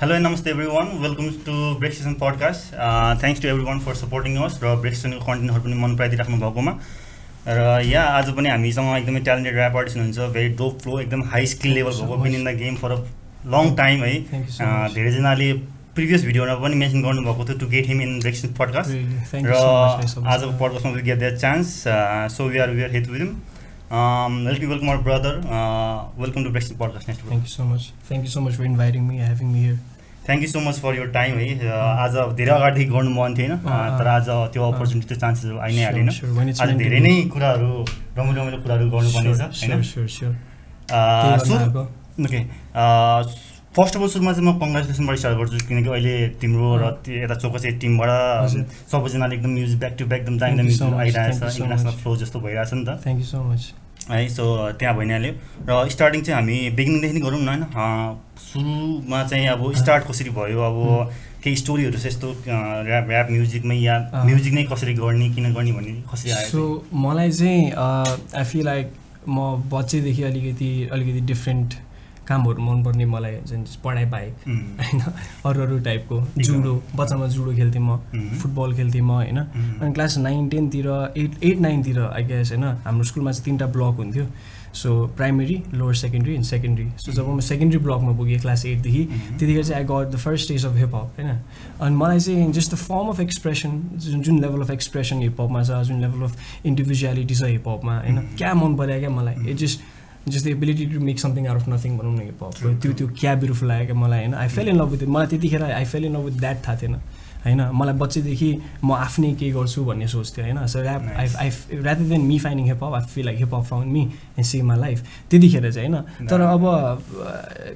Hello and namaste everyone. Welcome to Break Session podcast. Uh, thanks to everyone for supporting us र break सेसनको कन्टेन्टहरू पनि मन पराइदिइराख्नु भएकोमा र यहाँ आज पनि हामीसँग एकदमै ट्यालेन्टेड ऱ्याप आर्टिस्ट हुनुहुन्छ भेरी डोप फ्लो एकदम हाई स्किल लेभल भएको been in the game for a long time है much. धेरैजनाले प्रिभियस भिडियोमा पनि मेन्सन गर्नुभएको थियो to get him in break session podcast र आजको. पडकास्टमा get that chance so we are we are hate with him let me welcome our brother welcome to break podcast next Thank you so much. Thank you so much for inviting me, having me here. Thank you so much for your time है Uh, आज धेरै अगाडिदेखि गर्नु मन थिएन Uh, तर आज त्यो अपर्च्युनिटी त्यो चान्सेसहरू आइ नै हालेन आज to धेरै. नै कुराहरू रमाइलो रमाइलो कुराहरू गर्नुपर्ने छ Sure, होइन. Uh, so. Okay first of all सुरुमा चाहिँ म कङ्ग्रेचुलेसनबाट स्टार्ट गर्छु किनकि अहिले तिम्रो र यता चोकसे टिमबाट। सबैजनाले एकदम म्युजिक ब्याक टु ब्याक एकदम दामी दामी you so much, आइरहेको thank you छ so इन्टरनेसनल much. फ्लो जस्तो भइरहेछ नि त Thank you so much. है सो त्यहाँ भइहाल्यो र स्टार्टिङ चाहिँ हामी बिगिनिङदेखि नै गरौँ न होइन? सुरुमा चाहिँ अब स्टार्ट कसरी भयो अब केही स्टोरीहरू चाहिँ यस्तो ऱ्याप ऱ्याप म्युजिकमै या। म्युजिक नै कसरी गर्ने किन गर्ने भन्ने कसरी आयो सो मलाई चाहिँ आई फिल लाइक म बच्चैदेखि अलिकति अलिकति डिफ्रेन्ट कामहरू मनपर्ने मलाई जुन पढाइ बाहेक होइन? अरू अरू टाइपको जुडो बच्चामा जुडो खेल्थेँ म. फुटबल खेल्थेँ म होइन. अनि क्लास नाइन टेनतिर एट एट नाइनतिर आई गेस होइन? हाम्रो स्कुलमा चाहिँ तिनवटा ब्लक हुन्थ्यो। So primary lower secondary and secondary so जब म सेकेन्ड्री ब्लकमा पुगेँ क्लास एटदेखि. त्यतिखेर चाहिँ I got the first stage of hiphop होइन? अनि मलाई चाहिँ just the form of expression जुन जुन लेभल अफ एक्सप्रेसन हिपहपमा छ जुन लेभल अफ इन्डिभिजुअलिटी छ हिपहपमा होइन. क्या मन पऱ्यो क्या मलाई? It just just the ability to make something out of nothing भनौँ न हिपहप True, त्यो त्यो क्या ब्युटिफुल लाग्यो क्या मलाई होइन। I fell in love with मलाई त्यतिखेर I fell in love with that थाहा थिएन। होइन? मलाई बच्चैदेखि म आफ्नै केही गर्छु भन्ने सोच थियो होइन so rap I. I rather than me फाइनिङ hiphop I feel like hiphop found me and see my life त्यतिखेर चाहिँ होइन। तर अब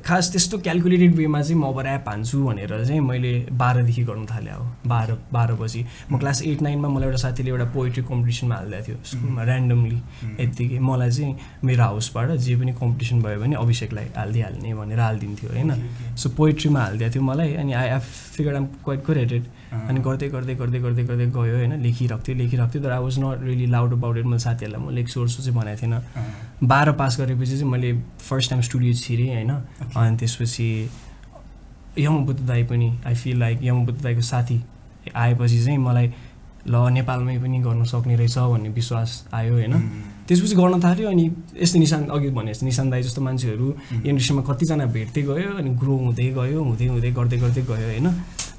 खास त्यस्तो क्यालकुलेटेड वेमा चाहिँ म अब ऱ्याप हान्छु भनेर चाहिँ मैले बाह्रदेखि गर्नु थालेँ अब। बाह्र बाह्र बजी म क्लास एट नाइनमा मलाई एउटा साथीले एउटा पोइट्री कम्पिटिसनमा हालिदिएको थियो स्कुलमा ऱ्यान्डमली यत्तिकै मलाई चाहिँ मेरो हाउसबाट जे पनि कम्पिटिसन भयो भने अभिषेकलाई हालिदिइहाल्ने भनेर हालिदिन्थ्यो होइन। सो पोइट्रीमा हालिदिएको थियो मलाई। अनि I I figure I'm quite एटेड अनि गर्दै गर्दै गर्दै गर्दै गर्दै गयो होइन लेखिरहेको थियो लेखिरहेको थियो तर I was not really loud about it मैले साथीहरूलाई म लेख्छु ओर्छु चाहिँ भनेको थिएन बाह्र पास गरेपछि चाहिँ मैले फर्स्ट टाइम स्टुडियो छिरेँ होइन। अनि त्यसपछि यमबुद्ध दाई पनि आई फिल लाइक यमबुद्ध दाईको साथी आएपछि चाहिँ मलाई ल नेपालमै पनि गर्न सक्ने रहेछ भन्ने विश्वास आयो होइन। त्यसपछि गर्न थाल्यो अनि यस्तो निशान अघि भने जस्तो निशान दाई जस्तो मान्छेहरू इन्डस्ट्रीमा कतिजना भेट्दै गयो अनि ग्रो हुँदै गयो हुँदै हुँदै गर्दै गर्दै गयो होइन।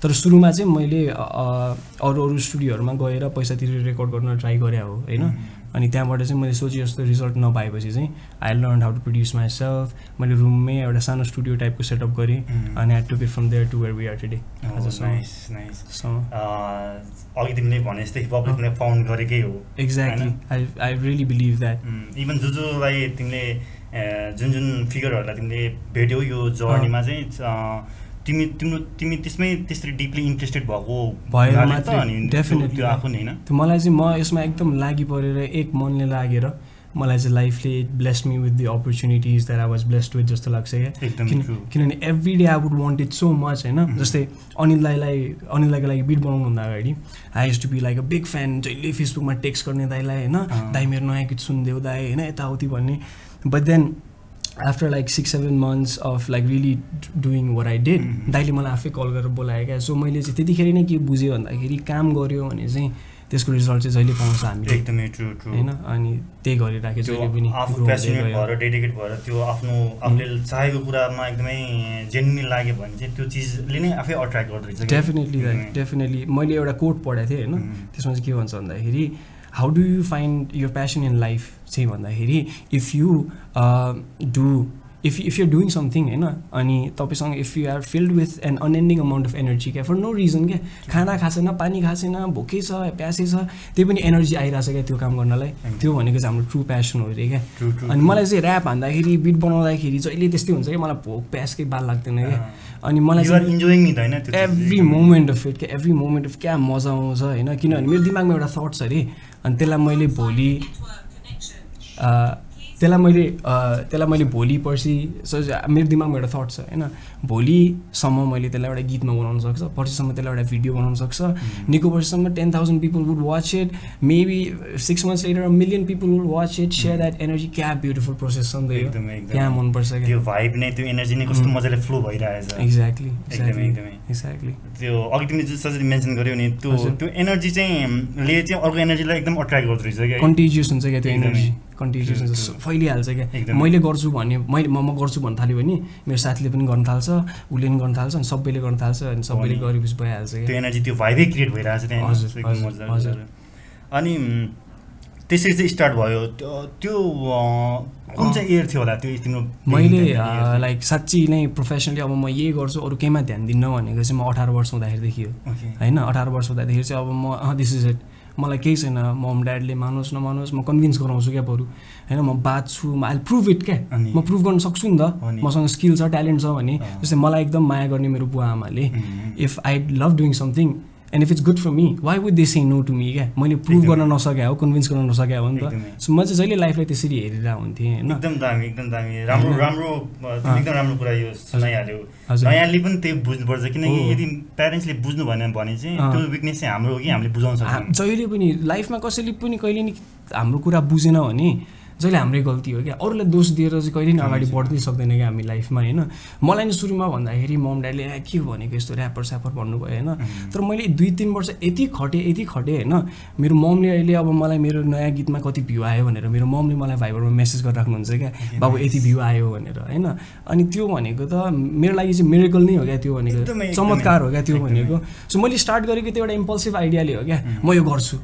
तर सुरुमा चाहिँ मैले अरू अरू स्टुडियोहरूमा गएर पैसा तिरेर रेकर्ड गर्न ट्राई गरेँ हो होइन? अनि त्यहाँबाट चाहिँ मैले सोचे जस्तो रिजल्ट नपाएपछि चाहिँ I learn how to produce myself मैले रुममै एउटा सानो स्टुडियो टाइपको सेटअप गरेँ अनि I took it from there to where we are today अघि तिमीले भने जस्तै फाउन्ड गरेकै हो exactly I I really believe that even जो जोलाई तिमीले जुन जुन फिगरहरूलाई तिमीले भेट्यौ यो जर्नीमा चाहिँ तिमी तिम्रो तिमी त्यसमै त्यसरी डिपली इन्ट्रेस्टेड भएको. त्यो आफू नै होइन मलाई चाहिँ म यसमा एकदम लागि परेर एक मनले लागेर मलाई चाहिँ लाइफले bless me with the opportunities that I was blessed with जस्तो लाग्छ क्या. किनभने every day I would want it so much होइन जस्तै अनिल दाईलाई अनिल दाईको लागि बिट बनाउनुभन्दा अगाडि I has to be like a big fan जहिले फेसबुकमा टेक्स्ट गर्ने दाईलाई होइन। दाई मेरो नयाँ गीत सुनिदेऊ दाई होइन? यताउति भन्ने। But then after like six seven months of like really doing were I did. दाइले मलाई आफै कल गरेर बोलायो क्या सो मैले चाहिँ त्यतिखेर नै के बुझेँ भन्दाखेरि काम गऱ्यो भने चाहिँ त्यसको रिजल्ट चाहिँ जहिले पाउँछ हामीले एकदमै ट्रु ट्रु होइन अनि त्यही गरिराखेँ त्यो जहिले पनि आफू। भएर डेडिकेट भएर त्यो आफ्नो आफूले चाहेको कुरामा एकदमै जेन्युन लाग्यो भने चाहिँ त्यो चिजले नै आफै अट्र्याक्ट गर्दो रहेछ। डेफिनेटली। डेफिनेटली मैले एउटा कोट पढाएको थिएँ होइन. त्यसमा चाहिँ के भन्छ भन्दाखेरि how do you find your passion in life चाहिँ भन्दाखेरि if you do if if you're doing something होइन अनि तपाईँसँग if you are filled with an unending amount of energy क्या? फर नो रिजन क्या? खाना छैन पानी छैन भोकै छ प्यासै छ त्यही पनि एनर्जी आइरहेछ क्या त्यो काम गर्नलाई? त्यो भनेको चाहिँ हाम्रो ट्रु प्यासन हो अरे क्या? अनि. मलाई चाहिँ ऱ्याप हान्दाखेरि बिट बनाउँदाखेरि जहिले त्यस्तै हुन्छ क्या? मलाई भोक प्यासकै बाल लाग्दैन क्या? अनि मलाई एभ्री। मोमेन्ट अफ इट क्या? एभ्री मोमेन्ट अफ क्या मजा आउँछ होइन? किनभने मेरो दिमागमा एउटा थट्स अरे। अनि त्यसलाई मैले भोलि त्यसलाई मैले त्यसलाई मैले भोलि पर्सि सो मेरो दिमागमा एउटा थट छ होइन? भोलिसम्म मैले त्यसलाई एउटा गीतमा बनाउन सक्छ पर्सिसम्म त्यसलाई एउटा भिडियो बनाउन सक्छ। निको पर्सिसम्म ten thousand people would watch it maybe six months later million people would watch it share that energy क्या ब्युटिफुल प्रोसेस छ नि त क्या। मनपर्छ त्यो भाइब नै त्यो एनर्जी नै कस्तो. मजाले फ्लो भइरहेछ। एक्ज्याक्टली एकदमै एक्ज्याक्टली एकदमै। एक्ज्याक्टली त्यो अघि तिमीले जुन जसरी मेन्सन गर्यौ नि त्यो। त्यो एनर्जी चाहिँ ले चाहिँ अर्को एनर्जीलाई एकदम अट्र्याक्ट गर्दो रहेछ क्या। कन्टिजियस हुन्छ क्या त्यो। Energy true. फैलिहाल्छ क्या। मैले गर्छु भने मैले म म गर्छु भन्नु थाल्यो भने मेरो साथीले पनि गर्न थाल्छ उसले पनि गर्न थाल्छ अनि सबैले गर्न थाल्छ अनि सबैले। गरेपछि भइहाल्छ त्यो एनर्जी त्यो भाइबै क्रिएट हजुर। गरेर। अनि त्यसरी चाहिँ स्टार्ट भयो त्यो कुन चाहिँ इयर थियो होला त्यो तिम्रो मैले? लाइक साँच्ची नै प्रोफेसनली अब म यही गर्छु अरू केहीमा ध्यान दिन्न भनेको चाहिँ म अठार वर्ष हुँदाखेरिदेखि हो. होइन अठार वर्ष हुँदाखेरि चाहिँ अब म दिस इज इट मलाई केही छैन मम ड्याडले मानोस् नमानोस् म कन्भिन्स गराउँछु क्या बरु होइन म बाँच्छु म आई प्रुभ इट क्या? म प्रुभ गर्न सक्छु नि। त मसँग स्किल छ ट्यालेन्ट छ भने। जस्तै मलाई एकदम माया गर्ने मेरो बुवा आमाले. If I love doing something and if it's good for me why would they say no to me क्या मैले प्रुभ। गर्न नसके हो कन्भिन्स गर्न नसके हो नि। त सो म चाहिँ जहिले लाइफलाई त्यसरी हेरेर हुन्थेँ होइन एकदम दामी एकदम दामी राम्रो? राम्रो। एकदम राम्रो कुरा यो सुनाइहाल्यो हजुर। नयाँले पनि त्यही बुझ्नुपर्छ किनकि। यदि प्यारेन्ट्सले बुझ्नु भएन भने चाहिँ। त्यो विकनेस चाहिँ हाम्रो हो कि हामीले बुझाउन सक्छौँ जहिले पनि लाइफमा कसैले पनि कहिले नि हाम्रो कुरा बुझेन भने जहिले हाम्रै गल्ती हो क्या अरूलाई दोष दिएर चाहिँ कहिले नि अगाडि। बढ्नै सक्दैन क्या हामी लाइफमा होइन मलाई नि सुरुमा भन्दाखेरि मम ड्याडले के भनेको यस्तो ऱ्यापर स्यापर भन्नुभयो होइन. तर मैले दुई तिन वर्ष यति खटेँ यति खटेँ होइन मेरो ममले अहिले अब मलाई मेरो नयाँ गीतमा कति भ्यू आयो भनेर मेरो ममले मलाई भाइबरमा मेसेज गरेर राख्नुहुन्छ क्या बाबु. यति भ्यू आयो भनेर होइन अनि त्यो भनेको त मेरो लागि चाहिँ मिरेकल नै हो क्या त्यो भनेको चमत्कार हो क्या त्यो। भनेको सो मैले स्टार्ट गरेको त्यो एउटा इम्पल्सिभ आइडियाले हो क्या. म यो गर्छु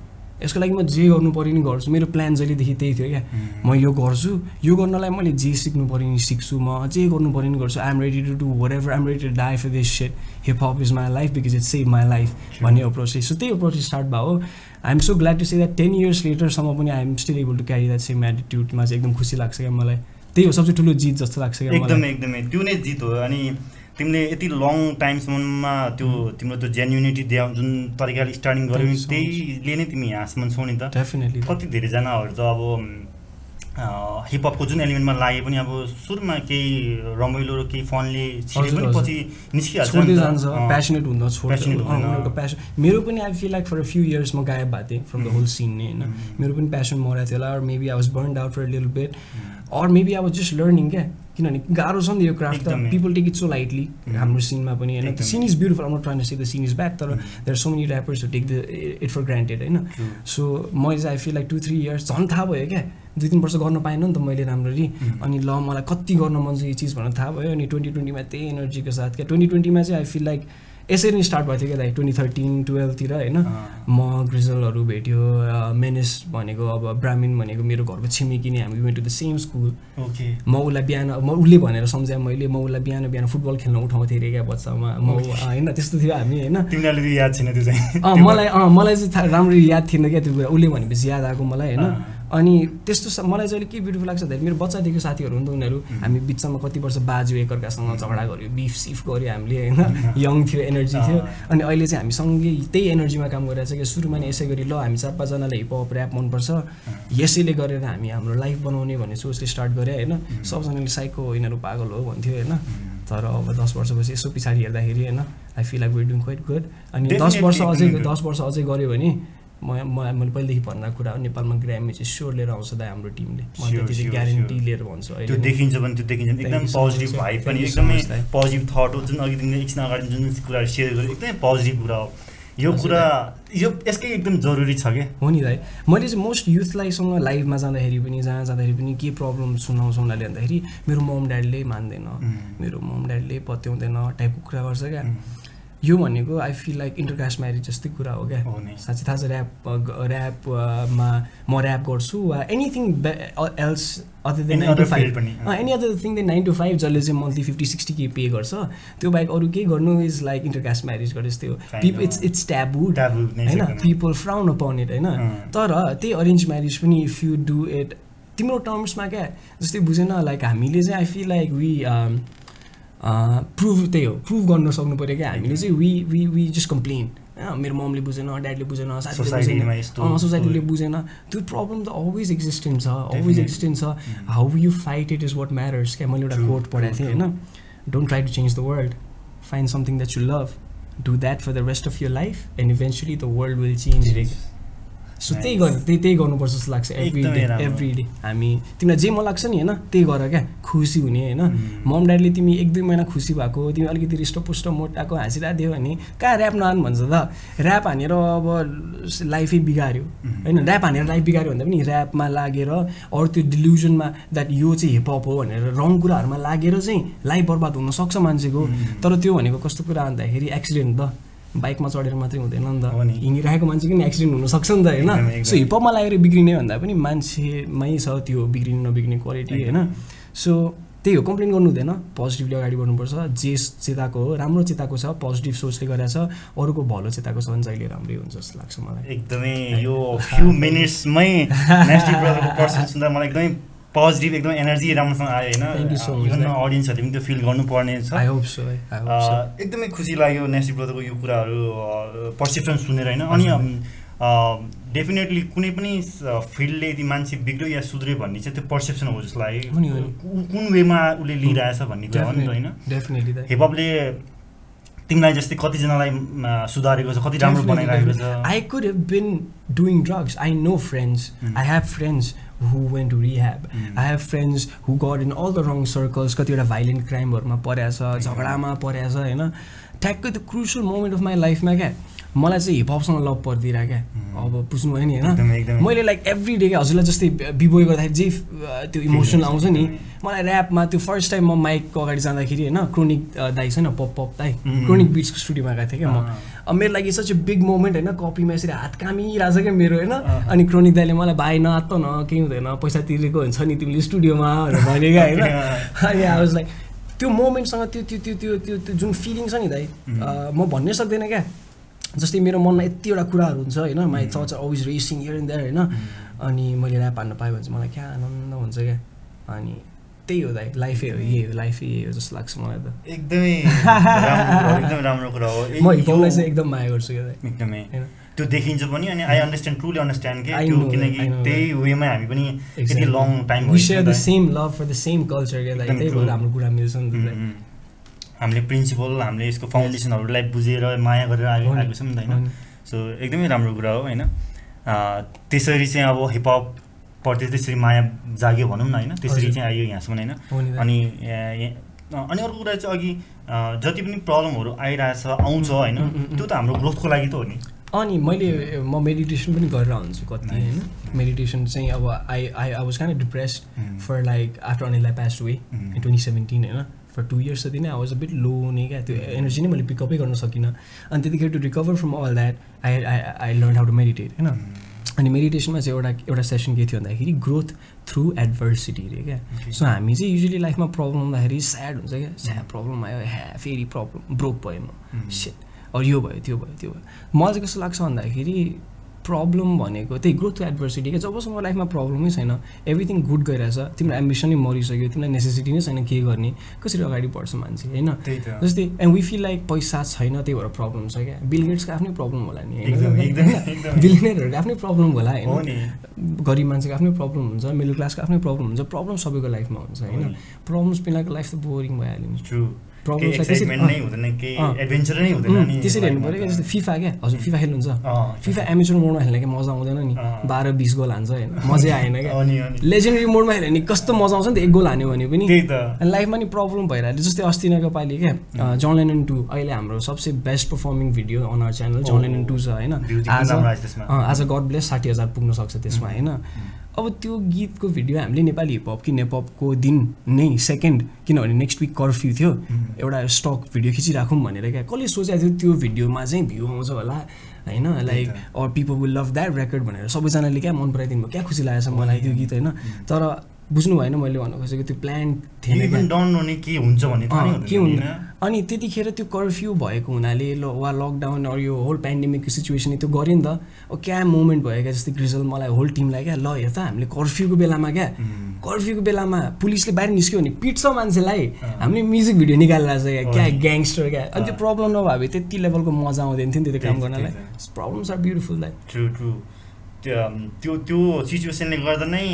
यसको लागि म जे गर्नु पऱ्यो नि गर्छु। मेरो प्लान जहिलेदेखि त्यही थियो क्या. म यो गर्छु। यो गर्नलाई मैले जे सिक्नु पऱ्यो नि सिक्छु। म जे गर्नु पऱ्यो नि गर्छु। I'm ready to do whatever I'm ready to die for this set hip hop is my life because it save my life. भन्ने अप्रोच सो त्यही अप्रोच स्टार्ट भयो I am so glad to say that ten years लेटरसम्म पनि I am still able to carry that same एटिट्युडमा चाहिँ एकदम खुसी लाग्छ क्या मलाई। त्यही हो सबसे ठुलो जित जस्तो लाग्छ क्या एकदमै एकदमै। त्यो नै जित हो। अनि तिमीले यति लङ टाइमसम्ममा त्यो तिम्रो त्यो जेन्युनिटी दिया जुन तरिकाले स्टार्टिङ गर्यौ नि त्यहीले नै तिमी यहाँसम्म छौ नि त डेफिनेटली कति धेरैजनाहरू त अब हिपहपको जुन एलिमेन्टमा लागे पनि अब सुरुमा केही रमाइलो र केही फनले। पछि निस्किहाल्छ। प्यासनेट हुँदा। एउटा प्यासन मेरो पनि I feel like for a few years म गायब भएको थिएँ फ्रम द होल सिन नै होइन Mhm. मेरो पनि प्यासन मरेको थियो होला maybe I was burn out for lil bit or maybe I was just learning क्या किनभने गाह्रो छ नि त यो क्राफ्ट त। People take it so lightly. हाम्रो सिनमा पनि होइन। Scene is beautiful not trying say the scene is bad तर. There so many rappers take the it for granted होइन. सो मैले I feel like two three years झन् थाहा भयो क्या दुई तिन वर्ष गर्न पाएन नि त मैले राम्ररी Mhm. अनि ल मलाई कति गर्न मन छ यो चिज भनेर थाहा भयो अनि ट्वेन्टी ट्वेन्टीमा त्यही एनर्जीको साथ क्या ट्वेन्टी ट्वेन्टीमा चाहिँ आई फिल लाइक यसरी नै स्टार्ट भएको थियो क्या दाइ ट्वेन्टी थर्टिन टुवेल्भतिर होइन। म ग्रिजलहरू भेट्यो मेनेस भनेको अब ब्राह्मिन भनेको मेरो घरको छिमेकी नै हामी to the same school okay म उसलाई बिहान म उसले भनेर सम्झाएँ मैले म उसलाई बिहान बिहान फुटबल खेल्न उठाउँथेँ अरे क्या बच्चामा। म होइन त्यस्तो थियो हामी होइन। याद छैन त्यो चाहिँ। मलाई अँ मलाई चाहिँ राम्ररी याद थिएन क्या त्यो कुरा। उसले भनेपछि याद आएको मलाई होइन। अनि त्यस्तो मलाई चाहिँ के ब्युटिफुल लाग्छ भन्दाखेरि मेरो बच्चादेखि साथीहरू हुन् त उनीहरू हामी बिचमा कति वर्ष बाजु एकअर्कासँग झगडा गऱ्यो। बिफ सिफ गऱ्यो हामीले होइन? यङ थियो एनर्जी थियो। अनि अहिले चाहिँ हामी सँगै त्यही एनर्जीमा काम गरिरहेको छ कि सुरुमा नै यसै गरी ल हामी चार पाँचजनाले हिपहप ऱ्याप मनपर्छ यसैले गरेर हामी हाम्रो लाइफ बनाउने भन्ने सोचले स्टार्ट गरे होइन? सबजनाले साइको यिनीहरू पागल हो भन्थ्यो होइन? तर अब दस वर्षपछि यसो पछाडि हेर्दाखेरि होइन? I feel like we doing quite good अनि दस वर्ष अझै. दस वर्ष अझै गऱ्यो भने म म मैले पहिलेदेखि भनेर कुरा हो नेपालमा ग्रामी चाहिँ स्योर लिएर आउँछ दाइ हाम्रो टिमले। sure, guarantee. लिएर भन्छु त्यो। देखिन्छ भने त्यो देखिन्छ एकदम पोजिटिभ. भाइब पनि एकदमै। पोजिटिभ थट हो। जुन अघि तिमीले एकछिन अगाडि जुन कुराहरू सेयर गर्यो एकदमै पोजिटिभ कुरा हो। यो कुरा यो यसकै एकदम जरुरी छ क्या हो नि दाइ मैले चाहिँ मोस्ट युथलाईसँग लाइभमा जाँदाखेरि पनि जहाँ जाँदाखेरि पनि के प्रब्लम सुनाउँछ उनीहरूले भन्दाखेरि मेरो मम ड्याडीले मान्दैन। मेरो मम ड्याडीले पत्याउँदैन टाइपको कुरा गर्छ क्या। यो भनेको I feel like intercaste marriage जस्तै कुरा हो क्या साँच्चै थाहा छ ऱ्याप ऱ्यापमा म ऱ्याप गर्छु वा anything else other than nine to five. Any other thing then nine to five जसले चाहिँ मन्थली फिफ्टी सिक्सटी के पे गर्छ त्यो बाहेक अरू केही गर्नु इज लाइक इन्टरकास्ट म्यारिज गरे जस्तै हो Kind पिप of. इट्स इट्स ट्याबु होइन। पिपल फ्राउन इट होइन। तर त्यही अरेन्ज म्यारिज पनि इफ यु डु इट तिम्रो टर्म्समा क्या जस्तै बुझेन लाइक हामीले चाहिँ I feel like we prove त्यही हो प्रुभ गर्न सक्नु पऱ्यो क्या हामीले चाहिँ। We we we just complain होइन मेरो ममले बुझेन ड्याडले बुझेन साथीले बुझेन। सोसाइटीले बुझेन। त्यो प्रब्लम त अलवेज एक्जिस्टेन्ट छ अलवेज. एक्जिस्टेन्ट छ how you fight it is what matters क्या? मैले एउटा कोट पढाएको थिएँ होइन। Don't try to change the world find something that you love do that for the rest of your life and eventually the world will change so त्यही Nice. गर त्यही त्यही गर्नुपर्छ जस्तो लाग्छ एभ्री डे। एभ्री डे हामी तिमीलाई जे मन लाग्छ नि होइन त्यही गर क्या खुसी हुने होइन. मम ड्याडले तिमी एक दुई महिना खुसी भएको तिमी अलिकति रिष्टपुष्ट मोटाएको हाँसिरहेको दियो भने कहाँ ऱ्याप नहान भन्छ त ऱ्याप हानेर अब लाइफै बिगाऱ्यो. होइन ऱ्याप हानेर लाइफ बिगाऱ्यो भन्दा पनि ऱ्यापमा लागेर अरू त्यो डिल्युजनमा द्याट यो चाहिँ हिपहप हो भनेर रङ कुराहरूमा लागेर चाहिँ लाइफ बर्बाद हुनसक्छ मान्छेको. तर त्यो भनेको कस्तो कुरा भन्दाखेरि एक्सिडेन्ट त बाइकमा चढेर मात्रै हुँदैन नि। त। हिँडिरहेको मान्छेको नि एक्सिडेन्ट हुनसक्छ नि त होइन। सो हिपहपमा लागेर बिग्रिने भन्दा पनि मान्छेमै छ त्यो बिग्रिने नबिग्रिने क्वालिटी होइन? सो त्यही हो कम्प्लेन गर्नु हुँदैन। पोजिटिभली अगाडि बढ्नुपर्छ। जे चेताएको हो राम्रो चेताएको छ पोजिटिभ सोचले गरेछ अरूको भलो चेताएको छ भने जहिले राम्रै हुन्छ जस्तो लाग्छ मलाई। एकदमै यो फ्यु मिनट्समै मलाई एकदमै पोजिटिभ एकदमै एनर्जी राम्रोसँग आयो होइन? इभन अडियन्सहरूले पनि त्यो फिल गर्नुपर्ने छ। आई आई एकदमै खुसी लाग्यो नेक्स्ट ब्रदरको यो कुराहरू पर्सेप्सन सुनेर होइन? अनि डेफिनेटली कुनै पनि फिल्डले यदि मान्छे बिग्रियो या सुध्रियो भन्ने चाहिँ त्यो पर्सेप्सन हो जस्तो लाग्यो। नि, नि। कुन वेमा उसले लिइरहेछ भन्ने कुरा हो नि त होइन? हिपहपले तिमीलाई जस्तै कतिजनालाई सुधारेको छ कति राम्रो बनाइरहेको छ। I could have been doing drugs. I know friends. Mm. I have went to rehab. Mm. I have friends who got in all the wrong circles. कतिवटा भाइलेन्ट क्राइमहरूमा परेछ झगडामा परेछ होइन ठ्याक्कै त्यो क्रुसल मोमेन्ट अफ माई लाइफमा क्या मलाई चाहिँ हिपहपसँग लभ परिदिएर क्या. अब बुझ्नुभयो नि होइन। मैले लाइक एभ्री डे क्या हजुरलाई जस्तै बिबोय गर्दाखेरि जे त्यो इमोसन आउँछ नि मलाई ऱ्यापमा त्यो फर्स्ट टाइम म माइकको अगाडि जाँदाखेरि होइन क्रोनिक दाई छैन पप पप दाई. क्रोनिक बिट्सको स्टुडियोमा गएको थिएँ क्या म। अब मेरो लागि सच बिग मोमेन्ट होइन कपीमा यसरी हात कामिरहेको छ क्या मेरो होइन। अनि क्रोनिक दाइले मलाई भाइ नआत्त न केही हुँदैन पैसा तिरेको हुन्छ नि तिमीले स्टुडियोमा भनेर भने क्या होइन? अनि आई वाज लाइक त्यो मोमेन्टसँग त्यो त्यो त्यो त्यो त्यो त्यो जुन फिलिङ छ नि दाइ म भन्नै सक्दिनँ क्या। जस्तै मेरो मनमा यतिवटा कुराहरू हुन्छ होइन? My thoughts always racing here there होइन? अनि मैले ऱ्याप हान्न पाएँ भने चाहिँ मलाई क्या आनन्द हुन्छ क्या। अनि त्यही हो दाइ लाइफै हो यही हो लाइफै यही हो जस्तो लाग्छ मलाई त। एकदमै एकदमै राम्रो कुरा हो। म हिपहपलाई चाहिँ एकदम माया गर्छु क्या एकदमै। त्यो देखिन्छ पनि अनि आई अन्डरस्ट्यान्ड ट्रुली अन्डरस्ट्यान्ड के त्यो किनकि त्यही वेमा हामी पनि यति long time we share the same love for the same culture क्या एकदम त्यही. भएर हाम्रो कुरा मिल्छ नि त। हामीले प्रिन्सिपल हामीले यसको फाउन्डेसनहरूलाई बुझेर माया गरेर आएको आएको छौँ नि त होइन। सो एकदमै राम्रो कुरा हो होइन? त्यसरी चाहिँ अब हिपहपप्रति त्यसरी माया जाग्यो भनौँ न होइन त्यसरी। चाहिँ आयो यहाँसम्म होइन। अनि अनि अर्को कुरा चाहिँ अघि जति पनि प्रब्लमहरू आइरहेछ आउँछ होइन। त्यो त हाम्रो ग्रोथको लागि त हो नि अनि मैले म मेडिटेसन पनि गरेर हुन्छु कति. होइन मेडिटेसन चाहिँ अब I I I was kind depressed. For like after Anil past way. In twenty seventeen होइन फर टु इयर्स जति नै I was a bit low नै क्या त्यो एनर्जी नै मैले पिकअपै गर्न सकिनँ अनि त्यतिखेर to recover from all that I I I learn how to meditate होइन अनि मेडिटेसनमा चाहिँ एउटा एउटा सेसन के थियो भन्दाखेरि ग्रोथ थ्रु एडभर्सिटी रे क्या. सो हामी चाहिँ युजली लाइफमा प्रब्लम हुँदाखेरि स्याड हुन्छ क्या। स्याड प्रब्लम आयो ह्या फेरि प्रब्लम ब्रोक भयो म. सेट अब यो भयो त्यो भयो त्यो भयो। मलाई चाहिँ कस्तो लाग्छ भन्दाखेरि प्रब्लम भनेको त्यही ग्रोथ टु एडभर्सिटी क्या जबसम्म लाइफमा प्रब्लमै छैन एभ्रिथिङ गुड गइरहेछ तिम्रो एम्बिसनै मरिसक्यो तिमीलाई नेसेसिटी नै छैन के गर्ने कसरी अगाडि बढ्छ मान्छे होइन? जस्तै एन्ड वी फिल लाइक पैसा छैन त्यही भएर प्रब्लम छ क्या। बिल गेट्सको आफ्नै प्रब्लम होला नि बिलियनरहरूको आफ्नै प्रब्लम होला होइन? गरिब मान्छेको आफ्नै प्रब्लम हुन्छ मिडल क्लासको आफ्नै प्रब्लम हुन्छ प्रब्लम सबैको लाइफमा हुन्छ होइन। प्रब्लम्स बिनाको लाइफ त बोरिङ भइहाल्यो नि। केही प्रब्लम्सलाई त्यसरी हेर्नु पऱ्यो जस्तो। फिफा क्या? हजुर फिफा खेल्नुहुन्छ। फिफा एमेचर मोडमा खेल्ने क्या? मजा आउँदैन नि। बाह्र बिस गोल हान्छ होइन। मजै आएन क्या? लेजेन्डरी मोडमा खेल्यो भने कस्तो मजा आउँछ नि त? एक गोल हान्यो भने पनि। लाइफमा नि प्रब्लम भइरहेको जस्तै अस्ति नैको पालि क्या? जन लेनन टू अहिले हाम्रो सबसे best performing video on our channel John Lennon two छ होइन? आज आज गड ब्लेस साठी हजार पुग्न सक्छ त्यसमा होइन? अब त्यो गीतको भिडियो हामीले नेपाली हिपहप कि नेपपको दिन नै सेकेन्ड किनभने नेक्स्ट विक कर्फ्यू थियो। एउटा स्टक भिडियो खिचिराखौँ भनेर क्या। कसले सोचेको थियो त्यो भिडियोमा चाहिँ भ्यू आउँछ होला? होइन? Like or people will love that record भनेर सबैजनाले क्या मन पराइदिनु भयो। क्या खुसी लागेको छ मलाई त्यो गीत होइन? तर बुझ्नु भएन मैले भन्नु खोजेको त्यो प्लान थिएन के हुन्छ के अनि त्यतिखेर त्यो कर्फ्यू भएको हुनाले ल वा लकडाउन अरू यो होल पेन्डेमिकको सिचुएसन त्यो गऱ्यो नि त अब क्या मोमेन्ट भयो क्या जस्तै ग्रिजल मलाई होल टिमलाई क्या ल हेर त हामीले कर्फ्यूको बेलामा क्या। कर्फ्यूको बेलामा पुलिसले बाहिर निस्क्यो भने पिट्छ मान्छेलाई। हामीले म्युजिक भिडियो निकालेर छ क्या। ग्याङ्स्टर क्या अनि त्यो। प्रब्लम नभए भए त्यति लेभलको मजा आउँदैन थियो नि त्यो काम गर्नलाई। Problems are beautiful like true true त्यो त्यो सिचुएसनले गर्दा नै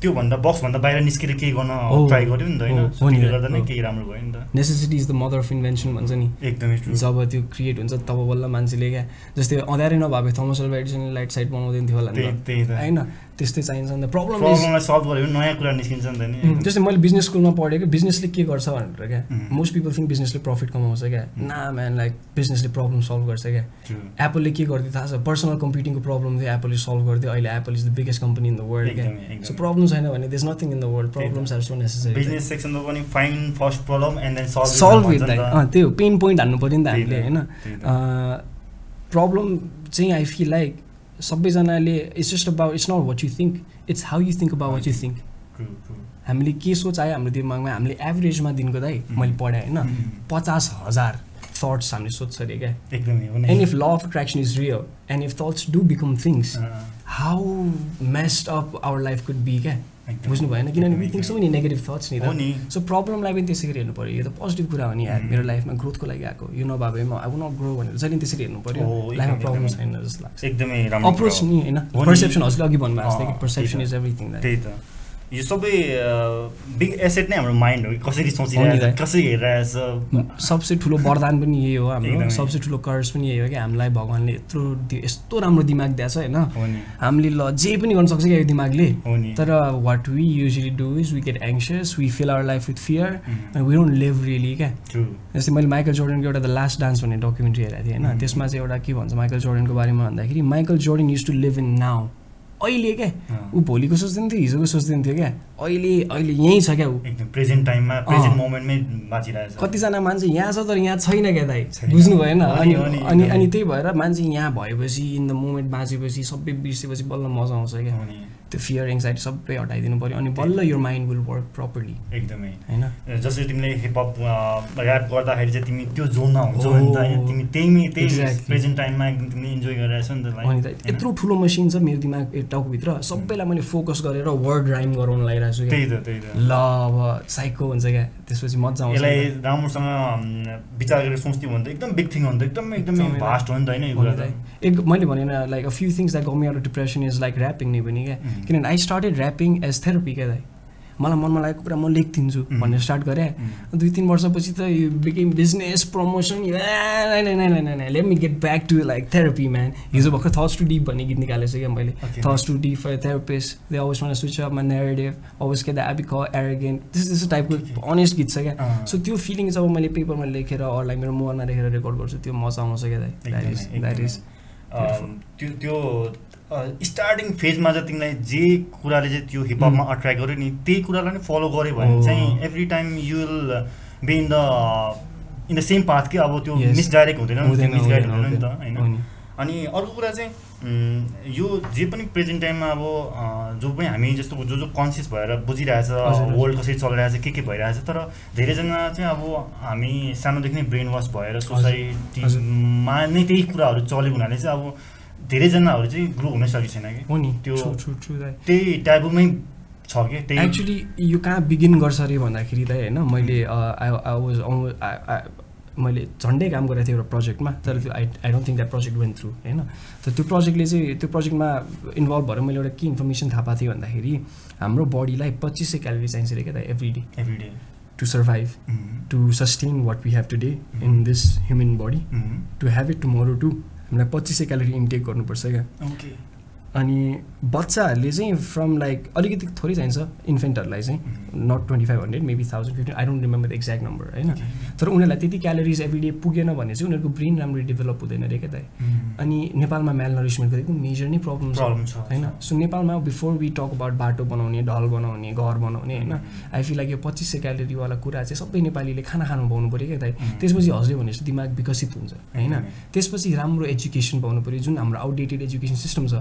त्योभन्दा बक्सभन्दा बाहिर निस्केर केही गर्न। ट्राई गर्यो नि त होइन? त, गर्दा नै हो। केही राम्रो भयो नि त। Necessity is the mother of invention भन्छ नि। एकदमै जब त्यो क्रिएट हुन्छ तब बल्ल मान्छेले क्या जस्तै अँध्यारै नभए भए थमस अल्भा एडिसनले लाइट साइड बनाउँदैन थियो होला होइन? त्यस्तै चाहिन्छ नि त प्रब्लम सल्भ भने नयाँ कुरा निस्किन्छ नि त नि उम्, जस्तै मैले बिजनेस स्कुलमा पढेको बिजनेसले के गर्छ भनेर क्या. मोस्ट पिपल थिङ्क बिजनेसले प्रफिट कमाउँछ क्या? ना म्यान लाइक बिजनेसले प्रब्लम सल्भ गर्छ क्या? एप्पलले के गरिदियो थाहा छ? पर्सनल कम्प्युटिङको प्रब्लम थियो एप्पलले सल्भ गरिदियो अहिले Apple is the biggest company in the world क्या? सो प्रब्लम छैन भने does nothing in the world. Problems are so necessary business सेक्सनमा पनि find first problem and then solve with that हो। पेन पोइन्ट हान्नु पऱ्यो नि त हामीले होइन। प्रब्लम चाहिँ आई फिल लाइक सबैजनाले it's just about it's not what you think it's how you think about what you think हामीले के सोच आयो हाम्रो दिमागमा हामीले एभरेजमा दिनको दाइ. मैले पढाएँ होइन. पचास हजार थट्स हामीले सोध्छ अरे क्या। एकदमै and if law of attraction is real and if thoughts do become things how messed up our life could be क्या? बुझ्नु भएन किनभने we think so many negative thoughts नि त। सो प्रब्लमलाई पनि त्यसै गरी हेर्नु पऱ्यो। यो त पोजिटिभ कुरा हो नि यार। Mm. मेरो लाइफमा ग्रोथको लागि आएको? यो नभए भए म आई वुड नट ग्रो भनेर। जहिले त्यसरी हेर्नु पऱ्यो। लाइफमा प्रब्लम। छैन जस्तो लाग्छ। एकदमै अप्रोच। नि होइन। पर्सेप्सन हजुरले अघि भन्नुभएको जस्तो कि पर्सेप्सन। इज एभ्रिथिङ त्यही त। यो सबै बिग एसेट नै हाम्रो माइन्ड हो कि कसरी दाइ। कसरी हेरिरहेछ। सबसे ठुलो वरदान पनि यही हो हाम्रो। सबसे ठुलो कर्स पनि यही हो कि हामीलाई भगवान्ले यत्रो यस्तो राम्रो दिमाग दिएको छ होइन? हामीले ल जे पनि गर्न सक्छ क्या यो दिमागले। तर what we usually do is we get anxious we feel our life with fear we don't live really क्या? जस्तै मैले माइकल जोर्डनको एउटा द लास्ट डान्स भन्ने डकुमेन्ट्री हेरेको थिएँ होइन? Mm. त्यसमा चाहिँ एउटा के भन्छ माइकल जोर्डनको बारेमा भन्दाखेरि Michael Jordan use to live in now अहिले क्या? ऊ भोलिको सोच्दैन थियो हिजोको सोच्दैन थियो क्या? अहिले अहिले यहीँ छ क्या ऊ? एकदम प्रेजेन्ट टाइममा प्रेजेन्ट। मोमेन्टमै बाँचिरहेछ कतिजना मान्छे यहाँ छ तर यहाँ छैन क्या दाइ। बुझ्नु भएन। अनि अनि। अनि त्यही भएर मान्छे यहाँ भएपछि इन द मोमेन्ट बाँचेपछि सबै बिर्सेपछि बल्ल मजा आउँछ क्या। त्यो फियर एङ्जाइटी सबै हटाइदिनु पऱ्यो अनि बल्ल यो माइन्ड विल वर्क प्रपरली एकदमै। होइन? जसरी तिमीले हिपहप ऱ्याप गर्दाखेरि चाहिँ तिमी त्यो जोनमा हुन्छौ तिमी त्यही त्यही. प्रेजेन्ट टाइममा एकदम तिमीले इन्जोय गरिरहेछौ नि त अनि त यत्रो ठुलो मसिन छ मेरो दिमाग टाउकोभित्र सबैलाई मैले फोकस गरेर वर्ड राइम गराउन लागिरहेको छु क्या। त्यही त त्यही त। ल अब साइको हुन्छ क्या। त्यसपछि मजा आउँछ यसलाई राम्रोसँग विचार गरेर सोच्थ्यो भने त एकदम बिग थिङ हो नि त। एकदम एकदमै भास्ट हो नि त होइन यो कुरा एक मैले भने लाइक अ फ्यु थिङ्स गमी आउट डिप्रेसन इज लाइक ऱ्यापिङ नै पनि क्या। उम्. किनभने I started rapping as therapy क्या दाइ मलाई मनमा लागेको कुरा म लेखिदिन्छु. भनेर स्टार्ट गरेँ. दुई तिन वर्षपछि त यो became business promotion let me get back to like therapy man हिजो भर्खर थट्स टु डिप भन्ने गीत निकालेको छु क्या मैले. That's too deep for therapist they always want switch up my narrative always के द एबी क एरोगेन्ट त्यस्तो त्यस्तो टाइपको अनेस्ट गीत छ क्या। सो त्यो फिलिङ जब मैले पेपरमा लेखेर अरूलाई मेरो मोबाइलमा लेखेर रेकर्ड गर्छु त्यो मजा आउँछ क्या द्याट इज द्याट इज त्यो त्यो स्टार्टिङ फेजमा चाहिँ तिमीलाई जे कुराले चाहिँ त्यो हिपहपमा अट्र्याक्ट गर्यो नि त्यही कुरालाई नै फलो गर्यो भने हो। चाहिँ every time you will be in the in the same path कि अब त्यो. मिसडाइरेक्ट हुँदैन मिसगाइड हुँदैन, नि त। होइन। अनि अर्को कुरा चाहिँ यो जे पनि प्रेजेन्ट टाइममा अब जो पनि हामी जस्तो जो जो कन्सियस भएर बुझिरहेछ। वर्ल्ड कसरी चलिरहेछ के के भइरहेछ तर धेरैजना चाहिँ अब हामी सानोदेखि नै ब्रेन वास भएर सोसाइटीमा नै त्यही कुराहरू चलेको हुनाले चाहिँ अब धेरैजनाहरू चाहिँ ग्रो हुनै सकेको छैन कि? हो नि। त्यो- त्यही ट्याबुमै छ कि? त्यही एक्चुली यो कहाँ बिगिन गर्छ अरे भन्दाखेरि त होइन मैले आई आई वाज मैले झन्डै काम गरेको थिएँ एउटा प्रोजेक्टमा तर त्यो I I don't think that project went through होइन? तर त्यो प्रोजेक्टले चाहिँ त्यो प्रोजेक्टमा इन्भल्भ भएर मैले एउटा के इन्फर्मेसन थाहा पाएको थिएँ भन्दाखेरि हाम्रो बडीलाई पच्चिस सय क्यालोरी चाहिन्छ अरे क्या त every day every day to survive to sustain what we have today in this human body to have it tomorrow to हामीलाई पच्चिस सय क्यालोरी इन्टेक गर्नुपर्छ क्या। अनि बच्चाहरूले चाहिँ फ्रम लाइक अलिकति थोरै चाहिन्छ इन्फेन्टहरूलाई चाहिँ not twenty five hundred maybe thousand fifteen I don't remember the exact number होइन तर उनीहरूलाई त्यति क्यालोरिज एभ्री डे पुगेन भने चाहिँ उनीहरूको ब्रेन राम्ररी डेभलप हुँदैन अरे क्या त अनि नेपालमा मेल नरिसमेन्टको एकदम मेजर नै प्रब्लम छ होइन? सो नेपालमा बिफोर वी टक अबाउट बाटो बनाउने ढल बनाउने घर बनाउने होइन? आई फिल लाइक यो पच्चिस सय क्यालोरीवाला कुरा चाहिँ सबै नेपालीले खाना खानु पाउनु पऱ्यो क्या त त्यसपछि हजुरले भनेपछि दिमाग विकसित हुन्छ होइन? त्यसपछि राम्रो एजुकेसन पाउनु पऱ्यो जुन हाम्रो आउटडेटेड एजुकेसन सिस्टम छ।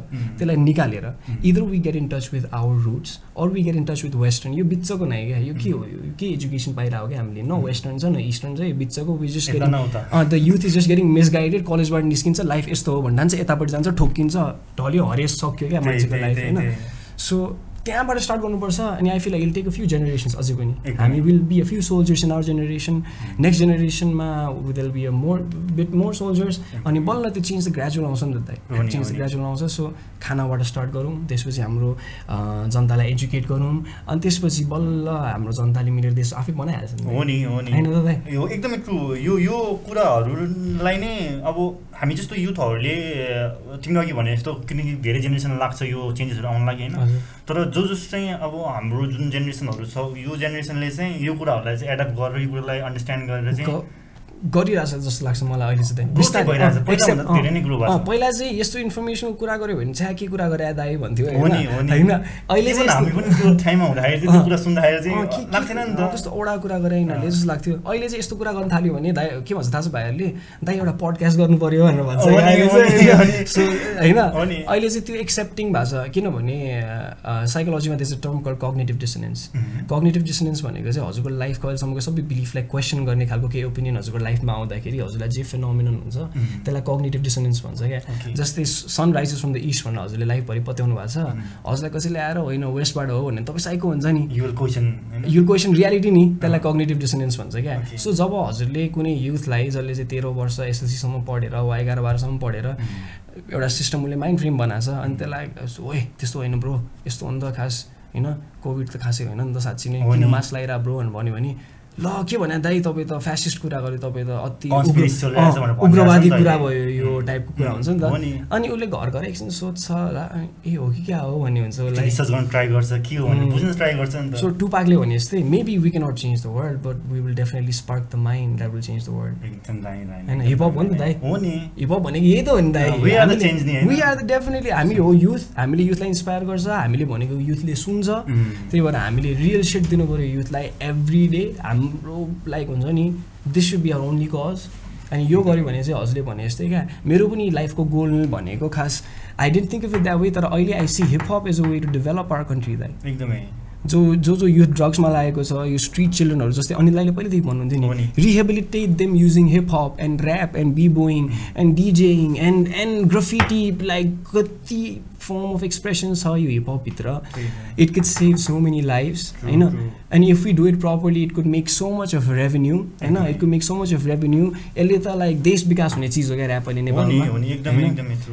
त्यसलाई निकालेर either we get in touch with our roots or we get in touch with western यो बिचको नै क्या? यो के हो? यो के एजुकेसन पाइरहेको क्या हामीले? न वेस्टर्न छ न इस्टर्न छ यो बिचको वी जस्ट उता। The youth is just getting misguided कलेजबाट निस्किन्छ लाइफ यस्तो हो भन्दा चाहिँ यतापट्टि जान्छ ठोक्किन्छ ढल्यो हरेस सक्यो क्या मान्छेको लाइफ होइन। सो त्यहाँबाट स्टार्ट गर्नुपर्छ अनि I feel like take a few generations अझै पनि। हामी will be a few soldiers in our generation next जेनेरेसनमा will be a more bit more soldiers अनि बल्ल त्यो चेन्ज त ग्रेजुअल आउँछ नि त चेन्ज त। ग्रेजुअल आउँछ। सो खानाबाट स्टार्ट गरौँ त्यसपछि हाम्रो जनतालाई एजुकेट गरौँ। अनि त्यसपछि बल्ल हाम्रो जनताले मिलेर देश आफै बनाइहाल्छ नि हो नि हो नि। होइन एकदमै ट्रु यो यो कुराहरूलाई नै अब हामी जस्तो युथहरूले अ, तिमीले अघि भने जस्तो किनकि धेरै जेनेरेसन लाग्छ यो चेन्जेसहरू आउनु लागि होइन? तर जो जस चाहिँ अब हाम्रो जुन जेनेरेसनहरू छ यो जेनेरेसनले चाहिँ यो कुराहरूलाई चाहिँ एडप्ट गरेर यो कुरालाई अन्डरस्ट्यान्ड गरेर चाहिँ गरिरहेछ जस्तो लाग्छ मलाई अहिले चाहिँ। पहिला चाहिँ यस्तो इन्फर्मेसनको कुरा गऱ्यो भने चाहिँ के कुरा गरे दाइ भन्थ्यो। होइन? अहिले त्यस्तो ओडा कुरा गरे यिनीहरूले जस्तो लाग्थ्यो। अहिले चाहिँ यस्तो कुरा गर्न थाल्यो भने दाइ के भन्छ थाहा छ भाइहरूले? दाइ एउटा पडकास्ट गर्नु पर्यो भनेर भन्छ होइन। अहिले चाहिँ त्यो एक्सेप्टिङ भएको छ। किनभने साइकोलोजीमा त्यस term call cognitive dissonance. Cognitive dissonance भनेको चाहिँ हजुरको लाइफको अहिलेसम्मको सबै बिलिफलाई क्वेसन गर्ने खालको केही ओपिनियन हजुरको लाइफमा आउँदाखेरि हजुरलाई जे फेनोमिनन हुन्छ. त्यसलाई कग्नेटिभ डिसनेन्स भन्छ क्या. जस्तै sun rises from the east भनेर हजुरले लाइफभरि पत्याउनु भएको छ। हजुरलाई कसैले आएर होइन वेस्टबाट हो भने तपाईँ साइको हुन्छ नि। यो क्वेसन होइन? यो क्वेसन रियालिटी नि त्यसलाई कग्नेटिभ डिसनेन्स भन्छ क्या. सो जब हजुरले कुनै युथलाई जसले चाहिँ तेह्र वर्ष एसएलसीसम्म पढेर वा एघार बाह्रसम्म पढेर एउटा सिस्टम उसले माइन्ड फ्रेम बनाएको छ अनि त्यसलाई ओए त्यस्तो होइन ब्रो यस्तो हो नि त खास होइन कोभिड त खासै होइन नि त साँच्ची नै। हो किन नि। मास्क लगाइरह ब्रो भनेर भन्यो भने ल के भने दाइ तपाईँ त फ्यासिस्ट कुरा गर्यो तपाईँ त अति उग्रवादी कुरा। भयो यो टाइपको कुरा हुन्छ नि। त अनि उसले घर घर एकछिन सोध्छ ए हो कि क्या हो भन्ने हुन्छ उसलाई रिसर्च गर्न ट्राई गर्छ के हो भने. बुझ्न ट्राई गर्छ नि सो त टुपाकले भने जस्तै maybe we cannot change the world but we will definitely spark the mind that will change the world होइन, hop हो नि त दाइ। हो नि हिपहप भनेको यही त हो नि दाइ? वी आर द डेफिनेटली हामी हो युथ हामीले युथलाई इन्सपायर गर्छ हामीले भनेको युथले सुन्छ. त्यही भएर हामीले रियल सेट दिनु पऱ्यो युथलाई एभ्री डे हाम्रो लाइक हुन्छ नि this should be our only cause अनि यो गऱ्यो भने चाहिँ हजुरले भने जस्तै क्या मेरो पनि लाइफको गोल भनेको खास I didn't think of it that way तर अहिले I see hiphop is a way to develop our country दाइ एकदमै। जो जो जो युथ ड्रग्समा लागेको छ यो स्ट्रिट चिल्ड्रेनहरू जस्तै अनिल दाइले पहिल्यैदेखि भन्नुहुन्थ्यो नि। Rehabilitate them using hip hop and rap and B boying and DJing and and graffiti like कति फर्म अफ एक्सप्रेसन छ यो hip हपभित्र it could save so many lifes होइन? अनि if you do it properly it could make so much of revenue होइन it could make so much of revenue यसले त like देश विकास हुने चिज हो क्या ऱ्याप अहिले नेपालमा.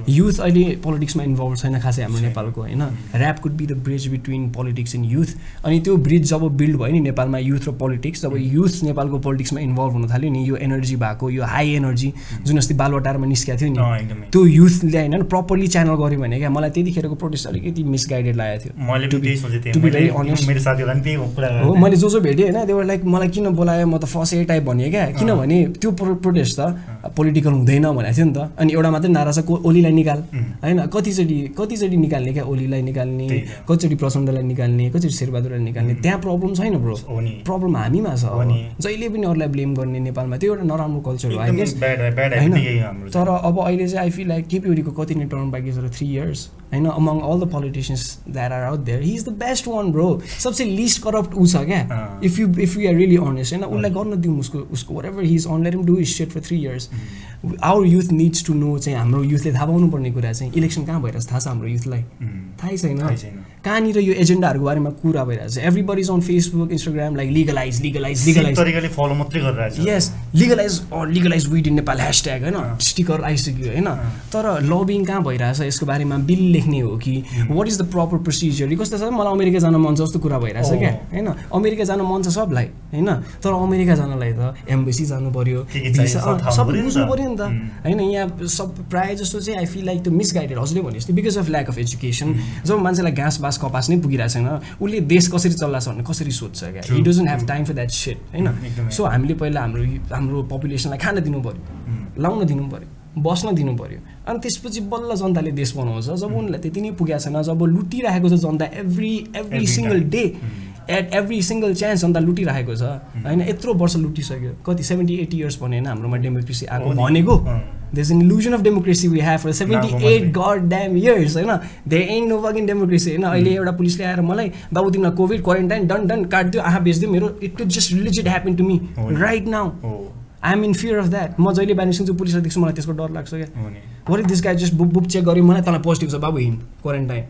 युथ अहिले पोलिटिक्समा इन्भल्भ छैन खासै हाम्रो। नेपालको होइन? Rap could be the bridge between politics and youth अनि त्यो ब्रिज जब बिल्ड भयो नि नेपालमा युथ र पोलिटिक्स जब युथ नेपालको पोलिटिक्समा इन्भल्भ हुन थाल्यो नि यो एनर्जी भएको यो हाई एनर्जी जुन अस्ति बालवाटारमा निस्केको थियो नि त्यो युथले होइन प्रपरली च्यानल गऱ्यो भने क्या मलाई त्यतिखेरको प्रोटेस्ट अलिकति मिसगाइडेड लागेको थियो। हो मैले जो जो भेटेँ होइन त्यो लाइक मलाई किन बोलायो? म त फसेँ टाइप भने क्या। किनभने त्यो प्रो प्रोटेस्ट त पोलिटिकल हुँदैन भनेको थियो नि त। अनि एउटा मात्रै नारा छ को ओलीलाई निकाल. होइन कतिचोटि कतिचोटि निकाल्ने क्या ओलीलाई निकाल्ने। कतिचोटि प्रचण्डलाई निकाल्ने कतिचोटि शेरबहादुरलाई निकाल्ने। त्यहाँ प्रब्लम छैन ब्रो प्रब्लम हामीमा छ। जहिले पनि अरूलाई ब्लेम गर्ने नेपालमा त्यो एउटा नराम्रो कल्चर हो होइन? तर अब अहिले चाहिँ आई फिल लाइक केपी ओलीको कति नै टर्म बाँकी छ थ्री इयर्स होइन among all the politicians that are out there he is the best one bro सबसे लिस्ट करप्ट ऊ छ क्या। If you if you are really honest होइन उसलाई गर्न दिउँ उसको उसको whatever he is on let him do is set for three years our youth needs to know चाहिँ हाम्रो युथले थाहा पाउनु पर्ने कुरा चाहिँ इलेक्सन कहाँ भइरहेछ थाहा छ हाम्रो युथलाई थाहै छैन। कहाँनिर यो एजेन्डाहरूको बारेमा कुरा भइरहेछ everybody is on Facebook Instagram like legalize legalize legalize तरिकाले फलो मात्रै गरिरहेछ। यस legalize legalize weed in Nepal hashtag होइन। स्टिकर आइसक्यो होइन? तर लबिङ कहाँ भइरहेछ? यसको बारेमा बिल लेख्ने हो कि? What is the proper procedure कस्तो छ मलाई अमेरिका जान मन छ जस्तो कुरा भइरहेछ। क्या होइन? अमेरिका जान मन छ सबलाई होइन? तर अमेरिका जानलाई त एम्बेसी जानु पऱ्यो सब बुझ्नु। पऱ्यो नि त. होइन? यहाँ सब प्रायः जस्तो चाहिँ आई फिल लाइक त्यो मिसगाइडेड हजुरले भने जस्तो because of lack of education जब मान्छेलाई घाँस बाँस कपास नै पुगिरहेको छैन। उसले देश कसरी चल्लाछ भन्ने कसरी सोध्छ क्या? He doesn't have time for that set होइन। सो हामीले पहिला हाम्रो हाम्रो पपुलेसनलाई खान दिनु पऱ्यो उम्. लाउन दिनु पऱ्यो बस्न दिनु पऱ्यो अनि त्यसपछि बल्ल जनताले देश बनाउँछ। जब उनीहरूलाई त्यति नै पुगेको छैन जब लुटिरहेको छ जनता every every single. Day at every single chance जनता लुटिरहेको छ। होइन यत्रो वर्ष लुटिसक्यो। कति सेभेन्टी एटी इयर्स भने होइन हाम्रोमा डेमोक्रेसी आएको। भनेको। अँ। there's an illusion of democracy we have for 78 मात्रै। god damn years होइन। They ain't no fucking democracy होइन। अहिले एउटा पुलिसले आएर मलाई बाबु तिमीलाई कोभिड क्वारेन्टाइन डन डन काटिदियो आँखा बेचिदियो मेरो it could just रिलिजिट happen to me. Right now I am in fear of that म जहिले बिहान निस्किन्छु पुलिसलाई देख्छु मलाई त्यसको डर लाग्छ क्या। Worry this guy just book book check गऱ्यो मलाई तँलाई पोजिटिभ छ बाबु हिँड क्वारेन्टाइन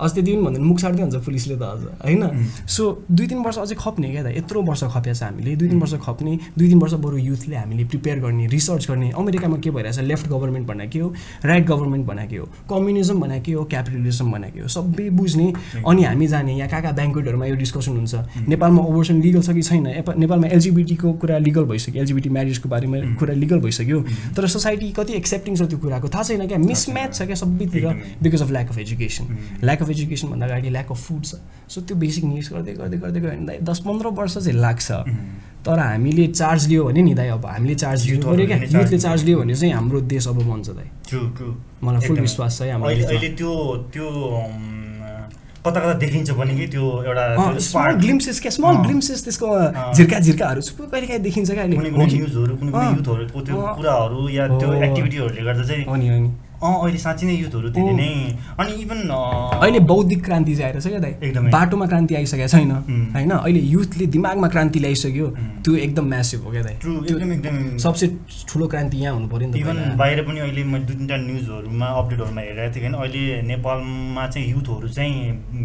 अस्ति दिन भन्दा मुख सार्दै हुन्छ पुलिसले त अझ होइन? सो दुई तिन वर्ष अझै खप्ने क्या त? यत्रो वर्ष खप्या छ हामीले। दुई तिन वर्ष खप्ने दुई तिन वर्ष बरु युथले हामीले प्रिपेयर गर्ने रिसर्च गर्ने। अमेरिकामा के भइरहेछ? लेफ्ट गभर्मेन्ट भन्ने के हो? राइट गभर्मेन्ट भन्ने के हो? कम्युनिजम भन्ने के हो? क्यापिटलिजम भन्ने के हो? सबै बुझ्ने। अनि हामी जाने यहाँ कहाँ कहाँ ब्याङ्कवेटहरूमा यो डिस्कसन हुन्छ। नेपालमा ओभर्सन लिगल छ कि छैन? नेपालमा एलजिबिटीको कुरा लिगल भइसक्यो। एलजिबिटी म्यारिजको बारेमा कुरा लिगल भइसक्यो। तर सोसाइटी कति एक्सेप्टिङ छ त्यो कुराको? थाहा छैन क्या? मिसम्याच छ क्या सबैतिर। Because of lack of education lack of education भन्दा अगाडि ल्याक अफ फुड छ सो त्यो बेसिक निड्स गर्दै गर्दै गर्दै गयो भने दस पन्ध्र वर्ष चाहिँ लाग्छ तर हामीले चार्ज लियो भने नि दाइ अब हामीले चार्ज लिनु पऱ्यो क्या युथले चार्ज लियो भने चाहिँ हाम्रो देश अब बन्छ दाइ मलाई फुल। विश्वास छ है अहिले त्यो त्यो कता कता देखिन्छ भने कि त्यो एउटा स्मल ग्लिम्सेस क्या स्मल। ग्लिम्सेस त्यसको। झिर्का झिर्काहरू सबै कहिले काहीँ देखिन्छ क्या अहिले? न्युजहरू कुनै। युथहरूको त्यो। कुराहरू या त्यो। एक्टिभिटीहरूले गर्दा चाहिँ हो नि हो नि अँ अहिले साँच्ची नै युथहरू धेरै। नै अनि इभन अहिले बौद्धिक क्रान्ति चाहिँ आएर छ क्या दाइ एकदमै। बाटोमा क्रान्ति आइसकेको छैन. होइन अहिले युथले दिमागमा क्रान्ति ल्याइसक्यो. त्यो एकदम म्यासिभ हो क्या दाइ एकदम एकदम सबसे ठुलो क्रान्ति यहाँ हुनु पऱ्यो नि त इभन। बाहिर पनि अहिले मैले दुई तिनवटा न्युजहरूमा अपडेटहरूमा हेरेको थिएँ होइन अहिले नेपालमा चाहिँ युथहरू चाहिँ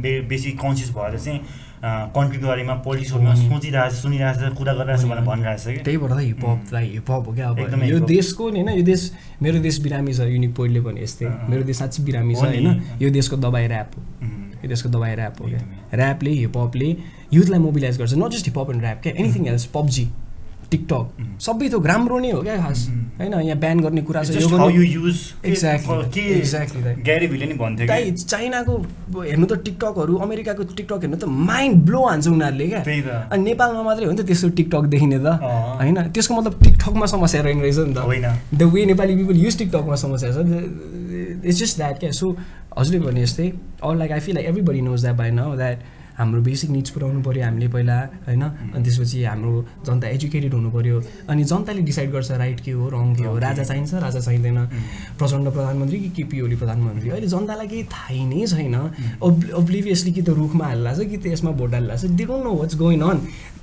बे बेसी कन्सियस भएर चाहिँ कन्ट्रीको बारेमा पोलिटिक्सहरूमा हो नि। सोचिरहेको छ सुनिरहेको छ कुरा गरिरहेको छ हो नि। भनेर भनिरहेको छ कि त्यही भएर त हिपहपलाई हिपहप हो क्या अब एकदमै यो। देशको नि होइन यो देश मेरो देश बिरामी छ युनिक पोइन्टले पनि यस्तै। मेरो देश साँच्ची बिरामी छ। होइन यो देशको दबाई ऱ्याप हो यो देशको दबाई ऱ्याप हो क्या। ऱ्यापले हिपहपले युथलाई मोबिलाइज गर्छ not just hiphop and rap क्या एनिथिङ एल्स पब्जी टिकटक. सबै थोक राम्रो नै हो क्या खास. होइन यहाँ ब्यान गर्ने कुरा छ चाइनाको हेर्नु त टिकटकहरू अमेरिकाको टिकटक हेर्नु त माइन्ड ब्लो हान्छ उनीहरूले क्या। अनि नेपालमा मात्रै हो नि त त्यस्तो टिकटक देखिने त। होइन त्यसको मतलब टिकटकमा समस्या रहेन रहेछ नि त। होइन। The way Nepali people use टिकटकमा समस्या छ। इट्स जस्ट द्याट क्या। सो हजुरले भने जस्तै or like I feel like everybody knows that by now that हाम्रो बेसिक निड्स पुऱ्याउनु पऱ्यो हामीले पहिला होइन? अनि त्यसपछि हाम्रो जनता एजुकेटेड हुनु पऱ्यो। अनि जनताले डिसाइड गर्छ राइट के हो रङ के हो राजा चाहिन्छ राजा चाहिँदैन। प्रचण्ड प्रधानमन्त्री कि केपी ओली प्रधानमन्त्री? अहिले जनतालाई केही थाहै नै छैन। ओब्लिभियसली कि त रुखमा हाल्ला छ कि त यसमा भोट हाल्ला छ। They don't know what's going on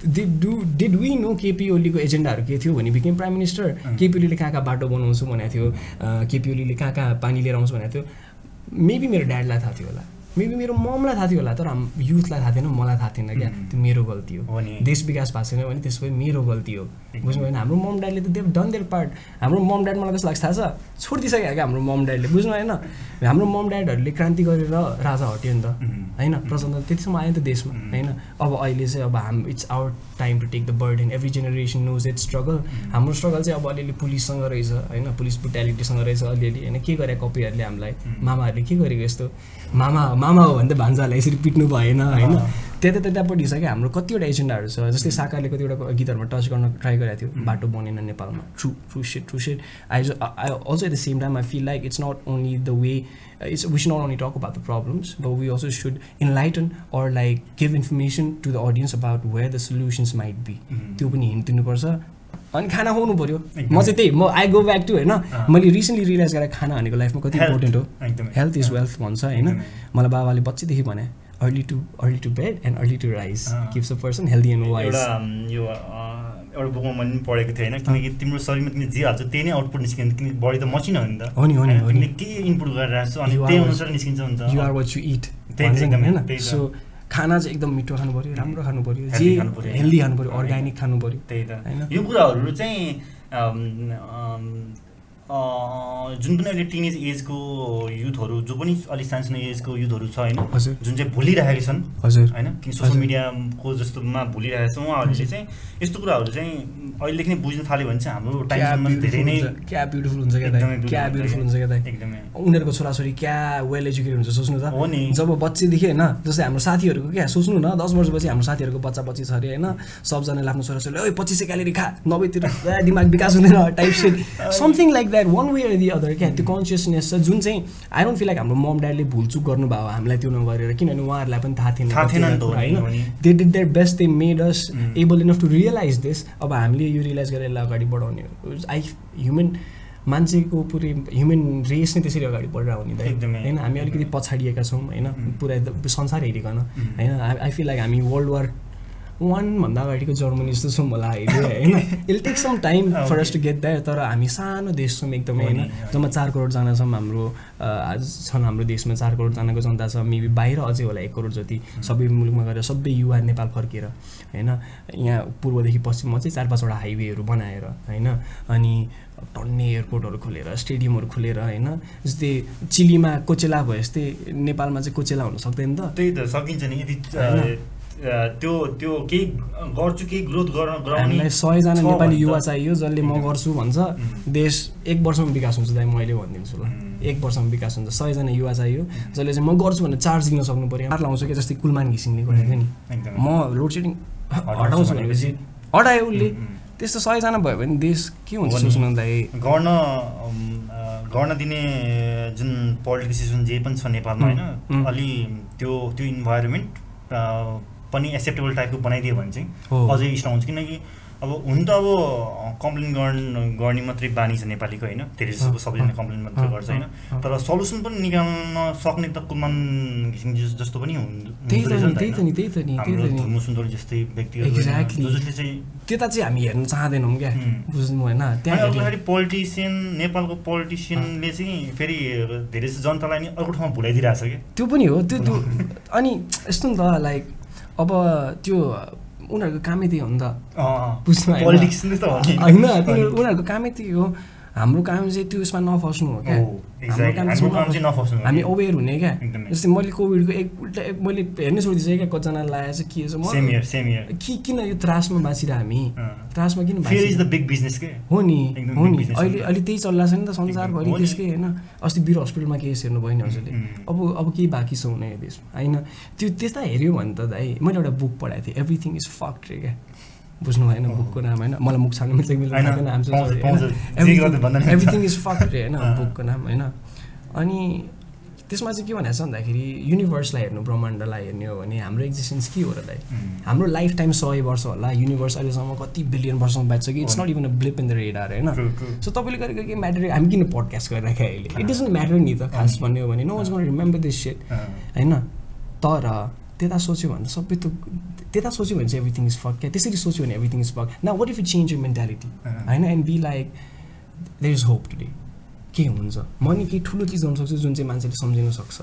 did do did we know KP ओलीको एजेन्डाहरू के थियो भने बिकेम प्राइम मिनिस्टर केपी ओलीले कहाँ कहाँ बाटो बनाउँछु भनेको थियो। केपी ओलीले कहाँ कहाँ पानी लिएर आउँछु भनेको थियो। मेबी मेरो ड्याडलाई थाहा थियो होला। मेबी मेरो ममलाई थाहा थियो होला तर युथलाई थाहा थिएन मलाई थाहा थिएन क्या। त्यो मेरो गल्ती हो। देश विकास भएको छैन भने त्यसो भए मेरो गल्ती हो। बुझ्नु भएन हाम्रो मम ड्याडले त देव डन देयर पार्ट। हाम्रो मम ड्याड मलाई कस्तो लाग्छ थाहा छ? छोडिदिइसक्यो क्या हाम्रो मम ड्याडले। बुझ्नु भएन हाम्रो मम ड्याडहरूले क्रान्ति गरेर राजा हट्यो नि त. होइन? प्रचण्ड त्यतिसम्म आयो नि त देशमा. होइन? अब अहिले चाहिँ अब हाम it's our time to take the bird in every generation knows it's struggle हाम्रो स्ट्रगल चाहिँ अब अलिअलि पुलिससँग रहेछ होइन? पुलिस ब्रुट्यालिटीसँग रहेछ अलिअलि। होइन? के गरे कपीहरूले हामीलाई. मामाहरूले के गरेको यस्तो? मामा मामा हो भने त भान्जाहरूलाई यसरी पिट्नु भएन होइन। त्यता त्यतापट्टि छ क्या हाम्रो कतिवटा एजेन्डाहरू छ। जस्तै साकारले कतिवटा गीतहरूमा टच गर्न ट्राई गरेको थियो बाटो बनेन नेपालमा। True true set true set I I also at the same time I feel like it's not only the way it's we should not only talk about the problems but we also should enlighten or like give information to the audience about where the solutions might be. त्यो पनि hint दिनुपर्छ। अनि खाना खुवाउनु पऱ्यो। म चाहिँ त्यही म आई गो ब्याक टु होइन। मैले रिसेन्टली रियलाइज गरेँ खाना भनेको लाइफमा कति इम्पोर्टेन्ट हो। हेल्थ इज वेल्थ भन्छ होइन। मलाई बाबाले बच्चैदेखि भने early to early to bed and early to rise अँ। Keeps a person healthy and wise यो एउटा बुकमा मैले पनि पढेको थिएँ होइन किनकि तिम्रो शरीरमा तिमीले जे हाल्छौ त्यही नै आउटपुट निस्किन्छ किनकि बडी त मसिनो हो नि त। हो नि हो नि तिमीले के इनपुट गरिरहेको छौ अनि त्यही अनुसार निस्किन्छ नि त you are what you eat त्यही एकदमै, होइन। सो खाना चाहिँ एकदम मिठो खानु पऱ्यो राम्रो खानु पऱ्यो जे Healthy खानु पऱ्यो। हेल्दी खानु पऱ्यो अर्ग्यानिक खानु पऱ्यो त्यही त होइन? यो कुराहरू चाहिँ जुन पनि अहिले टिनेज एजको युथहरू जो पनि अलिक सानो सानो एजको युथहरू छ होइन जुन चाहिँ भुलिरहेका छन् हजुर। होइन किन सोसियल। मिडियाको जस्तोमा भुलिरहेको छ उहाँहरूले चाहिँ यस्तो कुराहरू चाहिँ अहिलेदेखि नै बुझ्न थाल्यो भने चाहिँ हाम्रो टाइमसम्म धेरै नै क्या ब्युटिफुल हुन्छ क्या ब्युटिफुल हुन्छ क्या एकदमै। उनीहरूको छोराछोरी क्या वेल एजुकेटेड हुन्छ सोच्नु त। हो नि। जब बच्चेदेखि होइन जस्तै हाम्रो साथीहरूको क्या सोच्नु न दस वर्षपछि हाम्रो साथीहरूको बच्चा बच्ची छ अरे होइन सबजनाले आफ्नो छोराछोरीले ओइ पच्चिस क्यालेरी खा नभएतिर दिमाग विकास हुँदैन type set something like that one way the other क्या त्यो कन्सियसनेस छ जुन चाहिँ आई डोन्ट फिल लाइक हाम्रो मम ड्याडले भुलचुक गर्नुभयो हामीलाई त्यो नगरेर किनभने उहाँहरूलाई पनि थाहा थिएन। होइन they did their best they made us. Able enough to realise this अब हामीले यो रियलाइज गरेर यसलाई अगाडि बढाउने आई ह्युमन मान्छेको पुरै ह्युमन रेस नै त्यसरी अगाडि बढेर आउने त। होइन हामी अलिकति पछाडिएका छौँ होइन उम्. पुरै संसार हेरिकन उम्. होइन आई फिल लाइक हामी वर्ल्ड वार वानभन्दा अगाडिको जर्मनी जस्तो छौँ होला अहिले होइन? It'll take some time for us to get that तर हामी सानो देश छौँ एकदमै होइन। जम्मा चार करोडजना छौँ हाम्रो आज छन् हाम्रो देशमा चार करोडजनाको जनता छ। मेबी बाहिर अझै होला एक करोड जति। सबै मुलुकमा गएर सबै युवा नेपाल फर्केर होइन? यहाँ पूर्वदेखि पश्चिममा चाहिँ चार पाँचवटा हाइवेहरू बनाएर होइन? अनि टन्ने एयरपोर्टहरू खोलेर स्टेडियमहरू खोलेर होइन? जस्तै चिलीमा कोचेला भयो जस्तै नेपालमा चाहिँ कोचेला हुन सक्दैन त? त्यही त सकिन्छ नि। यदि त्यो त्यो केही गर्छु केही ग्रोथ गर्न गराउने हामीलाई सयजना नेपाली युवा चाहियो जसले म गर्छु भन्छ. देश एक वर्षमा विकास हुन्छ दाइ मैले भनिदिन्छु ल. एक वर्षमा विकास हुन्छ सयजना युवा चाहियो जसले चाहिँ म गर्छु भनेर चार्ज दिन सक्नु पऱ्यो लाउँछ कि जस्तै कुलमान घिसिङले गरेको नि एकदमै। म लोड सेडिङ हटाउँछु भनेपछि हटायो उसले। त्यस्तो सयजना भयो भने देश के हुन्छ नि। सोच्नु दाइ गर्न गर्न दिने जुन पोलिटिकल सिस्टम जे पनि छ नेपालमा होइन। अलि त्यो त्यो इन्भाइरोमेन्ट पनि एक्सेप्टेबल टाइपको बनाइदियो भने चाहिँ। अझै स्ट्रङ हुन्छ। किनकि अब हुन त अब कम्प्लेन गर्न गर्ने मात्रै बानी छ नेपालीको होइन? धेरै जस्तो सबैजना कम्प्लेन मात्रै गर्छ होइन। तर सल्युसन पनि निकाल्न सक्ने त कुलमान घिसिङ जस्तो पनि हुन् त्यही हुँदो त रहेछ नि त्यही त नि त्यही त नि त्यही हाम्रो त नि। धर्म सुन्दर जस्तै व्यक्तिहरू जसले चाहिँ त्यता चाहिँ हामी हेर्न चाहँदैनौँ क्या. बुझ्नु होइन त्यहाँ पोलिटिसियन नेपालको पोलिटिसियनले चाहिँ फेरि धेरै जनतालाई नि अर्को ठाउँमा भुलाइदिइरहेछ क्या। त्यो पनि हो त्यो अनि यस्तो नि त लाइक अब त्यो उनीहरूको कामै त्यही हो नि त। बुझ्नु होइन? उनीहरूको कामै त्यही हो। हाम्रो काम चाहिँ त्यो उसमा नफस्नु हो क्या। हो हामी। अवेर हुने क्या। जस्तै मैले कोभिडको एक उल्टा एक- मैले हेर्नै छोडिदिएँ क्या कतिजना लागेको छ के छ। कि किन यो त्रासमा बाँचिरह हामी? त्रासमा किन हो नि हो नि। अहिले। अहिले त्यही चलिरहेको छ नि त संसारभरि। त्यसकै होइन अस्ति वीर हस्पिटलमा केस हेर्नुभयो नि हजुरले. अब अब केही बाँकी छ हुने देशमा। होइन। त्यो त्यस्ता हेऱ्यो भने त दाइ मैले एउटा बुक पढाएको थिएँ एभ्रिथिङ इज फक्ड रे क्या। बुझ्नु भएन। बुकको नाम होइन मलाई मुख छान्नु मिल्छ कि मिल्दैन। एभ्रिथिङ इज फक्ड रे होइन। बुकको नाम होइन। अनि त्यसमा चाहिँ के भनेको छ भन्दाखेरि युनिभर्सलाई हेर्नु ब्रह्माण्डलाई हेर्ने हो भने हाम्रो एक्जिस्टेन्स के हो र दाइ. हाम्रो लाइफ टाइम सय वर्ष होला। युनिभर्स अहिलेसम्म कति बिलियन वर्षसम्म बाँच्छ कि it's not even a blip in the radar होइन. सो तपाईँले गरेको के म्याटर हामी किन पडकास्ट गरिरहेको अहिले? इट डजन्ट म्याटर नि त खास भन्ने हो भने। No was gone remember this set होइन। तर त्यता सोच्यो भने त सबै त त्यता सोच्यो भने चाहिँ एभ्रिथिङ इज फक क्या त्यसरी सोच्यो भने एभ्रिथिङ इज फक न what if you change you mentality अँ। होइन and be like there is hope today के हुन्छ? म नि केही ठुलो चिज गर्नु सक्छु जुन चाहिँ मान्छेले सम्झिन सक्छ।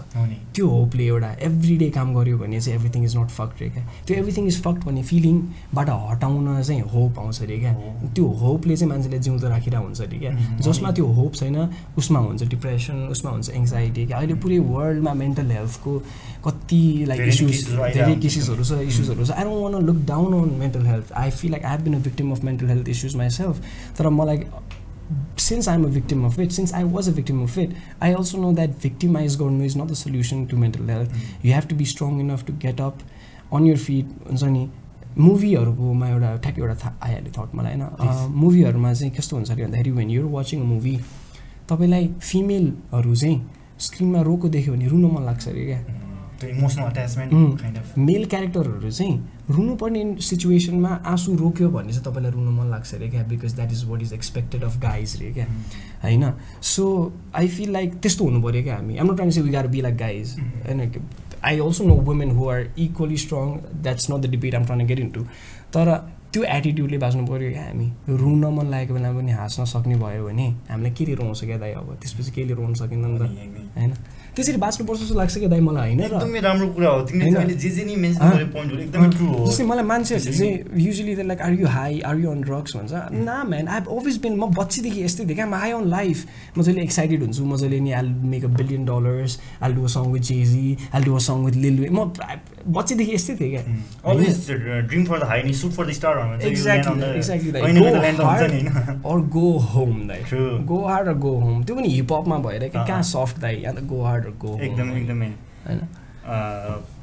त्यो होपले एउटा एभ्री डे काम गऱ्यो भने चाहिँ एभ्रिथिङ इज नट फक्ड रे क्या। त्यो एभ्रिथिङ इज फक्ड भन्ने फिलिङबाट हटाउन चाहिँ होप आउँछ अरे क्या। त्यो होपले चाहिँ मान्छेले जिउँदो राखिरहेको हुन्छ अरे क्या। जसमा त्यो होप छैन उसमा हुन्छ डिप्रेसन उसमा हुन्छ एङ्जाइटी क्या। अहिले पुरै वर्ल्डमा मेन्टल हेल्थको कति लाइक इस्युज धेरै। केसेसहरू छ इस्युजहरू छ। I don't want look down on mental health I feel like I have been a victim of mental health issue myself तर मलाई since I'm a victim of it, since I was a victim of it, I also know that victimize गर्नु is not the solution to mental health. You have to be strong enough to get up on your feet. हुन्छ नि मुभीहरूकोमा एउटा ठ्याक्कै एउटा था आइहाल्यो thought मलाई होइन मुभीहरूमा चाहिँ कस्तो हुन्छ अरे भन्दाखेरि when you're watching a movie तपाईँलाई फिमेलहरू चाहिँ स्क्रिनमा रोको देख्यो भने रुन मन लाग्छ अरे क्या त्यो emotional attachment um. Kind of male क्यारेक्टरहरू चाहिँ रुनुपर्ने सिचुएसनमा आँसु रोक्यो भने चाहिँ तपाईँलाई रुन मन लाग्छ अरे क्या because that is what is expected of guys रे क्या होइन? सो आई फिल लाइक त्यस्तो हुनु पऱ्यो क्या हामी। हाम्रो trying we gotta be like guys होइन? I also know women who are equally strong that's not the debate I'm trying get into तर त्यो एटिट्युडले बाँच्नु पऱ्यो क्या हामी। रुन मन लागेको बेलामा पनि हाँस्न सक्ने भयो भने हामीलाई के लिएर आउँछ क्या दाइ अब? त्यसपछि के लिएर आउनु सकिँदैन नि त होइन? त्यसरी बाँच्नुपर्छ जस्तो लाग्छ क्या दाइ मलाई होइन एकदमै राम्रो कुरा हो। तिमीले जे जे नि मेन्सन अँ। गरेको पोइन्टहरू एकदमै ट्रु हो। जस्तै मलाई मान्छेहरूले चाहिँ युजली त like are you high are you on drugs भन्छ। ना म्यान आई अलवेज बिन म बच्चीदेखि यस्तै थिएँ क्या म हाई अन लाइफ म जहिले एक्साइटेड हुन्छु। म जहिले नि I'll make a billion dollars I'll do a song with Jay Z I'll do a song with lil म बच्चीदेखि यस्तै थिएँ क्या। Always dream for the high नि shoot for the star exactly exactly go home दाइ. Go hard र go home त्यो पनि हिपहपमा भएर कि अँ, कहाँ। सफ्ट दाइ? यहाँ त गो हार्ड गो एकदमै एकदमै। होइन।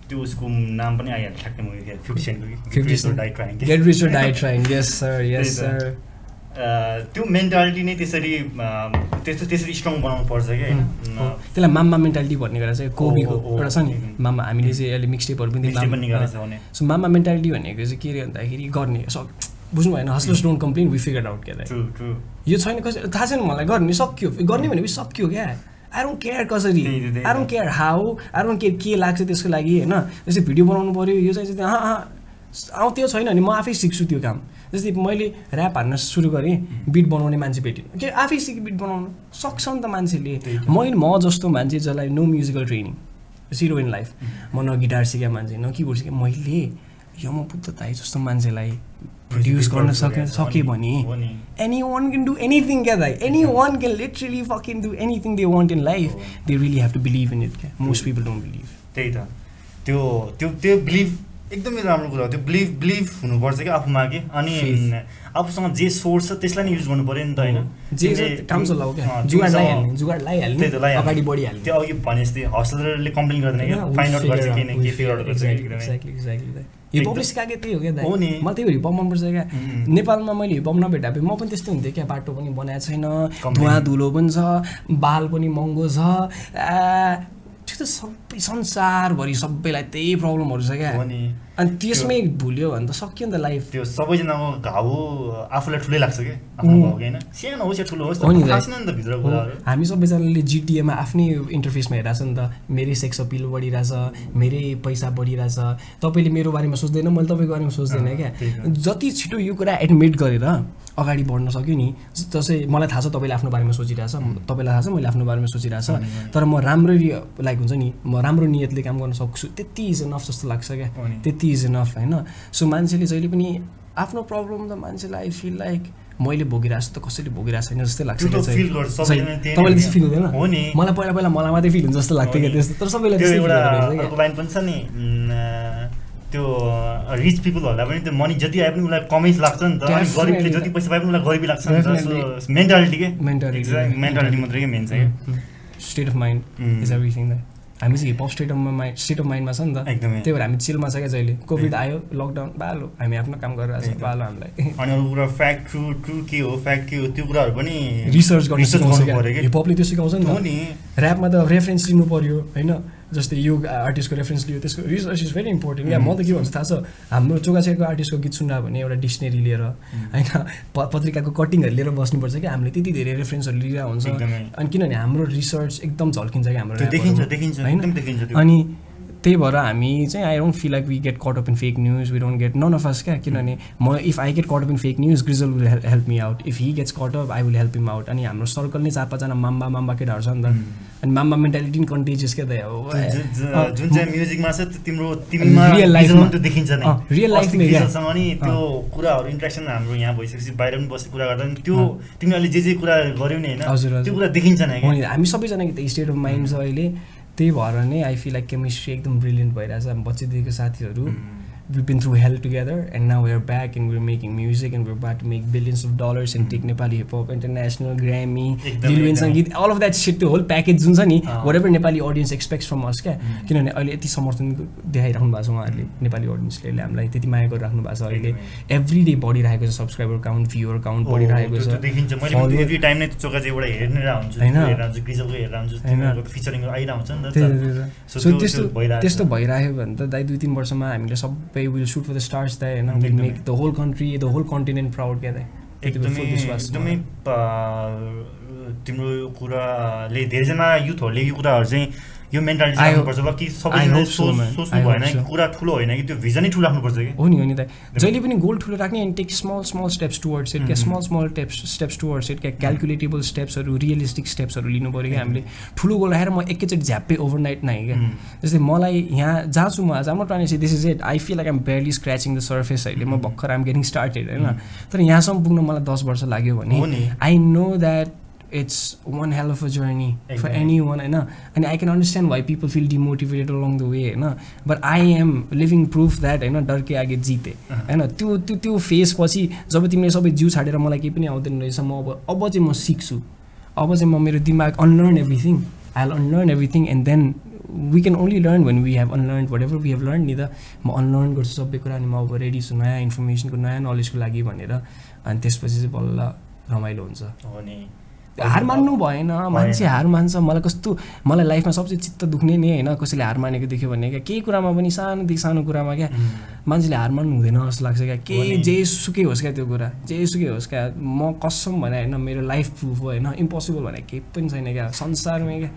त्यो उसको नाम पनि आइहाल्छ ठ्याक्कै मुभी क्या फिफ्टी सेन्टको कि 50 fifty Cent. Die trying get rich die trying yes sir yes त्यही त। सर त्यो मेन्टालिटी नै त्यसरी त्यस्तो त्यसरी स्ट्रङ बनाउनु पर्छ होइन हो। त्यसलाई मामा मेन्टालिटी भन्ने गरेर चाहिँ कोबीको एउटा छ नि। मामा हामीले चाहिँ अहिले मिक्सटेपहरू पनि पनि भने। सो मामा मेन्टालिटी भनेको चाहिँ के अरे भन्दाखेरि गर्ने सक बुझ्नु भएन hustlers don't complain we figure out क्या यो छैन कसरी थाहा छैन मलाई गर्ने सक्यो। गर्ने भनेपछि सक्यो क्या। आई डोन्ट केयर कसरी। I don't care how I don't care के लाग्छ त्यसको लागि होइन? जस्तै भिडियो बनाउनु पऱ्यो यो चाहिँ आउँ त्यो छैन भने म आफै सिक्छु त्यो काम। जस्तै मैले ऱ्याप हान्न सुरु गरेँ बिट बनाउने मान्छे भेटेँ। के आफै सिकेँ बिट बनाउनु सक्छ नि त मान्छेले। मैले म जस्तो मान्छे जसलाई no musical training zero in life म न गिटार सिकेँ मान्छे न किबोर्ड सिकेँ। मैले यो म बुद्ध दाई जस्तो मान्छेलाई प्रड्युस गर्न सके सकेँ भने। Anyone can do anything क्या दाइ anyone can literally fucking do anything they want in life they really have to believe in it क्या मोस्ट पिपल डोन्ट बिलिभ त्यही त। त्यो त्यो त्यो बिलिभ एकदमै राम्रो कुरा हो। त्यो बिलिभ बिलिभ हुनुपर्छ कि आफूमा कि अनि. आफूसँग जे सोर्स छ त्यसलाई नै युज गर्नु पऱ्यो नि त होइन। त्यो अघि भने जस्तै हस्टलरले कम्प्लेन गर्दैन क्या। फाइन्ड आउट गर्छ किन के फिगर आउट गर्छ एकदमै हिपहपले सिकाएको त्यही हो क्या दाइ। मलाई त्यही हो हिपहप मनपर्छ क्या. नेपालमा मैले हिपहप नभेटा भए म पनि त्यस्तै हुन्थेँ क्या बाटो पनि बनाएको छैन. धुवा धुलो पनि छ बाल पनि महँगो छ त्यो त सबै संसारभरि सबैलाई त्यही प्रब्लमहरू छ क्या अनि त्यसमै भुल्यो भने त सक्यो नि त लाइफ त्यो सबैजनाको घाउ आफूलाई ठुलै लाग्छ कि? आफ्नो घाउ कि होइन? सानो होस् या ठुलो होस् नि त। भित्र हो, कुराहरू। हामी सबैजनाले जिटिएमा आफ्नै इन्टरफेसमा हेरिरहेछ नि त। मेरै सेक्स अपिल बढिरहेछ मेरै पैसा बढिरहेछ। तपाईँले मेरो बारेमा सोच्दैन मैले तपाईँको बारेमा सोच्दैन क्या। जति छिटो यो कुरा एडमिट गरेर अगाडि बढ्न सक्यो नि जस्तै मलाई थाहा छ तपाईँले आफ्नो बारेमा सोचिरहेछ तपाईँलाई थाहा छ मैले आफ्नो बारेमा सोचिरहेछ तर म राम्ररी लाइक हुन्छ नि म राम्रो नियतले काम गर्न सक्छु त्यति इज इनफ जस्तो लाग्छ क्या। त्यति इज इनफ होइन सो मान्छेले जहिले पनि आफ्नो प्रब्लम त मान्छेलाई आई फिल लाइक मैले भोगिरहेको छु त कसैले भोगिरहेको छैन जस्तै लाग्छ तपाईँले त्यस्तो फिल हुँदैन। मलाई पहिला पहिला मलाई मात्रै फिल हुन्छ जस्तो लाग्थ्यो क्या। त्यस्तो तर सबैलाई। लाइन पनि छ नि त्यो रिच पिपलहरूलाई पनि त्यो मनी जति आए पनि उसलाई कमै लाग्छ नि त। अनि. गरिबले जति पैसा पाए पनि उसलाई गरिबी लाग्छ नि त. सो मेन्टालिटी के? Mentality. मेन्टालिटी मात्रै के मेन छ क्या? State of mind. Is everything the हामी चाहिँ hiphop state of mind state of माइन्डमा छ नि त। एकदमै। त्यही भएर हामी चिलमा छ क्या जहिले। कोभिड आयो लकडाउन बालो। हामी आफ्नो काम गरिरहेको त्यही छ। बालो हामीलाई। अनि अरू कुरा फ्याक्ट ट्रु ट्रु के हो फ्याक्ट के हो त्यो कुराहरू पनि रिसर्च गर्न सिकाउँछ हिपहपले त्यो सिकाउँछ नि त। नि। ऱ्यापमा त रेफरेन्स लिनु पऱ्यो होइन? जस्तै यो आर्टिस्टको रेफरेन्स लियो त्यसको रिसर्च इज भेरी इम्पोर्टेन्ट या म त के भन्छु थाहा छ हाम्रो चोकाछेकको आर्टिस्टको गीत सुन्दा भने एउटा डिक्सनरी लिएर होइन प- पत्रिकाको कटिङहरू लिएर बस्नुपर्छ क्या हामीले त्यति धेरै रेफरेन्सहरू लिएर हुन्छ। अनि किनभने हाम्रो रिसर्च एकदम झल्किन्छ क्या हाम्रो देखिन्छ होइन? अनि त्यही भएर हामी चाहिँ I don't feel like we get caught up in fake news we don't get none of us क्या किनभने म if I get caught up in fake news Grizzle will help me out if he gets caught up I will help him out अनि हाम्रो circle नै चार पाँचजना mamba mamba केटाहरू छ नि त अनि माम्बा मेन्टालिटी नि कन्टेजियस क्या जुन- चाहिँ म्युजिकमा छ तिम्रो तिमीमा Real life भिजुअलमा मा- त्यो देखिन्छ नै। अँ, real life अस्ति मै क्या। भिजुअलसँग नि त्यो कुराहरू इन्ट्रेक्सन हाम्रो यहाँ भइसकेपछि बाहिर पनि बसेर कुरा गर्दा त्यो अँ। तिमीहरूले जे जे कुरा गर्यौ नि होइन। त्यो कुरा देखिन्छ नि हामी सबैजनाको त स्टेट अफ माइन्ड छ अहिले। त्यही भएर नै आई फिल लाइक केमिस्ट्री एकदम ब्रिलियन्ट भइरहेछ बच्चैदेखिको साथीहरू. We've been through hell together and now we're back and we're making music and we're about to make billions of dollars and take Nepali hip hop international Grammy एकदमै। सङ्गीत all of that shit त्यो whole package छ नि अँ। whatever Nepali audience expects from us क्या Mm. किनभने अहिले यति समर्थन देखाइराख्नु भएको छ उहाँहरूले नेपाली अडियन्सले अहिले हामीलाई त्यति माया गरिराख्नु भएको छ अहिले एकदमै। एभ्री डे बढिरहेको छ सब्सक्राइबर काउन्ट भ्युवर काउन्ट ओ, बढिरहेको त्यो- त्यो छ देखिन्छ मैले पनि Follower- एभ्री टाइम नै त्यो चोकाचीबाट हेरिरहेको हुन्छु होइन? त्यो हेरेर हुन्छु ग्रिजलको हेरेर हुन्छु होइन? तिमीहरूको फिचरिङ आइरहेको हुन्छ नि त त्यही त, त्यही त। So सो त्यो- त्यस्तो त्यो भइरहेको छ। त्यस्तो भइरहेको भने त दाइ दुई तिन वर्षमा हामीले सबै will shoot for the stars दाइ होइन will. Make the whole country the whole continent proud क्या एकदमै एकदमै तिम्रो यो कुराले धेरैजना युथहरूले यो कुराहरू चाहिँ यो मेन्टालिटी राख्नुपर्छ ल कि सबैजनाले सोच man. सोच्नु भएन कि. कुरा ठुलो होइन कि त्यो भिजनै ठुलो राख्नुपर्छ कि हो नि हो नि दाइ जहिले पनि गोल ठुलो राख्ने and take small small steps towards it क्या. Small small steps steps towards it क्या क्यालकुलेटेबल स्टेप्सहरू रियलिस्टिक स्टेप्सहरू लिनु पऱ्यो क्या हामीले ठुलो गोल राखेर म एकैचोटि झ्याप्पै ओभरनाइट नै क्या Mhm. जस्तै मलाई यहाँ जहाँ छु म आज I'm trying this is it I feel like I'm barely scratching the surface अहिले म Mhm. भर्खर आम गेटिङ स्टार्टेड होइन. तर यहाँसम्म पुग्न मलाई दस वर्ष लाग्यो भने I know that it's one hell of a journey for. Anyone होइन अनि I can understand why people feel demotivated along the way होइन but I am living proof that होइन डरके आगे जिते। होइन त्यो त्यो त्यो फेज पछि जब तिमीले सबै जिउ छाडेर मलाई केही पनि आउँदैन रहेछ म अब अब चाहिँ म सिक्छु अब चाहिँ म मेरो दिमाग unlearn everything I unlearn everything and then we can only learn when we have unlearn whatever we have learn नि त म अनलर्न गर्छु सबै कुरा अनि म अब रेडी छु नयाँ इन्फर्मेसनको नयाँ नलेजको लागि भनेर अनि त्यसपछि चाहिँ बल्ल रमाइलो हुन्छ हो नि हार मान्नु भएन मान्छे हार मान्छ। मलाई कस्तो मलाई लाइफमा सबसे चित्त दुख्ने नि होइन कसैले हार मानेको देख्यो भने क्या। केही कुरामा पनि सानोदेखि सानो कुरामा क्या मान्छेले हार मान्नु हुँदैन जस्तो लाग्छ क्या। केही जे सुकै होस् क्या त्यो कुरा। जे सुकै होस् क्या। म कसम भने होइन मेरो लाइफ प्रुफ हो होइन। इम्पोसिबल भने केही पनि छैन क्या। संसारमै क्या।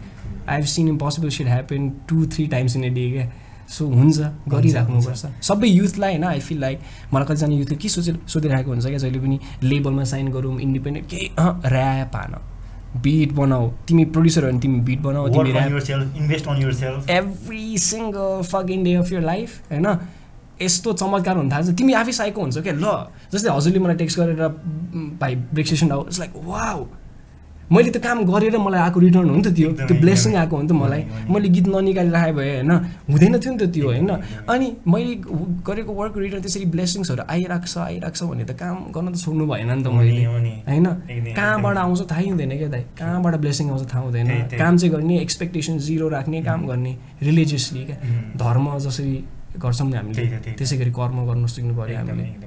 I have seen impossible shit happen two three times in a day क्या। सो हुन्छ गरिराख्नुपर्छ। सबै युथलाई होइन आई फिल लाइक मलाई कतिजना युथले के सोचे सोधिरहेको हुन्छ क्या जहिले पनि लेबलमा साइन गरौँ इन्डिपेन्डेन्ट केही ऱ्याप हान बिट बनाऊ। तिमी प्रड्युसर हो भने तिमी बिट बनाऊ तिमी rap. Every single fuck in day of your life होइन? यस्तो चमत्कार हुन थाल्छ। तिमी आफै साइको हुन्छ क्या। ल जस्तै हजुरले मलाई टेक्स्ट गरेर भाइ ब्रेक सेसन आऊ। इट्स लाइक वाउ मैले त्यो काम गरेर मलाई आएको रिटर्न हो नि त त्यो त्यो ब्लेसिङ आएको हो नि त मलाई मैले गीत ननिकालिराखेँ भए होइन हुँदैन थियो नि त त्यो होइन। अनि मैले गरेको वर्क रिटर्न त्यसरी ब्लेसिङ्सहरू आइरहेको छ आइरहेको छ भने त काम गर्न त छोड्नु भएन नि त मैले। होइन? कहाँबाट आउँछ थाहै हुँदैन क्या दाइ। कहाँबाट ब्लेसिङ आउँछ थाहा हुँदैन। काम चाहिँ गर्ने एक्सपेक्टेसन जिरो राख्ने काम गर्ने रिलिजियसली क्या। धर्म जसरी गर्छौँ नि हामीले त्यसै गरी कर्म गर्नु सिक्नु पऱ्यो हामीले।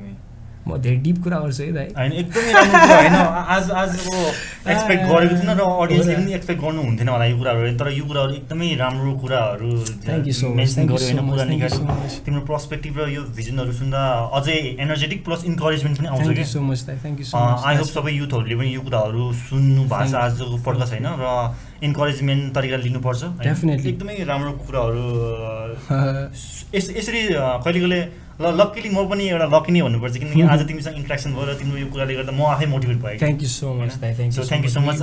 म धेरै डिप कुरा गर्छु है दाइ। होइन एकदमै राम्रो होइन आज आजको एक्सपेक्ट गरेको थिएन र अडियन्सले पनि एक्सपेक्ट गर्नु हुन्थेन होला यो कुराहरू तर यो कुराहरू एकदमै राम्रो कुराहरू गर्यो होइन कुरा निकाल्यो। तिम्रो पर्सपेक्टिभ र यो भिजनहरू सुन्दा अझै एनर्जेटिक प्लस इन्करेजमेन्ट पनि आउँछ so much thank you I hope सबै युथहरूले पनि यो कुराहरू सुन्नु भएको छ आजको पड्का छैन र इन्करेजमेन्ट तरिकाले लिनुपर्छ एकदमै राम्रो कुराहरू यसरी कहिले कहिले ल लक्कीली म पनि एउटा लकी नै भन्नुपर्छ किनकि आज तिमीसँग इन्ट्रेक्सन भयो र तिम्रो यो कुराले गर्दा म आफै मोटिभेट भएँ। Thank you so much thank you thank you so much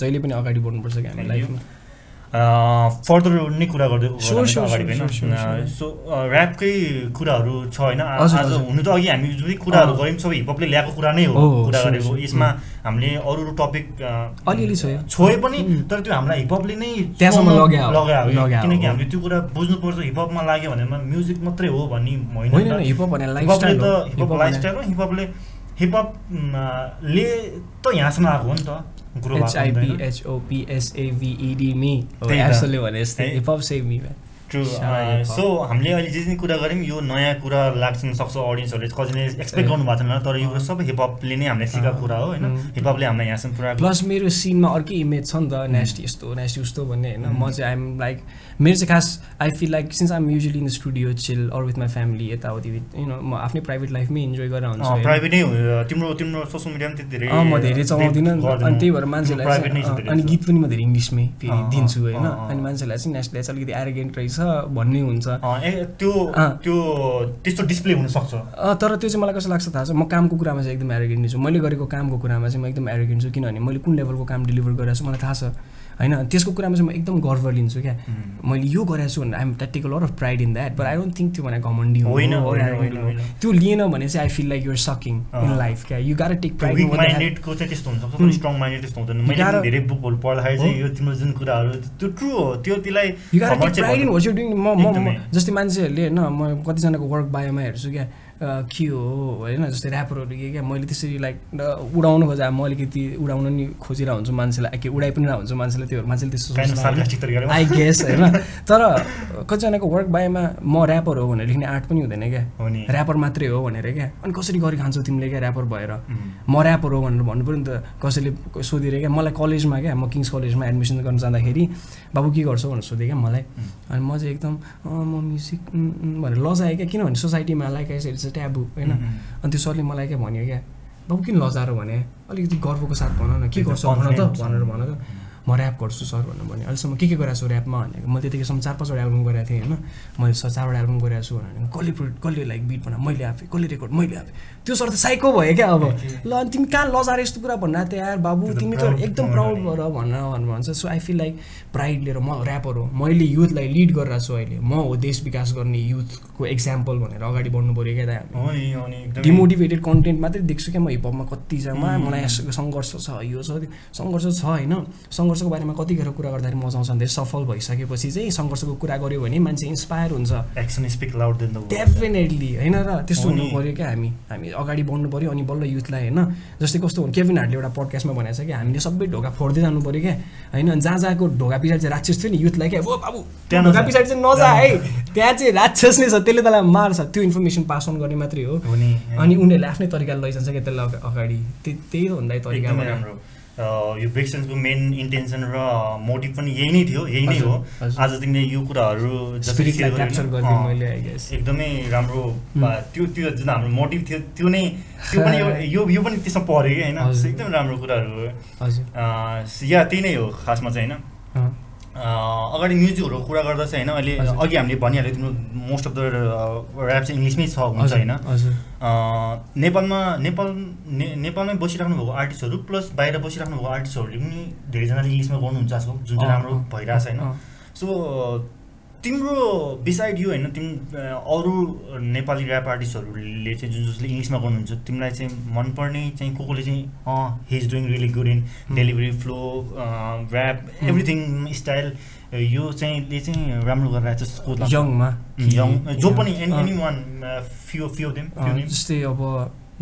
जहिले पनि अगाडि बढ्नुपर्छ कि हामी लाइफमा फर्दर नै कुरा गर्दै अगाडि होइन? सो ऱ्यापकै कुराहरू छ होइन? आज हुनु त अघि हामी जुन कुराहरू गऱ्यौँ सबै हिपहपले ल्याएको कुरा नै हो कुरा गरेको। यसमा हामीले अरू अरू टपिक अलिअलि छोए पनि तर त्यो हामीलाई हिपहपले नै त्यहाँसम्म लगायो किनकि हामीले त्यो कुरा बुझ्नुपर्छ हिपहपमा लाग्यो भने म्युजिक मात्रै हो भन्ने होइन हिपहप लाइफस्टाइल हो। हिपहपले हिपहपले त यहाँसम्म आएको हो नि त। एचआइपिएचओपिएसएभिइडी मी एप्सोले भने जस्तै hip hop save me true so हामीले अहिले जे जे कुरा गऱ्यौँ यो नयाँ कुरा लाग्न सक्छ अडियन्सहरूले कतिले एक्सपेक्ट गर्नु भएको छैन तर यो कुरा सबै हिपहपले नै हामीलाई सिकाएको कुरा हो होइन? हिपहपले हामीलाई यहाँसम्म पुरा प्लस मेरो सिनमा अर्कै इमेज छ नि त नेस्ट यस्तो नेस्ट उस्तो भन्ने होइन? म चाहिँ आइएम लाइक मेरो चाहिँ खास I feel like since I'm usually in the studio chill or with my family यताउति विथ यु नो म आफ्नै प्राइभेट लाइफमै इन्जोय गरेर हुन्छ प्राइभेटै तिम्रो तिम्रो सोसियल मिडिया पनि धेरै म धेरै चलाउँदिनँ अनि त्यही भएर मान्छेलाई अनि गीत पनि म धेरै इङ्ग्लिसमै फेरि दिन्छु होइन अनि मान्छेलाई चाहिँ नेस्टले चाहिँ अलिकति एरोगेन्ट रहेछ भन्ने हुन्छ त्यो त्यो त्यस्तो डिस्प्ले हुनसक्छ। तर त्यो चाहिँ मलाई कस्तो लाग्छ थाहा छ म कामको कुरामा चाहिँ एकदम एरोगेन्ट छु। मैले गरेको कामको कुरामा चाहिँ म एकदम एरोगेन्ट छु किनभने मैले कुन लेभलको काम डेलिभर गरिरहेको छु मलाई थाहा छ। होइन त्यसको कुरामा चाहिँ म एकदम गर्व लिन्छु क्या। मैले यो गरेको छु भने I'm tactical or of pride in that but I don't think त्यो भने घमन्डी होइन त्यो लिएन भने चाहिँ I feel like you're sucking in life क्या। यु गाह्रो टेक प्राइड चाहिँ त्यस्तो हुन्छ स्ट्रङ माइन्डेड त्यस्तो हुँदैन। मैले धेरै बुकहरू पढ्दाखेरि चाहिँ यो तिम्रो जुन कुराहरू त्यो ट्रु हो। त्यो त्यसलाई you gotta take pride in what you doing म जस्तै मान्छेहरूले होइन म कतिजनाको वर्क बायोमा हेर्छु क्या। के हो होइन? जस्तै ऱ्यापरहरू के क्या मैले त्यसरी लाइक उडाउनु खोजेँ। म अलिकति उडाउन नि खोजिरहेको हुन्छु मान्छेलाई। के उडाइ पनि हुन्छु मान्छेले त्यो मान्छेले त्यस्तो आई गेस होइन? तर कतिजनाको वर्क बायोमा म ऱ्यापर हो भनेर लेख्ने आर्ट पनि हुँदैन क्या। ऱ्यापर मात्रै हो भनेर क्या। अनि कसरी गरी खान्छौ तिमीले क्या ऱ्यापर भएर? म ऱ्यापर हो भनेर भन्नु पऱ्यो नि त। कसैले सोधेर क्या? मलाई कलेजमा क्या म किङ्स कलेजमा एडमिसन गर्न जाँदाखेरि बाबु के गर्छौ? भनेर सोधेँ क्या मलाई। अनि म चाहिँ एकदम म म्युजिक भनेर लजाएँ क्या। किनभने सोसाइटीमा like I it's a taboo होइन? अनि त्यो सरले मलाई क्या भन्यो क्या बाबु किन लजाएर भने? अलिकति गर्वको साथ भन न के गर्छौ भन त? भनेर भन त म ऱ्याप गर्छु सर भनेर भने अहिलेसम्म के के गरेको छु ऱ्यापमा भनेको मैले त्यतिखेरसम्म चार पाँचवटा एल्बम गरेको थिएँ होइन? मैले सर चारवटा एल्बम गरेको छु भने कसले कसले लाइक बिट बना मैले आफै कसले रेकर्ड मैले आफै। त्यो सर त साइको भयो क्या अब। ल अनि तिमी कहाँ लजाएर यस्तो कुरा भन्नु त यार बाबु तिमी त एकदम प्राउड भएर भन्न भन्छ। So I feel like pride लिएर म ऱ्यापर हो। मैले युथलाई लिड गरिरहेको छु अहिले। म हो देश विकास गर्ने युथको एक्जाम्पल भनेर अगाडि बढ्नु पऱ्यो क्या डिमोटिभेटेड कन्टेन्ट मात्रै देख्छु क्या म हिपहपमा कतिजना मलाई सङ्घर्ष छ यो छ। सङ्घर्ष छ होइन। सङ्घर्षको बारेमा कतिखेर कुरा गर्दाखेरि मजा आउँछ धेरै सफल भइसकेपछि चाहिँ सङ्घर्षको कुरा गऱ्यो भने मान्छे इन्सपायर हुन्छ। डेफिनेटली होइन र? त्यस्तो हुनु पऱ्यो क्या हामी। हामी अगाडि बढ्नु पऱ्यो अनि बल्ल युथलाई होइन? जस्तै कस्तो हुन्छ केभिन हार्टले एउटा पडकास्टमा भनेको छ कि हामीले सबै ढोका फोड्दै जानु पऱ्यो क्या होइन जहाँ जहाँको ढोका पछाडि चाहिँ राक्षस थियो नि युथलाई क्या बाबु त्यहाँ ढोका पछाडि चाहिँ नजा है? त्यहाँ चाहिँ राक्षस नै छ त्यसले तँलाई मार्छ। त्यो इन्फर्मेसन पास अन गर्ने मात्रै हो। अनि उनीहरूले आफ्नै तरिकाले लैजान्छ क्या त्यसलाई अगाडि? त्यही हो भन्दा तरिका यो ब्रेक्सनको मेन इन्टेन्सन र मोटिभ पनि यही नै थियो यही नै हो। आज तिमीले यो कुराहरू. एकदमै राम्रो त्यो त्यो जुन हाम्रो मोटिभ थियो त्यो नै त्यो पनि यो यो पनि त्यसमा पऱ्यो कि होइन। एकदम राम्रो कुराहरू या त्यही नै हो खासमा चाहिँ होइन? अगाडि म्युजिकहरूको कुरा गर्दा चाहिँ होइन अहिले। अघि हामीले भनिहाल्यो तिम्रो मोस्ट अफ द ऱ्याप चाहिँ इङ्ग्लिसमै छ हुन्छ होइन। नेपालमा नेपाल ने नेपालमै बसिराख्नु भएको आर्टिस्टहरू प्लस बाहिर बसिराख्नु भएको आर्टिस्टहरूले पनि धेरैजनाले इङ्ग्लिसमा गर्नुहुन्छ आजकल जुन चाहिँ राम्रो अँ, भइरहेछ होइन। सो तिम्रो बिसाइड यो होइन तिम अरू नेपाली ऱ्याप आर्टिस्टहरूले चाहिँ जुन जसले इङ्ग्लिसमा गर्नुहुन्छ तिमीलाई चाहिँ मनपर्ने चाहिँ को कोले चाहिँ अँ he is doing really good in delivery flow rap everything style यो चाहिँ ले चाहिँ राम्रो गरिरहेको छ यङमा यङ जो पनि anyone few few them जस्तै अब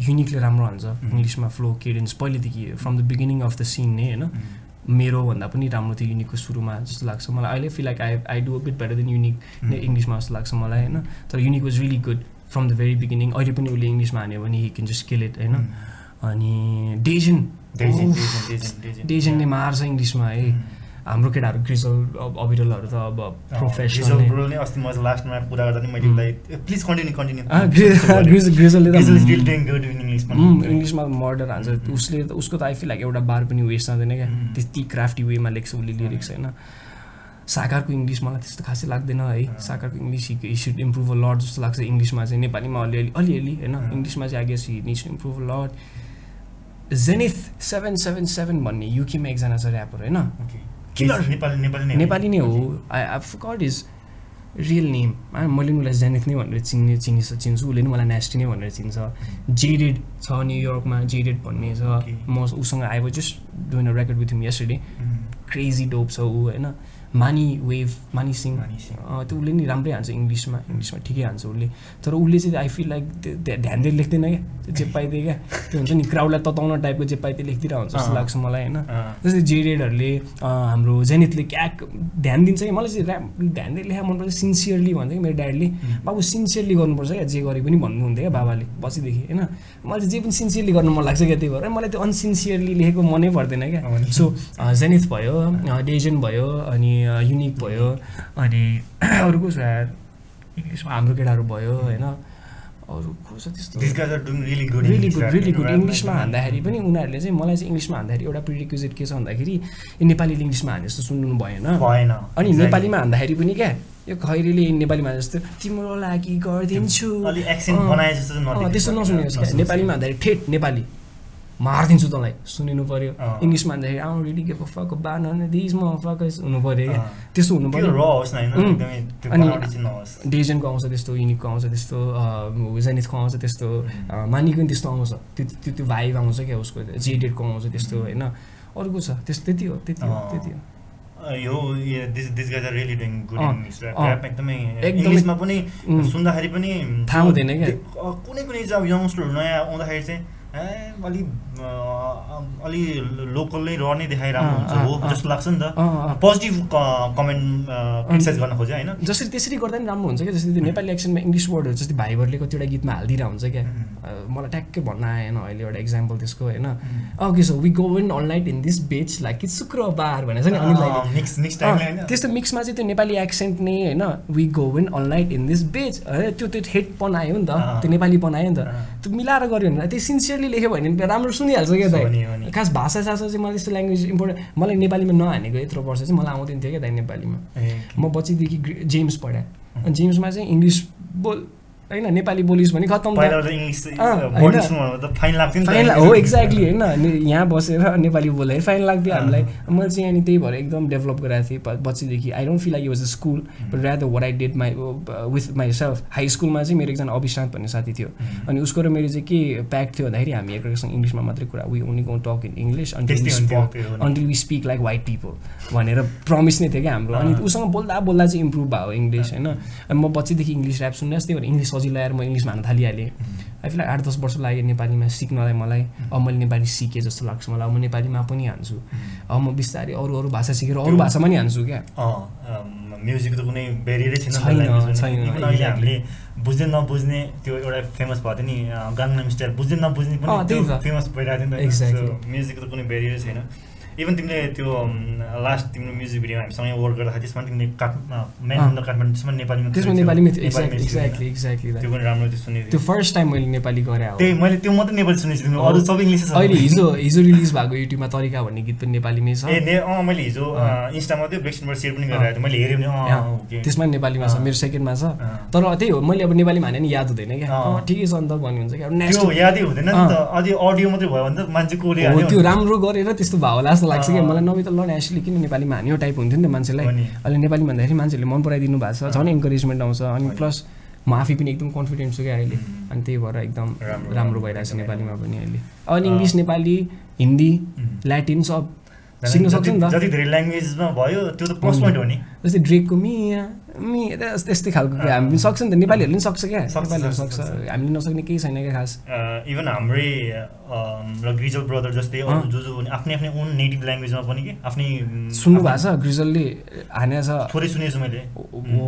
युनिकले राम्रो हान्छ इङ्ग्लिसमा फ्लो केडेन्स पहिलेदेखि from the beginning of the scene नै होइन? मेरो भन्दा पनि राम्रो थियो युनिकको सुरुमा जस्तो लाग्छ। मलाई अहिले feel like I I do bit better than Unique इङ्ग्लिसमा जस्तो लाग्छ मलाई होइन? तर Unique was really good from the very beginning अहिले पनि उसले इङ्ग्लिसमा हान्यो भने he can just kill it होइन? अनि डेजन डेजनले मार्छ इङ्ग्लिसमा है। हाम्रो केटाहरू ग्रिजल अब अविरलहरू त अब प्रोफेसनल इङ्ग्लिसमा मर्डर हान्छ। उसले त उसको त आई फिल लाइक एउटा बार पनि वेस्ट जाँदैन क्या. त्यति क्राफ्टी वेमा लेख्छ उसले लिरिक्स होइन। साकारको इङ्ग्लिस मलाई त्यस्तो खासै लाग्दैन है। साकारको English he should improve a lot जस्तो लाग्छ इङ्ग्लिसमा चाहिँ। नेपालीमा अलिअलि अलिअलि होइन. इङ्ग्लिसमा चाहिँ I guess he needs improve a lot Zenith seven seven seven भन्ने युकेमा एकजना छ ऱ्यापर होइन. नेपाली नै नेपाली नै हो। I I got his real name मैले उसलाई जेनिथ नै भनेर चिन्ने चिनिस चिन्छु। उसले पनि मलाई नेस्टी नै भनेर चिन्छ। जेडेड छ न्युयोर्कमा जेडेड भन्ने छ. म उसँग I was just doing a record with him yesterday. Crazy dope छ ऊ होइन? मानी वेभ मानी सिंह मानी सिंह। अँ, त्यो उसले नि राम्रै हान्छ इङ्ग्लिसमा इङ्ग्लिसमा ठिकै हान्छ उसले तर उसले चाहिँ आई फिल लाइक ध्यान दिएर लेख्दैन क्या जे पाइदिए क्या त्यो हुन्छ नि क्राउडलाई तताउन टाइपको जे पाइदिए लेखिदिएर हुन्छ जस्तो। लाग्छ मलाई होइन. जस्तै जेडेडहरूले हाम्रो जेनिथले क्याक ध्यान दिन्छ कि मलाई चाहिँ ऱ्याप ध्यान दिएर लेखा मनपर्छ सिन्सियरली भन्छ कि मेरो ड्याडीले बाबु सिन्सियरली गर्नुपर्छ क्या जे गरे पनि भन्नुहुन्थ्यो क्या बाबाले बसीदेखि होइन मलाई चाहिँ जे पनि सिन्सियरली गर्नु मन लाग्छ क्या त्यही भएर मलाई त्यो अनसिन्सियरली लेखेको मनै पर्दैन क्या। सो जेनिथ भयो डेजन भयो अनि युनिक भयो। अनि अरू को छ इङ्ग्लिसमा हाम्रो केटाहरू भयो होइन। अरू को छ त्यस्तो रियली गुड रियली गुड इङ्ग्लिसमा मा हान्दाखेरि पनि उनीहरूले चाहिँ मलाई चाहिँ इङ्ग्लिसमा हान्दाखेरि एउटा प्रिरिक्विजिट के छ भन्दाखेरि यो नेपालीले इङ्ग्लिसमा हाने जस्तो सुन्नु भएन। भएन। अनि. नेपालीमा हान्दाखेरि पनि क्या यो खैरीले नेपालीमा जस्तो तिम्रो लागि गरिदिन्छु। त्यस्तो नसुनिनुहोस्। नेपालीमा हान्दाखेरि ठेट नेपाली। मारिदिन्छु तँलाई। सुनिनु पऱ्यो। इङ्ग्लिसमा हान्दाखेरि आउँ रिली के फक बान दिज म फकस हुनु पऱ्यो क्या। त्यस्तो हुनु पऱ्यो अनि- डेजनको आउँछ त्यस्तो युनिकको आउँछ त्यस्तो जेनिथको आउँछ त्यस्तो मानीको पनि त्यस्तो आउँछ। त्यो त्यो त्यो भाइब आउँछ क्या उसको जेडेडको आउँछ त्यस्तो होइन? अरूको छ। त्यस्तो त्यति हो त्यति हो। त्यति हो। यो this this guys are really doing good English rap एकदमै इङ्ग्लिसमा पनि. सुन्दाखेरि पनि थाहा हुँदैन क्या। कुनै कुनै अब यङ्स्टरहरू नयाँ आउँदाखेरि चाहिँ अलि अलि लोकल नै रहने देखाइ राम्रो अँ, हुन्छ हो। जस्तो लाग्छ नि त। पोजिटिभ कमेन्ट क्रिटिसाइज गर्न खोज्यो होइन? जसरी त्यसरी गर्दा पनि राम्रो हुन्छ क्या जस्तै त्यो नेपाली एक्सनमा इङ्ग्लिस वर्डहरू जस्तै भाइबरले कतिवटा गीतमा हालिदिएर हुन्छ क्या। मलाई ट्याक्कै भन्न आएन अहिले एउटा इक्जाम्पल त्यसको होइन? Okay so we go in all night in this bitch like कि शुक्रबार भनेको छ नि त्यस्तो मिक्समा चाहिँ त्यो नेपाली एक्सेन्ट नै होइन? We go in all night in this bitch है त्यो त्यो हेडपन आयो नि त। त्यो नेपालीपन आयो नि त। त्यो मिलाएर गऱ्यो भने त्यो सिन्सियरली लेख्यो भने राम्रो सुनिहाल्छ क्या दाइ। खास भाषा सासा चाहिँ मलाई त्यस्तो ल्याङ्ग्वेज इम्पोर्टेन्ट मलाई नेपालीमा नहानेको यत्रो वर्ष चाहिँ मलाई आउँदैन थियो क्या दाइ नेपालीमा। म बच्चीदेखि जेम्स पढाएँ अनि जेम्समा चाहिँ इङ्ग्लिस बोल होइन नेपाली बोलिस् भने खत्तम हो एक्ज्याक्टली होइन। यहाँ बसेर नेपाली बोल्दाखेरि फाइन लाग्थ्यो हामीलाई। मैले चाहिँ अनि त्यही भएर एकदम डेभलप गराएको थिएँ बच्चीदेखि। I don't feel like was a school but rather what I did my with myself high स्कुलमा चाहिँ मेरो एकजना अभिशान्त भन्ने साथी थियो। अनि उसको र मेरो चाहिँ के प्याक थियो भन्दाखेरि हामी एकअर्कासँग इङ्ग्लिसमा मात्रै कुरा we only gonna talk in English until we spoke. Until we like white people भनेर प्रमिस नै थियो क्या हाम्रो। अनि। उसँग बोल्दा बोल्दा चाहिँ इम्प्रुभ भयो इङ्ग्लिस होइन। अनि म बच्चीदेखि इङ्ग्लिस ऱ्याप सुन्ने त्यही भएर इङ्ग्लिस पछि ल्याएर म इङ्ग्लिसमा हान्न थालिहालेँ। आई फिल आठ दस वर्ष लाग्यो नेपालीमा सिक्नलाई मलाई अब मैले नेपाली सिकेँ जस्तो लाग्छ मलाई अब म नेपालीमा पनि हान्छु। अब म बिस्तारै अरू अरू भाषा सिकेर अरू भाषा पनि हान्छु क्या। म्युजिक त कुनै बेरियरै छैन छैन, अहिले. हामीले बुझ्दै नबुझ्ने त्यो एउटा फेमस भएको थियो नि गाङ्नाम स्टाइल बुझ्दै नबुझ्ने पनि। फेमस भइरहेको थियो नि. त। म्युजिकको त कुनै बेरियरै छैन। इभन तिमीले त्यो लास्ट तिम्रो म्युजिक भिडियो हामीसँगै वर्क गर्दाखेरि त्यसमा तिमीले काठ काठमाडौँ त्यसमा नेपालीमा त्यसमा। नेपालीमा एक्ज्याक्टली? एक्ज्याक्टली त्यो पनि राम्रो त्यो सुनेको त्यो फर्स्ट टाइम मैले नेपाली गरेँ हो त्यही मैले त्यो मात्रै नेपाली सुनेको छु अरू सबै इङ्ग्लिस अहिले हिजो हिजो रिलिज भएको युट्युबमा तरिका भन्ने गीत पनि नेपालीमै छ ए ने अँ मैले हिजो। इन्स्टामा त्यो बेक्सनबाट सेयर पनि थिएँ मैले हेरेँ भने त्यसमा नेपालीमा छ। मेरो सेकेन्डमा छ। तर त्यही हो मैले अब नेपालीमा हाने नि याद हुँदैन क्या ठिकै छ अन्त भन्ने हुन्छ क्या यादै हुँदैन नि। त अझै अडियो मात्रै भयो भने त मान्छे हाल्यो त्यो भने- राम्रो गरेर त्यस्तो भयो होला जस्तो लाग्छ अँ। मलाई नभए त ल एसले किन नेपालीमा हान्यो टाइप हुन्थ्यो नि त मान्छेलाई। अहिले नेपाली भन्दाखेरि मान्छेहरूले मन पराइदिनु भएको छ झन् इन्करेजमेन्ट आउँछ अनि। प्लस म आफै पनि एकदम कन्फिडेन्ट छु क्या अहिले. अनि त्यही भएर एकदम राम्रो, भइरहेको छ नेपालीमा। पनि अहिले अनि अँ। इङ्ग्लिस नेपाली हिन्दी. ल्याटिन सब सिक्न सक्छ नि त। जति धेरै ल्याङ्ग्वेजमा भयो त्यो त प्लस। पोइन्ट हो नि। जस्तै ड्रेकको मिया मि त्यस- त्यस्तै खालको हामी पनि सक्छ नि त। नेपालीहरूले पनि सक्छ क्या। नेपालीहरू सक्छ। हामीले नसक्ने केही छैन क्या खास। इभन हाम्रै र ग्रिजल ब्रदर जस्तै जो जो आफ्नै आफ्नै ओन नेटिभ ल्याङ्ग्वेजमा पनि के? आफ्नै सुन्नु भएको छ? ग्रिजलले हानेको छ थोरै सुनेको छु मैले। ओ ओ मैले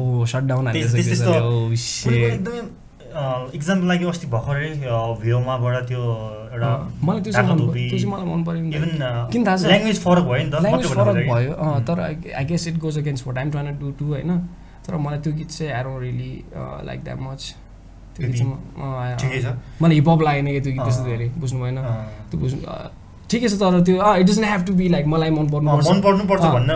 shit। एकदमै इक्जामको लागि अस्ति भर्खरै भ्योमाबाट त्यो एउटा मलाई त्यो चाहिँ मलाई मन पऱ्यो नि त। इभन किन थाहा छ ल्याङ्ग्वेज फरक भयो नि त ल्याङ्ग्वेज फरक भयो। तर I guess it goes against what I'm trying do to होइन तर मलाई त्यो गीत चाहिँ don't really like that much त्यो गीत चाहिँ मलाई हिपहप लागेन क्या त्यो गीत त्यस्तो। धेरै बुझ्नु भएन। त्यो बुझ्नु ठिकै छ तर त्यो it doesn't have to be like मलाई मन पर्नु मन पर्नुपर्छ। भन्न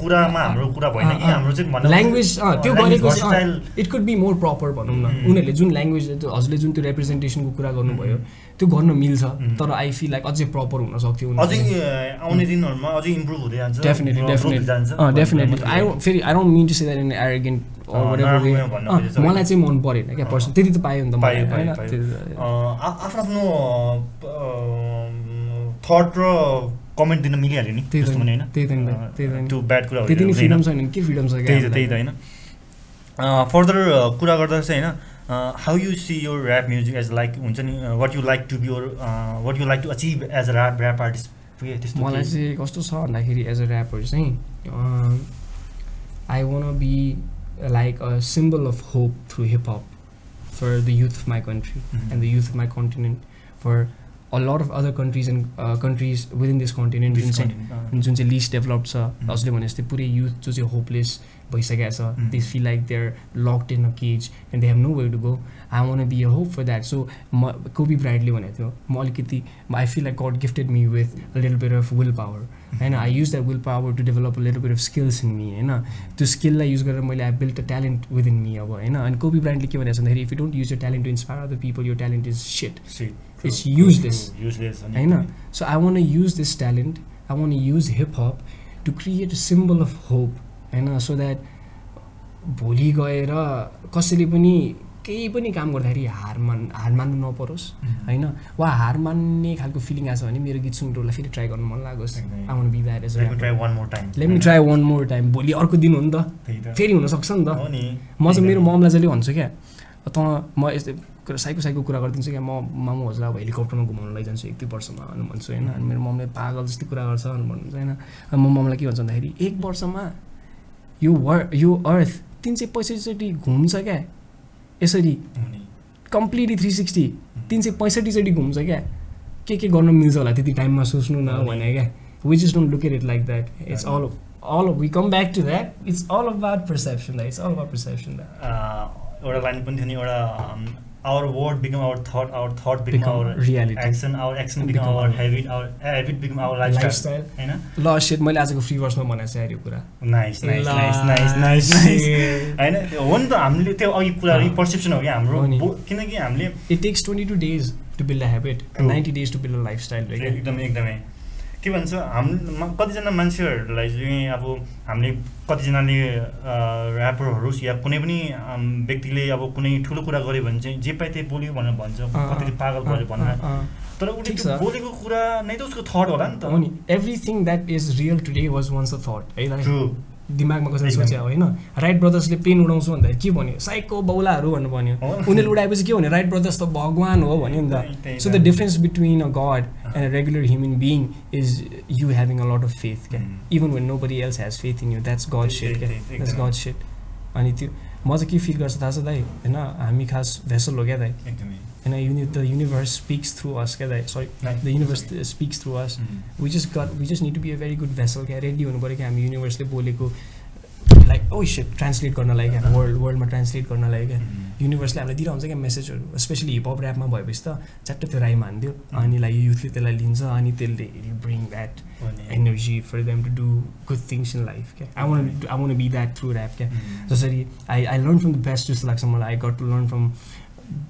कुरामा हाम्रो कुरा भएन कि हाम्रो चाहिँ ल्याङ्ग्वेज त्यो गरेको style it could be more proper भनौँ न. उनीहरूले जुन ल्याङ्ग्वेज हजुरले जुन त्यो रिप्रेजेन्टेसनको कुरा गर्नुभयो त्यो गर्न मिल्छ. तर आई फिल लाइक अझै प्रपर हुन सक्थ्यो अझै आउने दिनहरूमा अझै इम्प्रुभ हुँदै जान्छ डेफिनेटली डेफिनेटली डेफिनेटली आई। फेरि I don't mean to say that in arrogant. मलाई चाहिँ मन परेन क्या पर्सन त्यति त पायो नि त पायो, होइन? आफ्नो आफ्नो थट र कमेन्ट दिन मिलिहाल्यो नि त्यही होइन। त्यो ब्याड कुरा फ्रिडम छैन के फ्रिडम छ त्यही त? त्यही त होइन फर्दर कुरा गर्दा चाहिँ होइन हाउ यु सी यो ऱ्याप म्युजिक एज लाइक हुन्छ नि what you like to be your what you like to achieve as a rap rap artist त्यस्तो मलाई? चाहिँ कस्तो छ भन्दाखेरि एज अ ऱ्यापर चाहिँ I wanna be like a symbol of hope through hip hop for the youth of my country. And the youth of my continent for a lot of other countries and countries within this continent जुन This चाहिँ content, अँ। जुन चाहिँ list develop छ Mhm. हजुरले भने जस्तै पुरै युथ जो चाहिँ होपलेस भइसकेको छ Mhm. They feel like they are locked in a cage and they have no way to go I wanna be a hope for that so म कोबी ब्राइडले भनेको थियो म अलिकति I feel like God gifted me with little bit of will power होइन I use that will power to develop little bit of skills in me होइन त्यो स्किललाई युज गरेर मैले I built a talent within me अब होइन अनि Kobe ब्राइन्डले के भनेको छ भन्दाखेरि if you don't use your talent to inspire other people यो ट्यालेन्ट इज सिट Useless अनि होइन so I wanna use this talent I wanna use hip hop to create a symbol of hope होइन so that भोलि गएर कसैले पनि केही पनि काम गर्दाखेरि हार मान हार मान्नु नपरोस्. होइन वा हार मान्ने खालको फिलिङ आएको छ भने मेरो गीत सुनेर उसलाई फेरि ट्राई गर्नु मन लागोस् एकदमै। I wanna be that as Let me try one more time. Let me try one more time भोलि अर्को दिन हो नि त। फेरि हुनसक्छ नि त। म चाहिँ मेरो। ममलाई जहिले भन्छु क्या त म यस्तो साइको साइको कुरा गरिदिन्छु क्या। म मामु हजुर अब हेलिकप्टरमा घुमाउनु लैजान्छु एक दुई वर्षमा अनि भन्छु होइन। अनि मेरो ममले पागल जस्तै कुरा गर्छ अनि भन्नुहुन्छ होइन। म ममलाई के भन्छ भन्दाखेरि एक वर्षमा यो वर यो अर्थ तिन सय पैँसठीचोटि घुम्छ क्या। यसरी। कम्प्लिटली थ्री सिक्सटी तिन सय पैँसठीचोटि घुम्छ क्या। के के गर्न मिल्छ होला त्यति टाइममा सोच्नु न भने क्या। We just don't look at it like that it's all all we come back to that it's all about perception that it's all about perception that uh, एउटा लाइन पनि थियो नि एउटा our word become our thought our thought become Become our reality. Our action become Become our our- habit our habit become our lifestyle Lifestyle. होइन ल set मैले आजको free वर्समा भनेको छु यार यो कुरा nice nice nice nice nice nice. होइन हो नि त हामीले त्यो अघि कुरा अँ। पर्सेप्सन हो कि हाम्रो किनकि हामीले it takes twenty two days to build a habit. Ninety days to build a lifestyle एकदमै एकदमै के भन्छ हाम कतिजना मान्छेहरूलाई चाहिँ अब हामीले कतिजनाले ऱ्यापरहरू या कुनै पनि व्यक्तिले अब कुनै ठुलो कुरा गर्यो भने चाहिँ जे पाए त्यही बोल्यो भनेर भन्छ कतिले पागल भयो भनेर। तर उसले त्यो। बोलेको कुरा नै त उसको थट होला नि त। Everything that is real today was once a thought है दिमागमा कसरी एकदम। सोचे होइन? राइट ब्रदर्सले पेन उडाउँछु भन्दाखेरि के भन्यो? साइको बौलाहरू भन्नु भन्यो। उनीहरूले उडाएपछि के भन्यो? राइट ब्रदर्स त भगवान् हो भन्यो नि त। So the difference between a God and a. Regular human being is you having a lot of faith क्या. Even when nobody else has faith in you that's God set क्या? That's. God set अनि त्यो म चाहिँ के feel गर्छु थाहा छ दाइ? होइन हामी खास भेसल हो क्या दाइ? एकदमै। होइन युनि the universe speaks through us क्या दाइ sorry. The universe speaks through us Mm. We just got we just need to be a very good vessel क्या रेडी हुनु पऱ्यो कि हामी युनिभर्सले बोलेको लाइक ओ सेट ट्रान्सलेट गर्नलाई क्या वर्ल्ड वर्ल्डमा ट्रान्सलेट गर्नलाई क्या. युनिभर्सले हामीलाई दिइरहन्छ क्या मेसेजहरू स्पेसली हिपहप ऱ्यापमा भएपछि त च्याट्ट त्यो राइम हानिदियो अनि लाइक युथले त्यसलाई लिन्छ अनि त्यसले bring that energy for them to do good things in life क्या I want I want be that through rap क्या. जसरी I I learn from the best जस्तो लाग्छ मलाई I got to learn from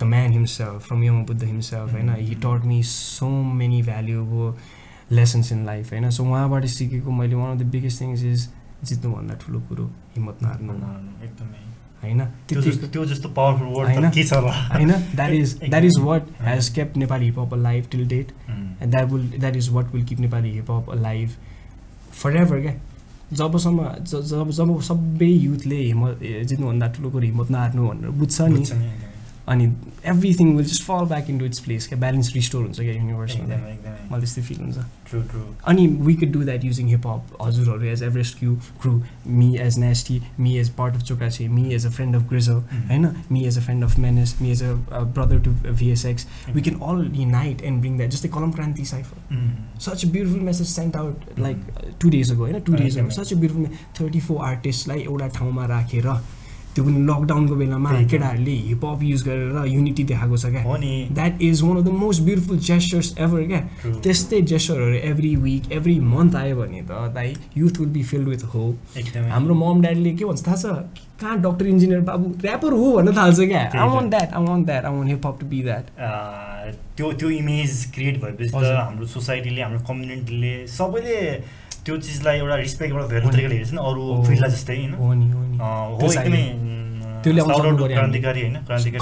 the man himself from Yama Buddha himself होइन he taught me so many valuable lessons in life होइन so उहाँबाट सिकेको मैले one of the biggest things is जित्नुभन्दा ठुलो कुरो हिम्मत नहार्नु एकदमै। होइन त्यो त्यति जस्तो त्यो जस्तो पावरफुल वर्ड होइन? That is that is what. Has kept Nepali hip hop alive till date. And that will that is what will keep Nepali hip hop alive forever क्या जबसम्म जब जब सबै युथले हिम्मत जित्नुभन्दा ठुलो कुरो हिम्मत नहार्नु भनेर बुझ्छ नि। अनि everything will just fall back into its place क्या ब्यालेन्स रिस्टोर हुन्छ क्या युनिभर्समा मलाई त्यस्तै फिल हुन्छ। ट्रु ट्रु अनि we could do that using hip hop हजुरहरू as Everest Q crew me as Nasty me as part of Chokache me as a friend of Grizzle होइन? Me as a friend of Menace me as a brother to VSX we can all unite and bring that जस्तै Kalam Kranti cypher a beautiful message sent out like uh, two days ago होइन two days एकदमै। such a beautiful thirty four आर्टिस्टलाई एउटा ठाउँमा राखेर त्यो पनि लकडाउनको बेलामा। केटाहरूले हिपहप युज गरेर युनिटी देखाएको छ क्या that is one of the most beautiful gestures ever क्या. त्यस्तै जेस्चरहरू एभ्री विक एभ्री मन्थ आयो भने त दाइ youth will be filled with hope हाम्रो मम ड्याडीले के भन्छ थाहा छ कहाँ डक्टर इन्जिनियर बाबु ऱ्यापर हो भन्न थाल्छ क्या I. Want that I want that I want hip hop to be that त्यो त्यो इमेज क्रिएट भएपछि त। हाम्रो सोसाइटीले हाम्रो कम्युनिटीले सबैले त्यो चिजलाई एउटा रिस्पेक्ट एउटा भेल्यु। तरिकाले हेर्छ नि। अरू। फिल्डलाई जस्तै होइन। हो एकदमै। क्रान्तिकारी होइन क्रान्तिकारी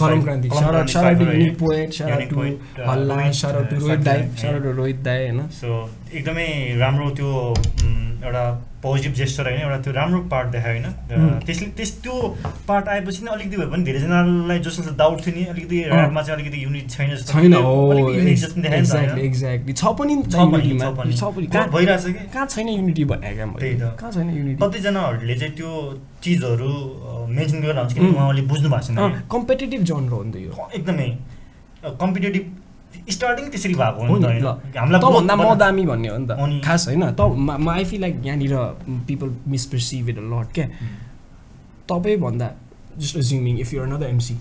सो एकदमै राम्रो त्यो एउटा पोजिटिभ जेस्टर होइन एउटा त्यो राम्रो पार्ट देखायो होइन. त्यसले त्यस त्यो पार्ट आएपछि नै अलिकति भए पनि धेरैजनालाई जसले डाउट थियो नि अलिकति। ऱ्यापमा चाहिँ अलिकति युनिट छैन छैन एक्ज्याक्टली छ पनि भइरहेछ कि? कहाँ छैन युनिटी भने क्या त्यही त। कहाँ छैन युनिटी कतिजनाहरूले चाहिँ त्यो चिजहरू मेन्सन गरेर हुन्छ किन उम्. उहाँले बुझ्नु भएको छैन। कि। कम्पिटेटिभ जनर हो नि त यो। एकदमै कम्पिटेटिभ स्टार्टिङ त्यसरी भएको हो नि तँभन्दा म दामी भन्ने हो नि। त खास होइन त म आई फिल लाइक यहाँनिर पिपल मिसपर्सिभ इट लट क्या. तपाईँभन्दा just assuming if you're another MC.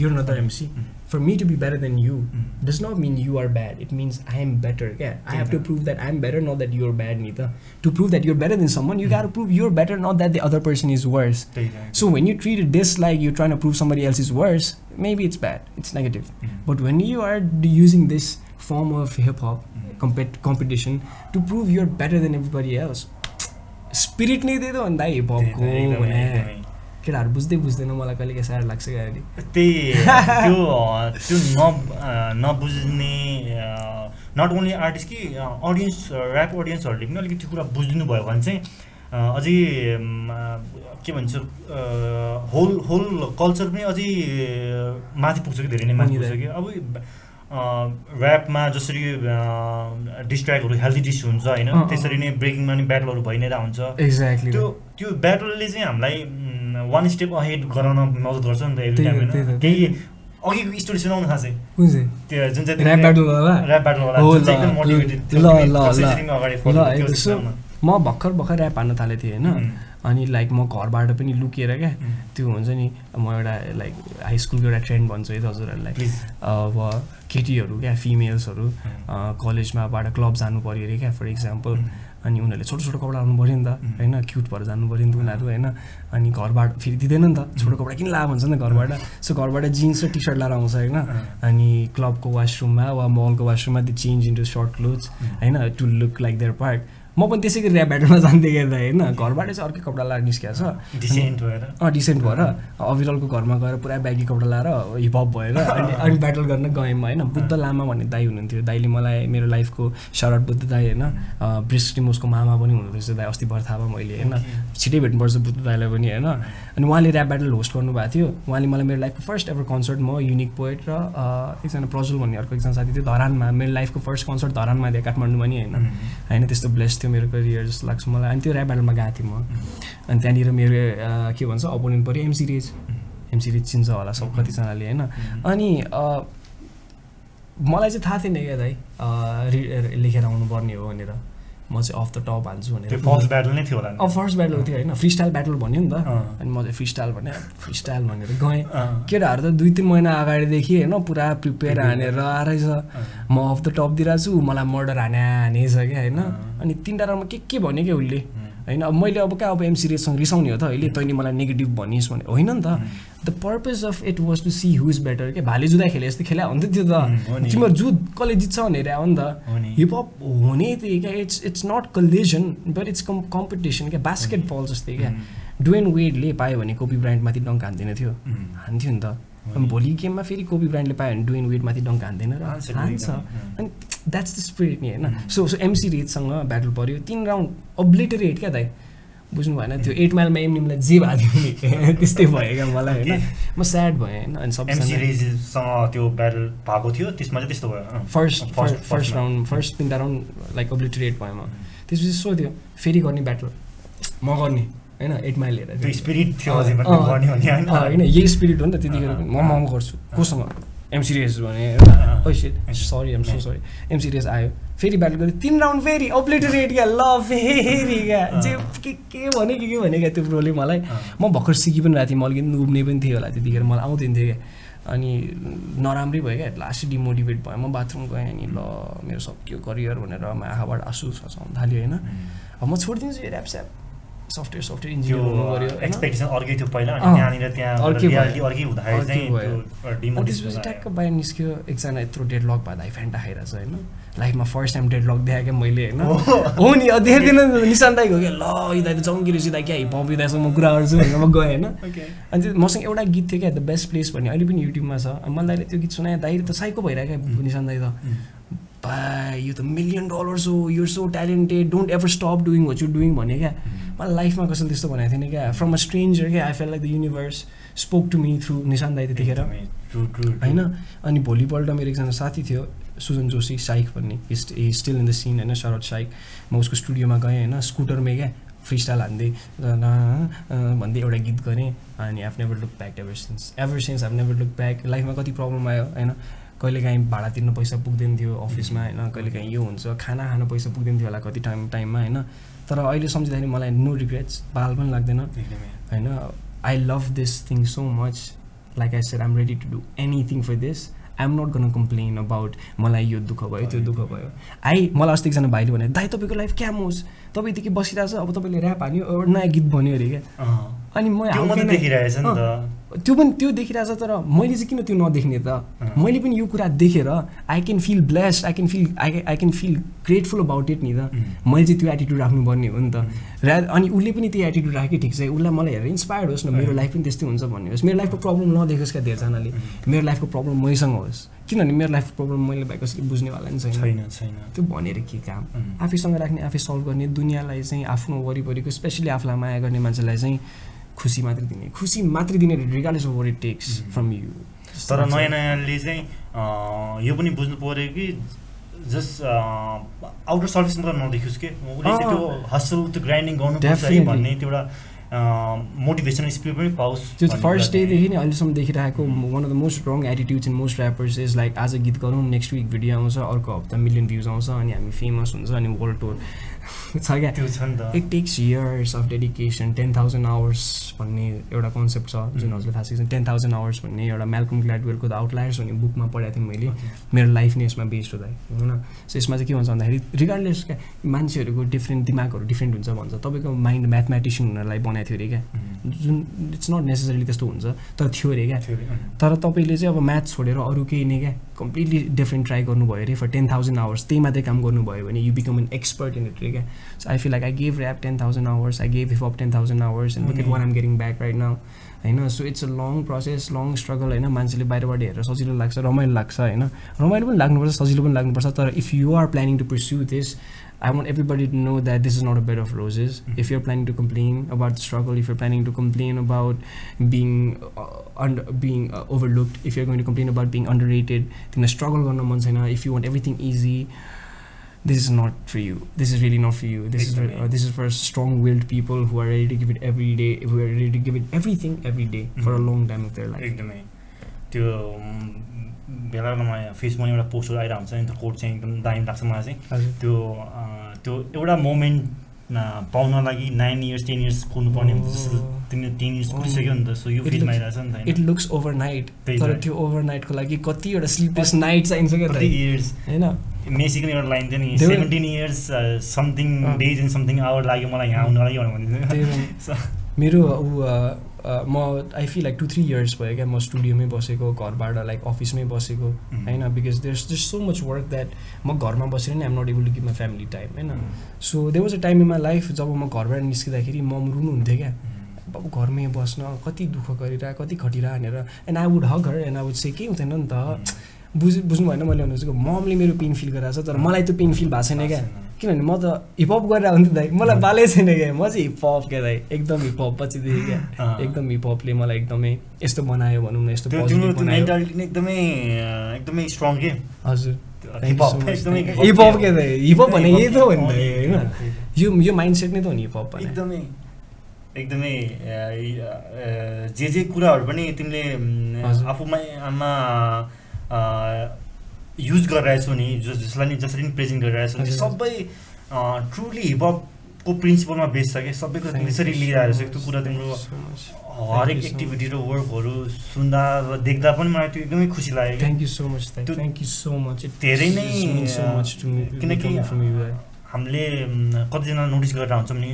You're another MC for me to be better than you mm. does not mean you are bad. It means i am better. Yeah i have to prove that i'm better not that you're bad neither to prove that you're better than someone you mm. got to prove you're better not that the other person is worse. So when you treat a dislike you're trying to prove somebody else is worse maybe it's bad. It's negative. Mm. but when you are using this form of hip-hop compet- competition to prove you're better than everybody else spirit nahi de do andai hip hop केटाहरू बुझ्दै बुझ्दैन मलाई कहिले काहीँ साह्रो लाग्छ क्या अहिले त्यही त्यो त्यो न नबुझ्ने नट ओन्ली आर्टिस्ट कि अडियन्स ऱ्याप अडियन्सहरूले पनि अलिकति कुरा बुझिदिनु भयो भने चाहिँ अझै के भन्छ होल होल कल्चर पनि अझै माथि पुग्छ कि धेरै नै माथि पुग्छ कि अब ऱ्यापमा जसरी डिस्ट्र्याक्टहरू हेल्दी डिस हुन्छ होइन त्यसरी नै ब्रेकिङमा नि ब्याटलहरू भइ नै रहन्छ एक्ज्याक्टली त्यो त्यो ब्याटलले चाहिँ हामीलाई वान स्टेप अहेड गराउन मद्दत गर्छ नि त एभ्री टाइम होइन। केही अघिको स्टोरी सुनाउनु थाहा कुन चाहिँ? त्यो जुन चाहिँ ऱ्याप ब्याटल ऱ्याप एकदम मोटिभेटेड ल, ल, ल। म भर्खर भर्खर ऱ्याप हान्न थालेको थिएँ होइन? अनि लाइक म घरबाट पनि लुकेर क्या त्यो हुन्छ नि म एउटा लाइक हाई स्कुलको एउटा ट्रेन्ड भन्छु है हजुरहरूलाई। अब केटीहरू क्या फिमेल्सहरू कलेजमाबाट क्लब जानु पऱ्यो अरे क्या फर इक्जाम्पल अनि उनीहरूले छोटो छोटो कपडा लाउनु पऱ्यो नि त. होइन क्युट भएर जानु पऱ्यो नि त उनीहरू होइन। अनि घरबाट फेरि दिँदैन नि त छोटो कपडा किन ला भन्छ नि त घरबाट? सो घरबाट जिन्स र टी सर्ट लाएर आउँछ होइन। अनि क्लबको वासरुममा वा मलको वासरुममा त्यो चेन्ज इन्टु सर्ट क्लोथ्स. होइन to look like their part म पनि त्यसै गरी ऱ्याप ब्याटलमा क्या दाइ होइन घरबाटै चाहिँ अर्कै कपडा लगाएर निस्किएको छ। डिसेन्ट भएर। अँ डिसेन्ट भएर। अविरलको घरमा गएर पुरा ब्यागी कपडा लगाएर हिपहप भएर अनि अनि ब्याटल गर्न गयौँ होइन। बुद्ध लामा भन्ने दाई हुनुहुन्थ्यो। दाइले मलाई मेरो लाइफको सरट बुद्ध दाई होइन। ब्रिस्टिमोसको मामा पनि हुनुहुँदो रहेछ दाई अस्ति थाहा भयो मैले होइन। छिटै भेट्नुपर्छ बुद्ध दाईलाई पनि होइन। अनि उहाँले ऱ्याप ब्याटल होस्ट गर्नुभएको थियो। उहाँले मलाई मेरो लाइफको फर्स्ट एभर कन्सर्ट म युनिक पोइट र एकजना प्रजुल भन्ने अर्को एकजना साथी थियो धरानमा। मेरो लाइफको फर्स्ट कन्सर्ट धरानमा थियो काठमाडौँमा नि होइन। होइन त्यस्तो ब्लेस थियो। मेरो करियर जस्तो लाग्छ मलाई। अनि त्यो ऱ्याप ब्याटलमा गएको थिएँ म। अनि त्यहाँनिर मेरो के भन्छ अपोनेन्ट पऱ्यो एमसी रेज एमसी रेज चिन्छ होला सब कतिजनाले होइन? अनि मलाई चाहिँ थाहा थिएन क्या दाइ लेखेर आउनुपर्ने हो भनेर। म चाहिँ अफ द टप हाल्छु भनेर। फर्स्ट ब्याटल नै थियो होला अब फर्स्ट ब्याटल थियो होइन। फ्री स्टाइल ब्याटल भन्यो नि त। अनि म चाहिँ फ्री स्टाइल भने फ्री स्टाइल भनेर गएँ। केटाहरू त दुई तिन महिना अगाडिदेखि होइन पुरा प्रिपेयर हानेर आएछ म अफ द टप दिइरहेको छु मलाई मर्डर हाने हानेछ क्या होइन। अनि तिनवटा राउन्डमा के के भन्यो क्या उसले? होइन अब मैले अब कहाँ अब एमसी रेससँग रिसाउने हो त अहिले तैँले मलाई नेगेटिभ भनिस् भने। होइन नि त। The purpose of it was to see who is better के भाले जुदा खेले जस्तो खेला हुन्थ्यो त्यो त। तिम्रो जुद कसले जित्छ भनेर आयो नि त। हिपहप हुने त्यही क्या it's it's not collision but it's com competition क्या बास्केट बल जस्तै क्या डुवेन वेडले पायो भने कोपी ब्रान्डमाथि डङ्क हान्दैन थियो। हान्थ्यो नि त। भोलि गेममा फेरि कोपी ब्रान्डले पायो भने डुवेन वेडमाथि डङ्क हान्दैन र हान्छ अनि द्याट्स द स्पिरिट नि होइन। सो सो एमसी रेडसँग ब्याटल पऱ्यो तिन राउन्ड अब्लिटरेट क्या दाइ? बुझ्नु भएन त्यो एट माइलमा एमनिमलाई जे भएको थियो नि? त्यस्तै भयो क्या मलाई होइन? म स्याड भएँ होइन? अनि सबसँग त्यो ब्याटल भएको थियो त्यसमा चाहिँ त्यस्तो भयो। First first first round first तिनवटा राउन्ड लाइक अब्लिटरेट भयो म। त्यसपछि सोध्यो फेरि गर्ने ब्याटल म गर्ने होइन? एट माइल हेरेर स्पिरिट थियो होइन? यही स्पिरिट हो नि त त्यतिखेर म म गर्छु। कोसँग? एम सिरियस भने sorry am so sorry am serious आयो। फेरि ब्याटल गऱ्यो तिन राउन्ड फेरि अब्लिटरेट क्या ल फेरि क्या। जे के के भने के के भने क्या त्यो प्रोले मलाई। म भर्खर सिकि पनि रहेको थिएँ मलाई अलिकति उब्ने पनि थियो होला त्यतिखेर मलाई आउँदैन थियो क्या। अनि नराम्रै भयो क्या लास्ट डिमोटिभेट भयो। म बाथरुम गएँ अनि ल मेरो सकियो करियर भनेर म आँखाबाट आँसु ससाउनु थाल्यो होइन। अब म छोडिदिन्छु यो ऱ्याप स्याप सफ्टवेयर सफ्टवेयर इन्जिनियर एक्सपेक्टेसन अर्कै थियो पहिला अनि त्यहाँनिर त्यहाँ अर्कै हुँदाखेरि चाहिँ त्यसपछि ट्याक्क बाहिर निस्क्यो एकजना यत्रो डेड लक भए दाइ फ्यान्टा खाइरहेछ होइन? लाइफमा फर्स्ट टाइम डेड लक देखाएँ क्या मैले होइन? हो नि देखेर निशान दाइको क्या ल यो दाइ त चङ्गिरो सिधा क्या हिप दाइसँग म कुरा गर्छु भनेर म गएँ होइन? अनि त्यो मसँग एउटा गीत थियो क्या द बेस्ट प्लेस भन्ने अहिले पनि युट्युबमा छ। मलाई दाइले त्यो गीत सुनाएँ दाइ त साइको भइरहेको क्या निशान दाइ त। भाइ यो त मिलियन डलर्स हो you're so talented don't ever stop doing what you doing भने क्या। मलाई लाइफमा कसैले त्यस्तो भनेको थिएन क्या। फ्रम अ स्ट्रेन्जर क्या I felt like the universe spoke to me through Nishan दाई त्यतिखेर। होइन? अनि भोलिपल्ट मेरो एकजना साथी थियो सुजन जोशी साइक भन्ने। स्टिल इन द सिन होइन? शरद साइक। म उसको स्टुडियोमा गएँ होइन? स्कुटरमै क्या फ्री स्टाइल हान्दै भन्दै एउटा गीत गरेँ। अनि I've never look back ever since ever since I've never look back लाइफमा कति प्रब्लम आयो होइन? कहिलेकाहीँ भाडा तिर्नु पैसा पुग्दैन थियो अफिसमा होइन कहिलेकाहीँ यो हुन्छ खाना खानु पैसा पुग्दैन थियो होला कति टाइम टाइममा होइन। तर अहिले सम्झिँदाखेरि मलाई नो रिग्रेट्स बाल पनि लाग्दैन। होइन I love this thing so much like I said I'm ready to do anything for this I am not gonna complain about मलाई यो दुःख भयो त्यो दुःख भयो। आई मलाई अस्ति एकजना भाइले भने दाइ तपाईँको लाइफ क्याम होस् तपाईँ यतिकै बसिरहेको छ अब तपाईँले ऱ्याप हान्यो एउटा नयाँ गीत भन्यो अरे क्या? अनि म त्यो पनि त्यो देखिरहेछ तर मैले चाहिँ किन त्यो नदेख्ने त? मैले पनि यो कुरा देखेर I can feel blessed I can feel I I can feel grateful about it नि त। मैले चाहिँ त्यो एटिट्युड राख्नुपर्ने हो नि त। रा अनि उसले पनि त्यो एटिट्युड राखेँ ठिक छ। उसलाई मलाई हेरेर इन्सपायर्ड होस् न। मेरो लाइफ पनि त्यस्तै हुन्छ भन्ने होस् मेरो लाइफको प्रब्लम नदेखोस् क्या धेरैजनाले। मेरो लाइफको प्रब्लम मैसँग होस्। किनभने मेरो लाइफको प्रब्लम मैले भएको कसैले बुझ्नेवाला नि छैन। छैन त्यो भनेर के काम? आफैसँग राख्ने आफै सल्भ गर्ने दुनियाँलाई चाहिँ आफ्नो वरिपरिको स्पेसली आफूलाई माया गर्ने मान्छेलाई चाहिँ खुसी मात्रै दिने खुसी मात्रै दिने regardless of what it takes from you तर नयाँ नयाँले चाहिँ यो पनि बुझ्नु पऱ्यो कि जस्ट आउटर सर्भिस मात्र नदेखोस् कि? उसले चाहिँ त्यो हसल त्यो ग्राइन्डिङ गर्नुपर्छ है भन्ने त्यो एउटा मोटिभेसनल स्पिरिट पनि पाओस् त्यो फर्स्ट डेदेखि नै अहिलेसम्म देखिरहेको one of the most wrong attitudes in most rappers is like आज गीत गरौँ नेक्स्ट विक भिडियो आउँछ अर्को हप्ता मिलियन भ्युज आउँछ अनि हामी फेमस हुन्छ अनि वर्ल्ड टुर छ क्या? त्यो छ नि त। It takes years of dedication ten thousand hours भन्ने एउटा कन्सेप्ट छ जुन हजुरले थाहा छ टेन थाउजन्ड आवर्स भन्ने एउटा म्यालकम ग्ल्याडवेलको द आउटलायर्स भन्ने बुकमा पढाएको थिएँ मैले। मेरो लाइफ नै यसमा बेस्ड हुँदा होइन सो यसमा चाहिँ के भन्छ भन्दाखेरि रिगार्डलेस क्या मान्छेहरूको डिफ्रेन्ट दिमागहरू डिफ्रेन्ट हुन्छ भन्छ। तपाईँको माइन्ड म्याथमेटिसियन हुनलाई बनाएको थियो अरे क्या। जुन इट्स नट नेसेसरी त्यस्तो हुन्छ तर थ्योरी क्या। Theory, अँ। तर तपाईँले चाहिँ अब म्याथ छोडेर अरू केही नै क्या कम्प्लिटली डिफ्रेन्ट ट्राई गर्नुभयो अरे। फर टेन थाउजन्ड आवर्स त्यही मात्रै काम गर्नुभयो भने you become an expert in it क्या। So I feel like I gave rap ten thousand hours I gave hip ten thousand hours and look at one um getting back right now होइन so it's a long process long struggle होइन मान्छेले बाहिरबाट हेरेर सजिलो लाग्छ रमाइलो लाग्छ होइन रमाइलो पनि लाग्नुपर्छ सजिलो पनि लाग्नुपर्छ तर if you are planning to pursue this I want everybody to know that this is not a bed of roses. Mhm. If you're planning to complain about the struggle, if you're planning to complain about being uh, under, being uh, overlooked, if you're going to complain about being underrated, then struggle गर्न मन छैन. If you want everything easy, this is not for you. This is really not for you. This is for, Exactly. uh, this is for strong-willed people who are ready to give it every day. Who are ready to give it everything every day for a Mhm. long time of their life. एकदमै त्यो बेला बेलामा फेसबुकमा एउटा पोस्टहरू आइरहेको हुन्छ नि त्यो कोड चाहिँ एकदम दामी लाग्छ मलाई चाहिँ. त्यो त्यो एउटा मोमेन्ट पाउन लागि नाइन इयर्स टेन इयर्स कुर्नुपर्ने हुन्छ जस्तो. तिमीले टेन इयर्स. कुरिसक्यो नि त सो यो फिल्डमा looks- आइरहेछ नि त इट लुक्स ओभरनाइट त्यही तर। त्यो ओभरनाइटको लागि कतिवटा स्लिपलेस नाइट चाहिन्छ क्या इयर्स होइन मेसीको एउटा लाइन थियो नि। Seventeen years something. Days and something hour लाग्यो मलाई यहाँ आउनु लागि भनेर त्यही भन्दै हो। So- मेरो ऊ म I feel like two three years भयो क्या म स्टुडियोमै बसेको घरबाट लाइक अफिसमै बसेको Mhm. होइन? Because there just so much work that म घरमा बसेर नि I'm not able to give my family time होइन? So there was a time in my life जब म घरबाट निस्किँदाखेरि मम रुनुहुन्थ्यो क्या। बाबु घरमै बस्न कति दुःख गरिरह कति खटिरह भनेर and I would hug her and I would say केही हुँदैन नि त? बुझ बुझ्नु भएन मैले भन्नु चाहिँ ममले मेरो पेन फिल गरिरहेको छ तर मलाई त्यो पेन फिल भएको छैन क्या। किनभने म त हिपहप गरेर हुन्थेँ दाइ मलाई बालै छैन क्या। म चाहिँ हिपहप क्या दाइ एकदम हिपहप पछिदेखि क्या। अँ। एकदम हिपहपले मलाई एकदमै यस्तो बनायो भनौँ न यस्तो एकदमै स्ट्रङ के? हजुर। हिपहप के त हिपहप भने यही त हो नि त अँ, होइन? यो यो माइन्डसेट नै त हो नि हिपहप भने। एकदमै एकदमै जे जे कुराहरू पनि तिमीले। आफूमा आमा युज गरिरहेछौ नि जस जसलाई नि जसरी नि प्रेजेन्ट गरिरहेछौ नि। सबै ट्रुली हिपहपको प्रिन्सिपलमा बेस छ क्या सबै कुरा तिमीले यसरी लिएर छ त्यो कुरा तिम्रो हरेक एक्टिभिटी र वर्कहरू सुन्दा र देख्दा पनि मलाई त्यो एकदमै खुसी लाग्यो। Thank you so much thank you so much धेरै नै, किनकि हामीले कतिजना नोटिस गरेर हुन्छौँ नि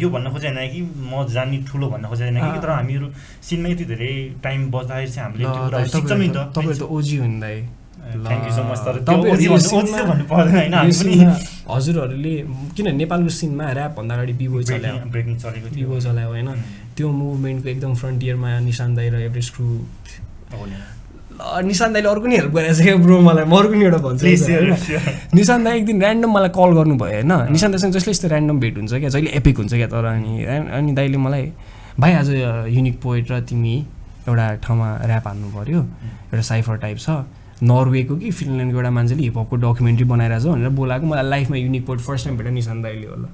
यो भन्न खोजेँ होइन कि म जानी ठुलो भन्न खोजेँ होइन कि। तर हामीहरू सिनमा यति धेरै टाइम बस्दाखेरि चाहिँ हामीले दाइ, सिक्छौँ नि त। त तपाईँहरू त ओजी हो नि दाइ थ्याङ्क यू सो मच तर भन्नु पर्दैन होइन हजुरहरूले किन नेपालको सिनमा ऱ्यापभन्दा अगाडि बिबो चलायो। ब्रेकिङ चलेको बिबो चलायो होइन। त्यो मुभमेन्टको एकदम फ्रन्टियरमा निशान दाई र एभरेस्ट क्रु निशान दाईले अर्को नि हेल्प गरेको छ क्या ब्रो मलाई? म अर्को नि एउटा भन्छु होइन? निशान दाई एक दिन ऱ्यान्डम मलाई कल गर्नुभयो होइन? निशान दाईसँग जसले यस्तो ऱ्यान्डम भेट हुन्छ क्या जहिले एपिक हुन्छ क्या तर अनि अनि दाईले मलाई भाइ आज युनिक पोइट र तिमी एउटा ठाउँमा ऱ्याप हान्नु पऱ्यो। एउटा साइफर टाइप छ। नर्वेको कि फिनल्यान्डको एउटा मान्छेले हिपहपको डकुमेन्ट्री बनाइरहेछ भनेर बोलाएको। मलाई लाइफमा युनिक पोइट फर्स्ट टाइम भेटेँ निशान दाईले होला।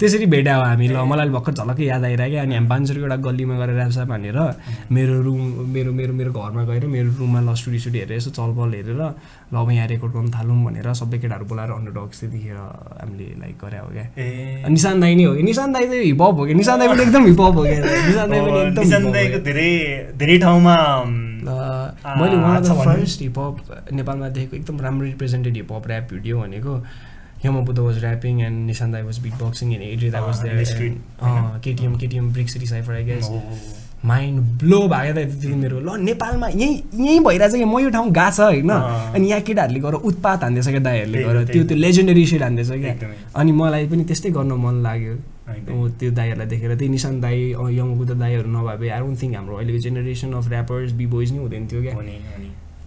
त्यसरी भेट्यौँ हामी ल मलाई भर्खर झलक्कै याद आइरहेको क्या अनि हामी बान्चुरको एउटा गल्लीमा गएर ऱ्यापसाप हानेर मेरो रुम मेरो मेरो मेरो घरमा गएर मेरो रुममा ल स्टुडियो स्टुडियो हेरेर यसो चलपल हेरेर ल अब यहाँ रेकर्ड गर्नु थालौँ भनेर सबै केटाहरू बोलाएर अन्डर डग्स त्यतिखेर हामीले लाइक गरे हो क्या। निशान दाई नै हो कि? निशान दाई चाहिँ हिपहप हो कि निशान दाई पनि एकदम हिपहप हो क्या? निशान दाई पनि एकदम। धेरै धेरै ठाउँमा मैले फर्स्ट हिपहप नेपालमा देखेको एकदम राम्रो रिप्रेजेन्टेड हिपहप ऱ्याप भिडियो भनेको। Yama Buddha was rapping and Nishan दाई was beat boxing and Adri दाई was uh, in the street, होइन? KTM KTM brick city cypher I guess हो, हो, हो। माइन्ड ब्लो भएको त त्यति मेरो ल नेपालमा यहीँ यहीँ भइरहेछ कि म यो ठाउँ गएको छ होइन। अनि यहाँ केटाहरूले गएर उत्पात हान्दैछ क्या दाईहरूले गएर त्यो। त्यो लेजेन्डरी सेट हान्दैछ क्या अनि मलाई पनि त्यस्तै गर्न मन लाग्यो त्यो दाईहरूलाई देखेर त्यही निशान दाई बुद्ध दाईहरू नभए आई डोन्ट थिङ्क हाम्रो अहिलेको generation of rappers B boys नै हुँदैन थियो क्या।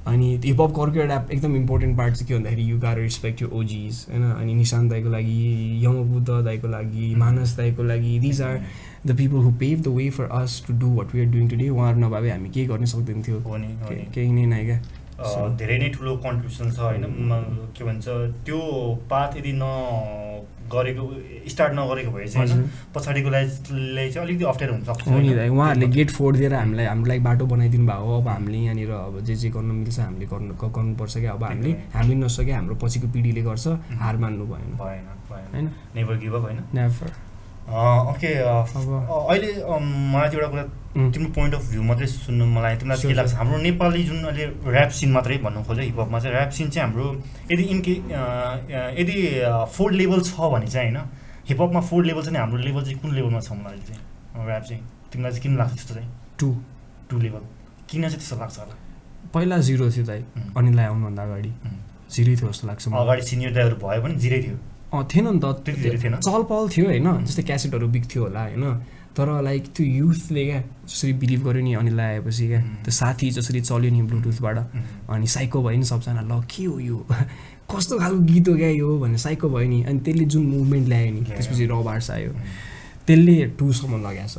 अनि हिपहपको अर्को एउटा एकदम इम्पोर्टेन्ट पार्ट चाहिँ के भन्दाखेरि यु गार रेस्पेक्ट यु ओजिज होइन? अनि निशान्त दाईको लागि यङ बुद्ध दाईको लागि मानस दाईको लागि these are the people who pave the way for us to do what we are doing today उहाँहरू नभए हामी केही गर्न सक्दैन थियो। केही नै नै। क्या अ, धेरै नै ठुलो कन्ट्रिब्युसन छ होइन? के भन्छ त्यो पाथ यदि न गरेको स्टार्ट नगरेको भए चाहिँ होइन। पछाडिको लागि चाहिँ अलिकति अप्ठ्यारो हुनसक्छ हो नि? दाइ उहाँहरूले गेट फोडिदिएर हामीलाई हाम्रो लागि बाटो बनाइदिनु भएको हो अब हामीले यहाँनिर अब जे जे गर्न मिल्छ हामीले गर्नु गर्नुपर्छ क्या। अब हामीले हामीले नसके हाम्रो पछिको पिँढीले गर्छ हार मान्नु भएन। भएन भएन। होइन? ओके अहिले मलाई चाहिँ एउटा कुरा तिम्रो पोइन्ट अफ भ्यू मात्रै सुन्नु मलाई तिमीलाई चाहिँ के लाग्छ? हाम्रो नेपाली जुन अहिले ऱ्याप सिन मात्रै भन्नु खोज्यो हिपहपमा चाहिँ ऱ्याप सिन चाहिँ हाम्रो यदि इनके यदि फोर्थ लेभल छ भने चाहिँ होइन हिपहपमा फोर लेभल छ नि हाम्रो लेभल चाहिँ कुन लेभलमा छ मलाई चाहिँ? ऱ्याप चाहिँ तिमीलाई चाहिँ किन लाग्छ त्यस्तो चाहिँ? टु टु लेभल किन चाहिँ त्यस्तो लाग्छ होला? पहिला जिरो थियो दाइ. अनिललाई आउनुभन्दा अगाडि. जिरै थियो जस्तो लाग्छ अगाडि सिनियर दाइहरू भयो भने जिरै थियो। थिएन नि त थिएन? चहल पहल थियो होइन. जस्तै क्यासेटहरू बिक्थ्यो होला होइन तर लाइक त्यो युथले क्या जसरी बिलिभ गर्यो नि अनिललाई आएपछि क्या. त्यो साथी जसरी चल्यो नि ब्लुटुथबाट. अनि साइको भयो नि सबजना ल के हो यो कस्तो खालको गीत हो क्या यो भनेर साइको भयो नि अनि त्यसले जुन मुभमेन्ट ल्यायो नि। त्यसपछि रबार्स आयो. त्यसले टुसम्म छ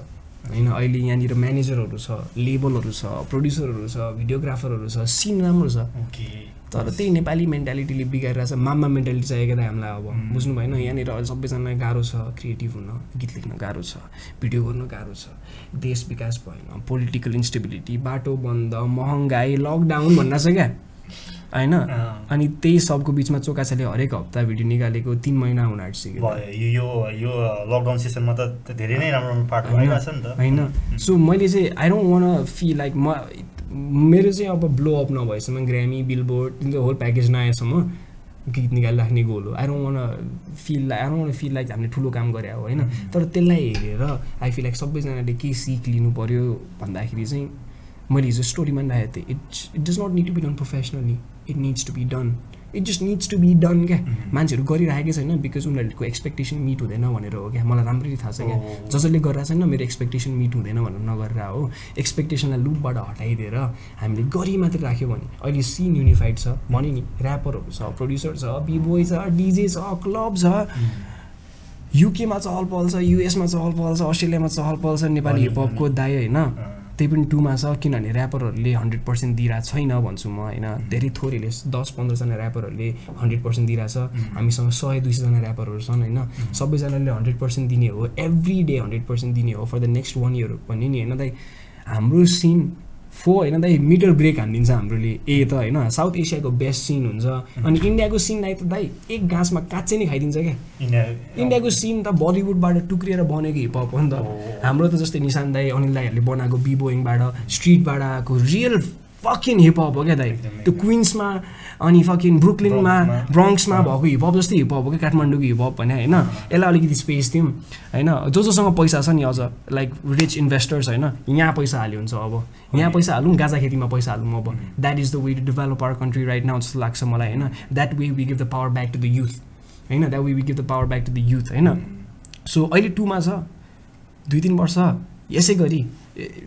होइन अहिले यहाँनिर म्यानेजरहरू छ लेबलहरू छ प्रड्युसरहरू छ भिडियोग्राफरहरू छ सिन राम्रो छ ओके तर त्यही नेपाली मेन्टालिटीले बिगारिरहेको छ मामा मेन्टालिटी चाहिएको त हामीलाई अब. बुझ्नु भएन यहाँनिर अहिले सबैजनालाई गाह्रो छ क्रिएटिभ हुन गीत लेख्न गाह्रो छ भिडियो गर्न गाह्रो छ। देश विकास भएन पोलिटिकल इन्स्टेबिलिटी बाटो बन्द महँगाई लकडाउन भन्न छ क्या? होइन। अनि त्यही सबको बिचमा चोकाछाले हरेक हप्ता भिडियो निकालेको तिन महिना हुन आँटिसक्यो। भयो यो यो लकडाउन सेसनमा त धेरै नै राम्रो त। होइन। सो मैले चाहिँ I don't want feel like म मेरो चाहिँ अब ब्लो अप नभएसम्म Grammy billboard the whole package नआएसम्म गीत निकालिराख्ने गोल हो I don't want feel I don't want feel like हामीले ठुलो काम गरे हो होइन? तर त्यसलाई हेरेर आई फिल लाइक सबैजनाले के सिक लिनु पऱ्यो भन्दाखेरि चाहिँ मैले हिजो स्टोरीमा राखेको थिएँ। It it does not need to be done professionally it needs to be done it just needs to be done क्या. मान्छेहरू गरिराखेकै छैन बिकज उनीहरूको एक्सपेक्टेसन मिट हुँदैन भनेर हो क्या मलाई राम्ररी थाहा छ क्या Oh. जसले गरिरहेको छैन मेरो एक्सपेक्टेसन मिट हुँदैन भनेर नगरेर हो एक्सपेक्टेसनलाई लुपबाट हटाइदिएर हामीले गरी मात्रै राख्यो भने अहिले सिन युनिफाइड छ भने नि ऱ्यापरहरू छ प्रड्युसर छ बिबोय छ डिजे छ क्लब छ युकेमा चहल पहल छ युएसमा चहल पहल छ अस्ट्रेलियामा चहल पहल छ नेपाली हिपहपको दाइ होइन। त्यही पनि टुमा छ किनभने ऱ्यापरहरूले हन्ड्रेड पर्सेन्ट दिइरहेको छैन भन्छु म होइन। धेरै थोरैले दस पन्ध्रजना ऱ्यापरहरूले हन्ड्रेड पर्सेन्ट दिइरहेछ हामीसँग सय दुई सयजना ऱ्यापरहरू छन् होइन। सबैजनाले हन्ड्रेड पर्सेन्ट दिने हो एभ्री डे हन्ड्रेड पर्सेन्ट दिने हो for the next one year पनि नि होइन। दाइ हाम्रो सिन फो होइन दाइ मिटर ब्रेक हानिदिन्छ हाम्रोले। ए त होइन साउथ एसियाको बेस्ट सिन हुन्छ। अनि इन्डियाको सिनलाई त दाइ एक घाँसमा काँचै नै खाइदिन्छ क्या। इन्डिया इन्डियाको सिन त बलिउडबाट टुक्रिएर बनेको हिपहप हो नि त। हो। हाम्रो त जस्तै निशान दाई अनिल दाईहरूले बनाएको बिबोइङबाट स्ट्रिटबाट आएको रियल फकिन हिपहप हो क्या दाइ। त्यो क्विन्समा अनि फकिन ब्रुकलिनमा ब्रोङ्क्समा। भएको हिपहप जस्तै हिपहप हो क्या काठमाडौँको हिपहप भने होइन? यसलाई अलिकति स्पेस दिउँ होइन? जो जोसँग पैसा छ नि अझ लाइक रिच इन्भेस्टर्स होइन? यहाँ पैसा हाल्यो हुन्छ अब। यहाँ पैसा हालौँ गाजा खेतीमा पैसा हालौँ अब। That is the way to develop our country right now जस्तो लाग्छ मलाई होइन? That way we give the power back to the youth होइन? That way we give the power back to the youth होइन? सो अहिले टुमा छ दुई तिन वर्ष यसै गरी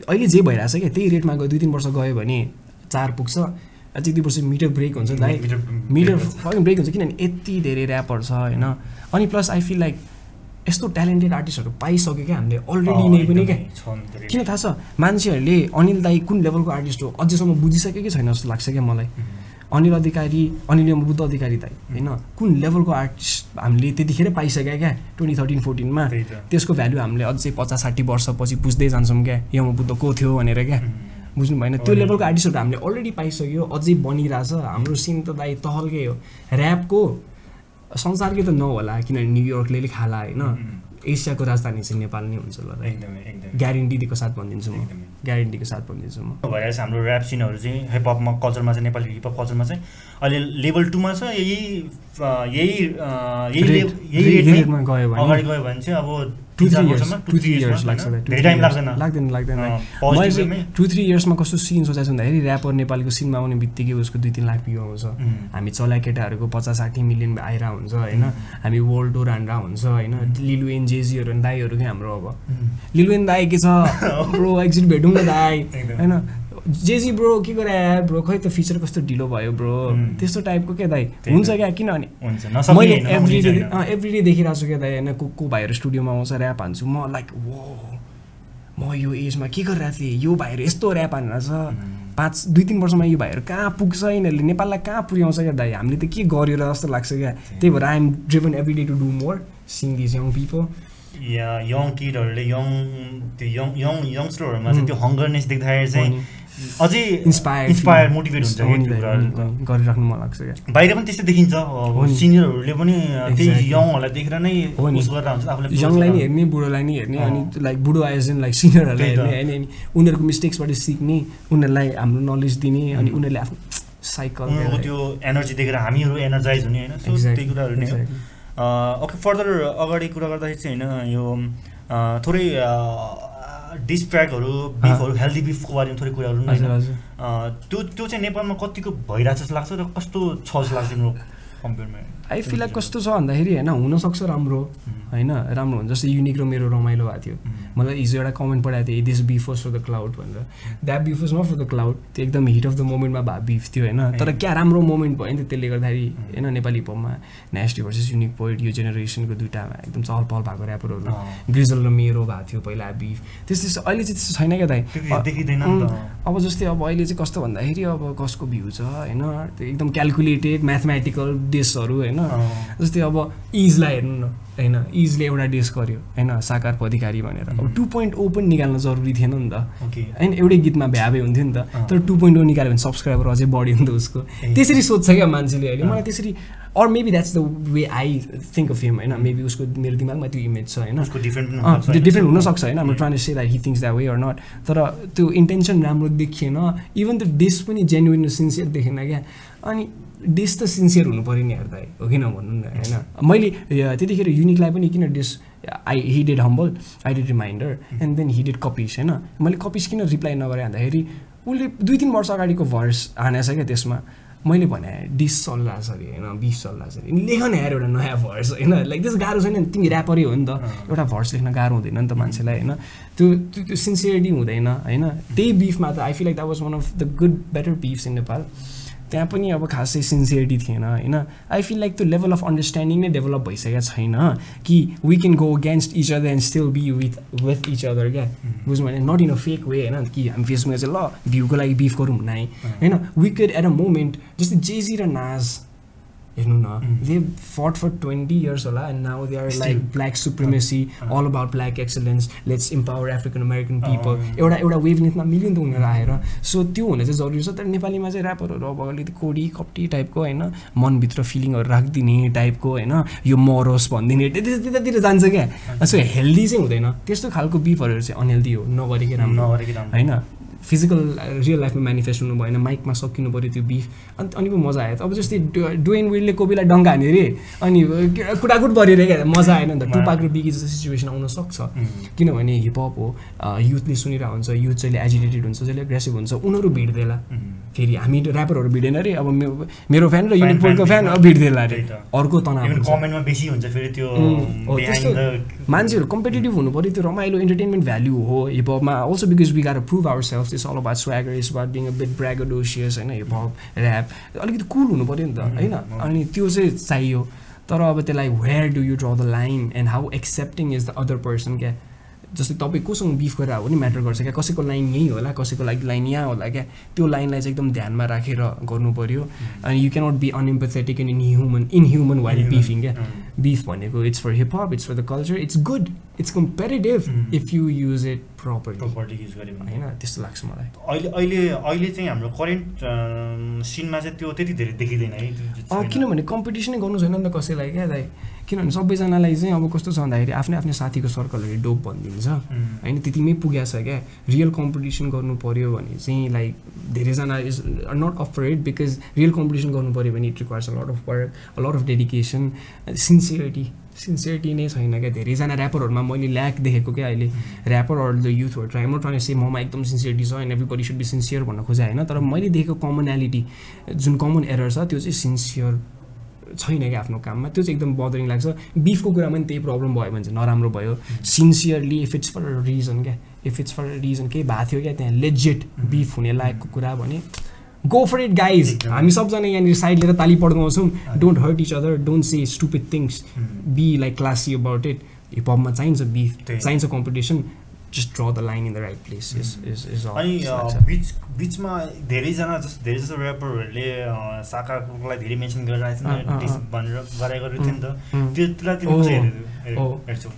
अहिले जे भइरहेछ क्या त्यही रेटमा गयो दुई तिन वर्ष गयो भने चार पुग्छ। अझै दुई वर्ष मिटर ब्रेक हुन्छ दाइ। मिटर- मिटर ब्रेक हुन्छ। फकिङ ब्रेक हुन्छ किनभने यति धेरै ऱ्यापर छ होइन। अनि प्लस आई फिल लाइक यस्तो ट्यालेन्टेड आर्टिस्टहरू पाइसक्यो क्या हामीले अलरेडी नै पनि क्या। किन थाहा छ? मान्छेहरूले अनिल दाई कुन लेभलको आर्टिस्ट हो अझैसम्म बुझिसक्यो कि छैन जस्तो लाग्छ क्या मलाई। अनिल अधिकारी अनिल बुद्ध अधिकारी दाई होइन। कुन लेभलको आर्टिस्ट हामीले त्यतिखेर पाइसक्यो क्या ट्वेन्टी थर्टिन फोर्टिनमा। त्यसको भ्यालु हामीले अझै पचास साठी वर्षपछि बुझ्दै जान्छौँ क्या। यम बुद्ध को थियो भनेर क्या। बुझ्नु भएन त्यो लेभलको आर्टिस्टहरू हामीले अलरेडी पाइसक्यो अझै बनिरहेछ। हाम्रो सिन त दाइ तहल्कै हो। ऱ्यापको संसारकै त नहोला किनभने न्युयोर्कले खाला होइन? एसियाको राजधानी चाहिँ नेपाल नै हुन्छ ल एकदमै एकदमै। ग्यारेन्टीको साथ भनिदिन्छु म। ग्यारेन्टीको साथ भनिदिन्छु म। छ हाम्रो ऱ्याप सिनहरू चाहिँ हिपहपमा कल्चरमा चाहिँ नेपाली हिपहप कल्चरमा चाहिँ अहिले लेभल टूमा छ यही यही यही गयो भने- अगाडि गयो भने चाहिँ अब two three years two three years लाग्छ। लाग्दैन। लाग्दैन मैले चाहिँ। टु थ्री इयर्समा कस्तो सिन सोचेको छु भन्दाखेरि ऱ्यापर नेपालीको सिनमा आउने बित्तिकै उसको दुई तिन लाख भ्यू आउँछ. हामी चला केटाहरूको पचास साठी मिलियन आएर हुन्छ होइन? हामी वर्ल्ड टुर हान्दा हुन्छ होइन? लिलुएन जेजीहरू दाईहरू क्या हाम्रो अब. लिलुएन दाई के छ? ब्रो एकचोटि भेटौँ न दाई। होइन? जेजी ब्रो के गरे यार ब्रो खै त फिचर कस्तो ढिलो भयो ब्रो. त्यस्तो टाइपको क्या दाई त्यही हुन्छ। क्या? किनभने मैले एभ्री डे। एभ्री डे देखिरहेको छु क्या दाइ होइन? को को भाइहरू स्टुडियोमा आउँछ ऱ्याप हान्छु। म लाइक वो म यो एजमा के गरिरहेको थिएँ? यो भाइहरू यस्तो ऱ्याप हानेर छ पाँच दुई तिन वर्षमा यो भाइहरू कहाँ पुग्छ यिनीहरूले? नेपाललाई कहाँ पुर्याउँछ क्या दाइ? हामीले त के गर्यो र जस्तो लाग्छ क्या? त्यही भएर I'm driven every day to do more sync these young people या यङ किडहरूले यङ त्यो यङ यङ यङ्स्टरहरूमा चाहिँ त्यो हङ्गरनेस देख्दाखेरि चाहिँ अझै इन्सपायर इन्सपायर मोटिभेट हुन्छ। गरिराख्नु मन लाग्छ बाहिर पनि त्यस्तै देखिन्छ। सिनियरहरूले पनि त्यही. यङहरूलाई देखेर नै। उस गरेर हुन्छ आफूले यङलाई नि हेर्ने बुढोलाई नि हेर्ने अनि। लाइक बुढो आएछ लाइक सिनियरहरूलाई। हेर्ने होइन अनि उनीहरूको मिस्टेक्सबाट सिक्ने उनीहरूलाई हाम्रो नलेज दिने अनि उनीहरूले आफ्नो साइकल त्यो एनर्जी देखेर हामीहरू एनर्जाइज हुने होइन त्यही कुराहरू नै ओके फर्दर अगाडि कुरा गर्दाखेरि चाहिँ होइन यो थोरै डिस ट्र्याकहरू बिफहरू हेल्दी बिफको बारेमा थोरै कुराहरू त्यो त्यो चाहिँ नेपालमा कतिको भइरहेको जस्तो लाग्छ र कस्तो छ जस्तो लाग्छ तिम्रो कम्पेयरमा? आई फिल लाइक कस्तो छ भन्दाखेरि होइन हुनसक्छ राम्रो होइन राम्रो हुन्छ। जस्तै युनिक र मेरो रमाइलो भएको थियो। मलाई हिजो एउटा कमेन्ट पठाएको थियो this beef for the cloud भनेर। That beef was not for the cloud त्यो एकदम हिट अफ द मोमेन्टमा भए बिफ थियो होइन। तर क्या राम्रो मोमेन्ट भयो नि त त्यसले गर्दाखेरि होइन नेपाली हिपमा नेस्टी भर्सेस युनिक पोइट यो जेनेरेसनको दुइटामा एकदम चहल पहल भएको ऱ्यापरहरू ग्रिजल र मेरो भएको थियो पहिला बिफ त्यस्तो त्यस्तो अहिले चाहिँ त्यस्तो छैन क्या दाइ। अब जस्तै अब अहिले चाहिँ कस्तो भन्दाखेरि अब कसको भ्यू छ होइन त्यो एकदम क्यालकुलेटेड म्याथमेटिकल डेसहरू होइन। जस्तै अब इजलाई हेर्नु न होइन? इजले एउटा डेस गर्यो होइन? साकार अधिकारी भनेर। अब टु पोइन्ट ओ पनि निकाल्न जरुरी थिएन नि त। होइन? एउटै गीतमा भ्याबे हुन्थ्यो नि त। तर टु पोइन्ट ओ निकाल्यो भने सब्सक्राइबर अझै बढ्यो नि त उसको। त्यसरी सोध्छ क्या मान्छेले अहिले। मलाई त्यसरी or maybe that's the way I think of him होइन? मेबी उसको मेरो दिमागमा त्यो इमेज छ होइन? त्यो होइन? डिफ्रेन्ट हुनसक्छ होइन? हाम्रो trans say that he things that way or not तर त्यो इन्टेन्सन राम्रो देखिएन। इभन त्यो डिस पनि जेन्युन सिन्सियर देखेन क्या। अनि डिस त सिन्सियर हुनु पऱ्यो नि हेर्दा हो किन भन्नु न होइन? मैले त्यतिखेर युनिकलाई पनि किन diss I he did humble I did reminder and then he did copies होइन? मैले कपिस किन रिप्लाई नगरेँ भन्दाखेरि उसले दुई तिन वर्ष अगाडिको भर्स हानेछ क्या त्यसमा मैले भने डिस चल्ला छ अरे होइन? बिफ चल्ला छ अरे। लेख न यार एउटा नयाँ भर्स होइन? लाइक त्यस गाह्रो छैन नि तिमी ऱ्यापरै हो नि त एउटा भर्स लेख्न गाह्रो हुँदैन नि त मान्छेलाई होइन? त्यो त्यो त्यो सिन्सियरिटी हुँदैन होइन? त्यही बिफमा त I feel like that was one of the good better beefs in Nepal त्यहाँ पनि अब खासै सिन्सियरिटी थिएन होइन? आई फिल लाइक त्यो लेभल अफ अन्डरस्ट्यान्डिङ नै डेभलप भइसकेको छैन कि we can go against each other and still be with with each other क्या? बुझ्नु भने not in a fake way होइन? कि हामी फेसबुकमा चाहिँ ल भ्यूको लागि बिफ गरौँ नै होइन? विकेड एट अ मोमेन्ट जस्तै जेजी र नाज हेर्नु न। They fought for twenty years होला and now they are like black supremacy all about black excellence let's empower African American people एउटा एउटा वेभ लेन्थमा मिल्यो नि त उनीहरू आएर सो त्यो हुने चाहिँ जरुरी छ। तर नेपालीमा चाहिँ ऱ्यापरहरू अब अलिकति कोडी कप्टी टाइपको होइन मनभित्र फिलिङहरू राखिदिने टाइपको होइन यो मरोस् भनिदिने त्यति- त्यतातिर जान्छ क्या। सो हेल्दी चाहिँ हुँदैन। त्यस्तो खालको बिफहरू चाहिँ अनहेल्दी हो। नगरेकै राम्रो नगरेकै राम्रो होइन? फिजिकल रियल लाइफमा मेनिफेस्ट हुनु भएन माइकमा सकिनु पऱ्यो त्यो बिफ अनि अनि पो मजा आयो। अब जस्तै डुएन विडले कोपीलाई डङ्गा हान्यो अरे अनि कुटाकुट पऱ्यो अरे क्या। मजा आएन नि त। टुपाक र बिगी जस्तो सिचुएसन आउन सक्छ। किनभने हिपहप हो युथले सुनिरहेको हुन्छ। युथ जहिले एजिटेटेड हुन्छ जहिले एग्रेसिभ हुन्छ उनीहरू भिड्देला फेरि हामी ऱ्यापरहरू भिडेन अरे अब मेरो फ्यान र fan फ्यान भिड्देला अरे। अर्को तनाव कमेन्टमा बेसी हुन्छ फेरि त्यो the- मान्छेहरू कम्पिटेटिभ हुनु पऱ्यो। त्यो रमाइलो इन्टरटेनमेन्ट भ्याल्यु हो हिपहपमा also because we gotta prove our self is all about swagger is about being a bit braggadocious होइन हिपहप ऱ्याप अलिकति कुल हुनु पऱ्यो नि त होइन? अनि त्यो चाहिँ चाहियो। तर अब त्यसलाई where do you draw the line and how accepting is the other person क्या? जस्तै तपाईँ कोसँग बिफ गरेर हो नि म्याटर गर्छ क्या? कसैको लाइन यहीँ होला कसैको लागि लाइन यहाँ होला क्या? त्यो लाइनलाई चाहिँ एकदम ध्यानमा राखेर गर्नु पऱ्यो अनि you cannot be unempathetic and inhuman inhuman while beefing क्या बिफ भनेको it's for hip hop it's for the culture it's good it's comparative. If you use it properly properly. Use गऱ्यो भने। होइन? त्यस्तो लाग्छ मलाई। अहिले अहिले अहिले चाहिँ हाम्रो करेन्ट सिनमा चाहिँ त्यो त्यति धेरै देखिँदैन है। किनभने कम्पिटिसनै गर्नु छैन नि त कसैलाई क्या दाइ किनभने सबैजनालाई चाहिँ अब कस्तो छ भन्दाखेरि आफ्नै आफ्नै साथीको सर्कलहरू डोप भनिदिन्छ। होइन त्यतिमै पुगेको छ क्या। रियल कम्पिटिसन गर्नु पऱ्यो भने चाहिँ लाइक धेरैजना is not afraid because real competition गर्नु पऱ्यो भने it requires a lot of work a lot of dedication sincerity sincerity नै छैन क्या। धेरैजना ऱ्यापरहरूमा मैले ल्याक देखेको क्या अहिले। ऱ्यापर अर द युथहरू ट्राई म ट्राई से ममा एकदम सिन्सियरिटी छ and everybody should be sincere भन्न खोजेँ होइन तर मैले देखेको कमनालिटी जुन कमन एरर छ त्यो चाहिँ सिन्सियर छैन क्या आफ्नो काममा? त्यो चाहिँ एकदम बदरिङ लाग्छ। बिफको कुरामा पनि त्यही प्रब्लम भयो भने चाहिँ नराम्रो भयो। Sincerely if it's for a reason क्या। If it's for a reason केही भएको थियो क्या त्यहाँ? लेजिट बिफ हुने लायकको कुरा भने गो फर इट गाइज। हामी सबजना यहाँनिर साइड लिएर ताली पड्काउँछौँ don't hurt each other don't say stupid things be like classy about it हिपहपमा चाहिन्छ बिफ। चाहिन्छ competition just draw the line in the right place is is is अनि बिच बिचमा धेरैजना जस्तो धेरै जस्तो ऱ्यापरहरूले साकालाई धेरै मेन्सन गरेर आएको अँ, थियो अँ, डिस अँ। भनेर गरेको थियो नि त उम्. त्यो त्यसलाई हेरेको- ओ। हेर्छौ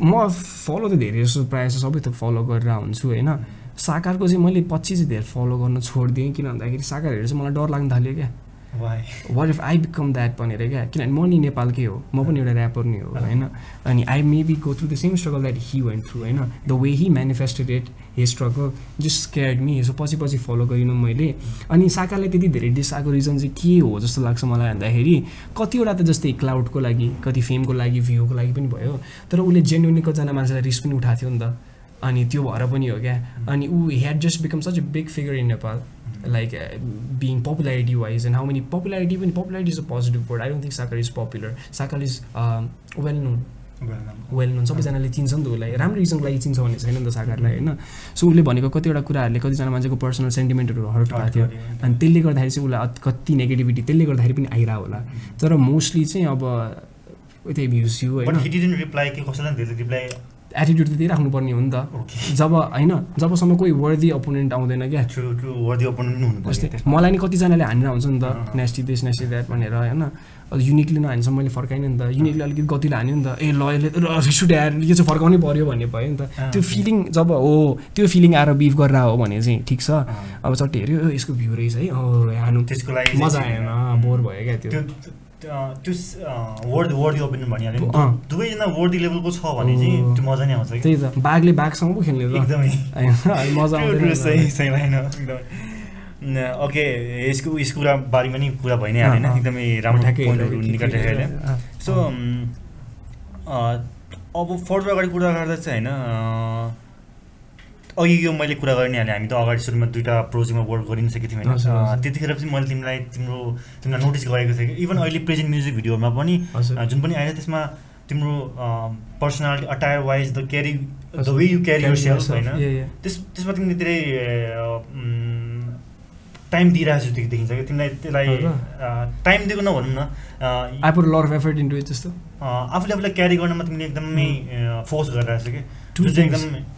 म फलो त धेरै जस्तो प्रायः जस्तो सबै थोक फलो गरेर हुन्छु होइन साकारको चाहिँ मैले पछि चाहिँ धेरै फलो गर्न छोडिदिएँ किन भन्दाखेरि साकार हेरेर चाहिँ मलाई डर लाग्न थाल्यो क्या? What if I become that भनेर क्या किनभने म नि नेपालकै हो म पनि एउटा ऱ्यापर नै हो होइन अनि I maybe go through the same struggle that he went through होइन the way he manifested it he struggle just cared me so पछि पछि फलो गरिनँ मैले अनि साकालाई त्यति धेरै डिस आएको रिजन चाहिँ के हो जस्तो लाग्छ मलाई भन्दाखेरि कतिवटा त जस्तै क्लाउडको लागि कति फेमको लागि भ्यूको लागि पनि भयो तर उसले जेन्युनली कतिजना मान्छेलाई रिस्क पनि उठाएको थियो नि त। अनि त्यो भएर पनि हो क्या। अनि ऊ had just become such a big figure in Nepal like uh, being popularity wise and how many popularity even popularity is a positive word. I don't think sakar is popular. Sakar is um, well known well known सबैजनाले चिन्छ नि त उसलाई राम्रो रिजनको लागि चिन्छ भन्ने छैन नि त सागरलाई होइन सो उसले भनेको कतिवटा कुराहरूले कतिजना मान्छेको पर्सनल सेन्टिमेन्टहरू हर्ट भएको थियो अनि त्यसले गर्दाखेरि चाहिँ उसलाई कति नेगेटिभिटी त्यसले गर्दाखेरि पनि आइरहेको होला तर मोस्टली चाहिँ अब त्यही भ्युज यु But होइन एटिट्युड त त्यही राख्नुपर्ने हो नि त. जब होइन जबसम्म कोही वर्दी अपोनेन्ट आउँदैन क्या। जस्तै मलाई नि कतिजनाले हानेर हुन्छ नि त। नेस्टी दिस नेस्टी द्याट भनेर होइन। युनिकली नहान्छ मैले फर्काइनँ नि त। युनिकली अलिकति गतिले हान्यो नि त। ए ल यसले र रिस उठ्यो यार यो चाहिँ फर्काउनै पऱ्यो भन्ने भयो नि त। त्यो फिलिङ जब हो त्यो फिलिङ आएर बिफ गरेर हो भने चाहिँ ठिक छ। अब चट्टी हेऱ्यो "ओ, यसको भ्यू रहेछ है। हानु। त्यसको लागि मजा आएन। बोर भयो क्या त्यो त्यो वर्ड वर्दी ओपिनियन भनिहाल्यो। दुवैजना वर्दी लेभलको छ भने चाहिँ। त्यो मजा नै आउँछ कि त्यही त। बाघले बाघसँग पो खेल्ने एकदमै। मजा आउँदैन सही सही एकदमै। ओके यसको यसको कुरा बारेमा नि कुरा भइ नै हालेन। एकदमै राम्रो ठ्याक्कै पोइन्टहरू अँ, सो। अब फर्दर अगाडि कुरा गर्दा चाहिँ होइन अघि यो मैले कुरा गरि नै हालेँ। हामी त अगाडि सुरुमा दुइटा प्रोजेक्टमा वर्क गरि नै सकेको थियौँ होइन। त्यतिखेर चाहिँ मैले तिमीलाई तिम्रो तिमीलाई नोटिस गरेको थिएँ कि। इभन अहिले प्रेजेन्ट म्युजिक भिडियोमा पनि जुन पनि आयो त्यसमा तिम्रो personality attire wise the carry the way you carry yourself होइन. त्यस त्यसमा तिमीले धेरै टाइम दिइरहेको जस्तो देखिन्छ कि। तिमीलाई त्यसलाई टाइम दिएको नभनौँ न अँ, I put lot of effort into it जस्तो अँ, आफूले आफूलाई क्यारी गर्नमा तिमीले एकदमै फोर्स गरिरहेको छ कि। जुन चाहिँ. एकदम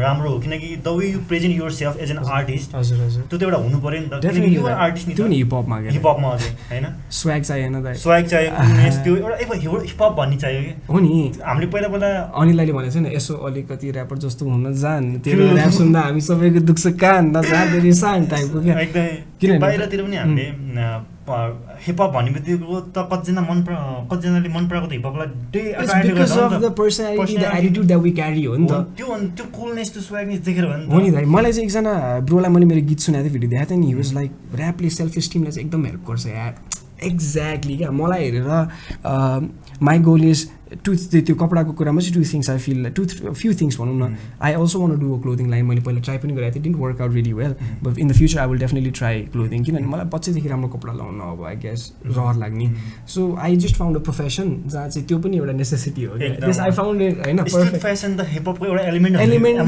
राम्रो हो। किनकि the way you present yourself as an artist हजुर हजुर। त्यो त एउटा हुनु पऱ्यो नि त। युआर आर्टिस्ट नि त्यो हिपहपमा हिपहपमा अझै होइन? स्वाग चाहिएन स्वाग चाहियो त्यो एउटा हिपहप भन्ने चाहियो कि? हो नि। हामीले पहिला पहिला अनिलले भनेको छ नि यसो अलिकति ऱ्यापर जस्तो हुन जान तेरो True. ऱ्याप सुन्दा हामी सबैको दुख्छ कान तेरि सान टाइपको क्या। एकदमै। किनभने- बाहिरतिर पनि हामीले हिपहप भन्ने बित्तिकै त कतिजना मन कतिजनाले मन पराएको त हिपहपलाई त्यो त्यो कुलनेस त्यो स्वागनेस देखेर हो नि दाइ मलाई चाहिँ एकजना ब्रोलाई मैले मेरो गीत सुनेको थिएँ भिडियो देखाएको थिएँ नि वाज लाइक ऱ्यापले सेल्फ इस्टिमलाई चाहिँ एकदम हेल्प गर्छ यार। एक्ज्याक्टली क्या मलाई हेरेर माई गोल इज टु त्यो कपडाको कुरामा चाहिँ two things I feel two few things भनौँ न. I also want do a clothing line मैले पहिला ट्राई पनि गरेको थिएँ. Didn't work out really well but in the future I will definitely try clothing किनभने मलाई बच्चैदेखि राम्रो कपडा लगाउन अब आई गेस रहर लाग्ने. So I just found a profession जहाँ चाहिँ त्यो पनि एउटा नेसेसिटी हो आई फाउन्ड इट होइन एलिमेन्ट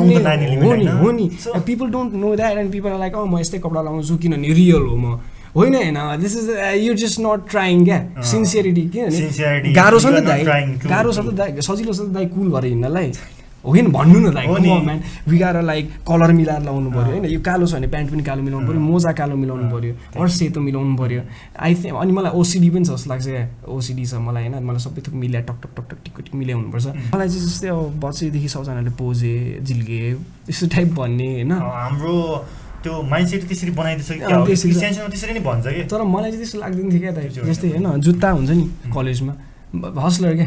हो नि people don't know that and people like uh म यस्तै कपडा लगाउँछु किनभने रियल हो म. होइन होइन this is you just not trying क्या। सिन्सियरिटी किनभने गाह्रो छ नि त दाइ गाह्रो छ त दाइ सजिलो छ त दाइ कुल भएर हिँड्नलाई होइन भन्नु न नि। म्यान विगाएर लाइक कलर मिलाएर लाउनु पऱ्यो। होइन यो कालो छ भने प्यान्ट पनि कालो मिलाउनु पऱ्यो अँ। मोजा कालो मिलाउनु पऱ्यो। अरू सेतो मिलाउनु पऱ्यो आई थिङ्क अनि मलाई ओसिडी पनि छ जस्तो लाग्छ क्या ओसिडी छ मलाई होइन मलाई सबै थोक मिलाएर टक टक टक टक टिक टिक मिलाइ हुनुपर्छ उम्. मलाई चाहिँ जस्तै अब बच्चैदेखि सबजनाले पोजे झिल्गे यस्तो टाइप भन्ने होइन हाम्रो त्यो माइन्डसेट त्यसरी बनाइदिन्छ कि अँ, क्या हो? त्यसरी नै भन्छ कि? तर मलाई चाहिँ त्यस्तो लाग्दैन थियो क्या त्यो जस्तै होइन जुत्ता हुन्छ नि कलेजमा। हस्लर क्या।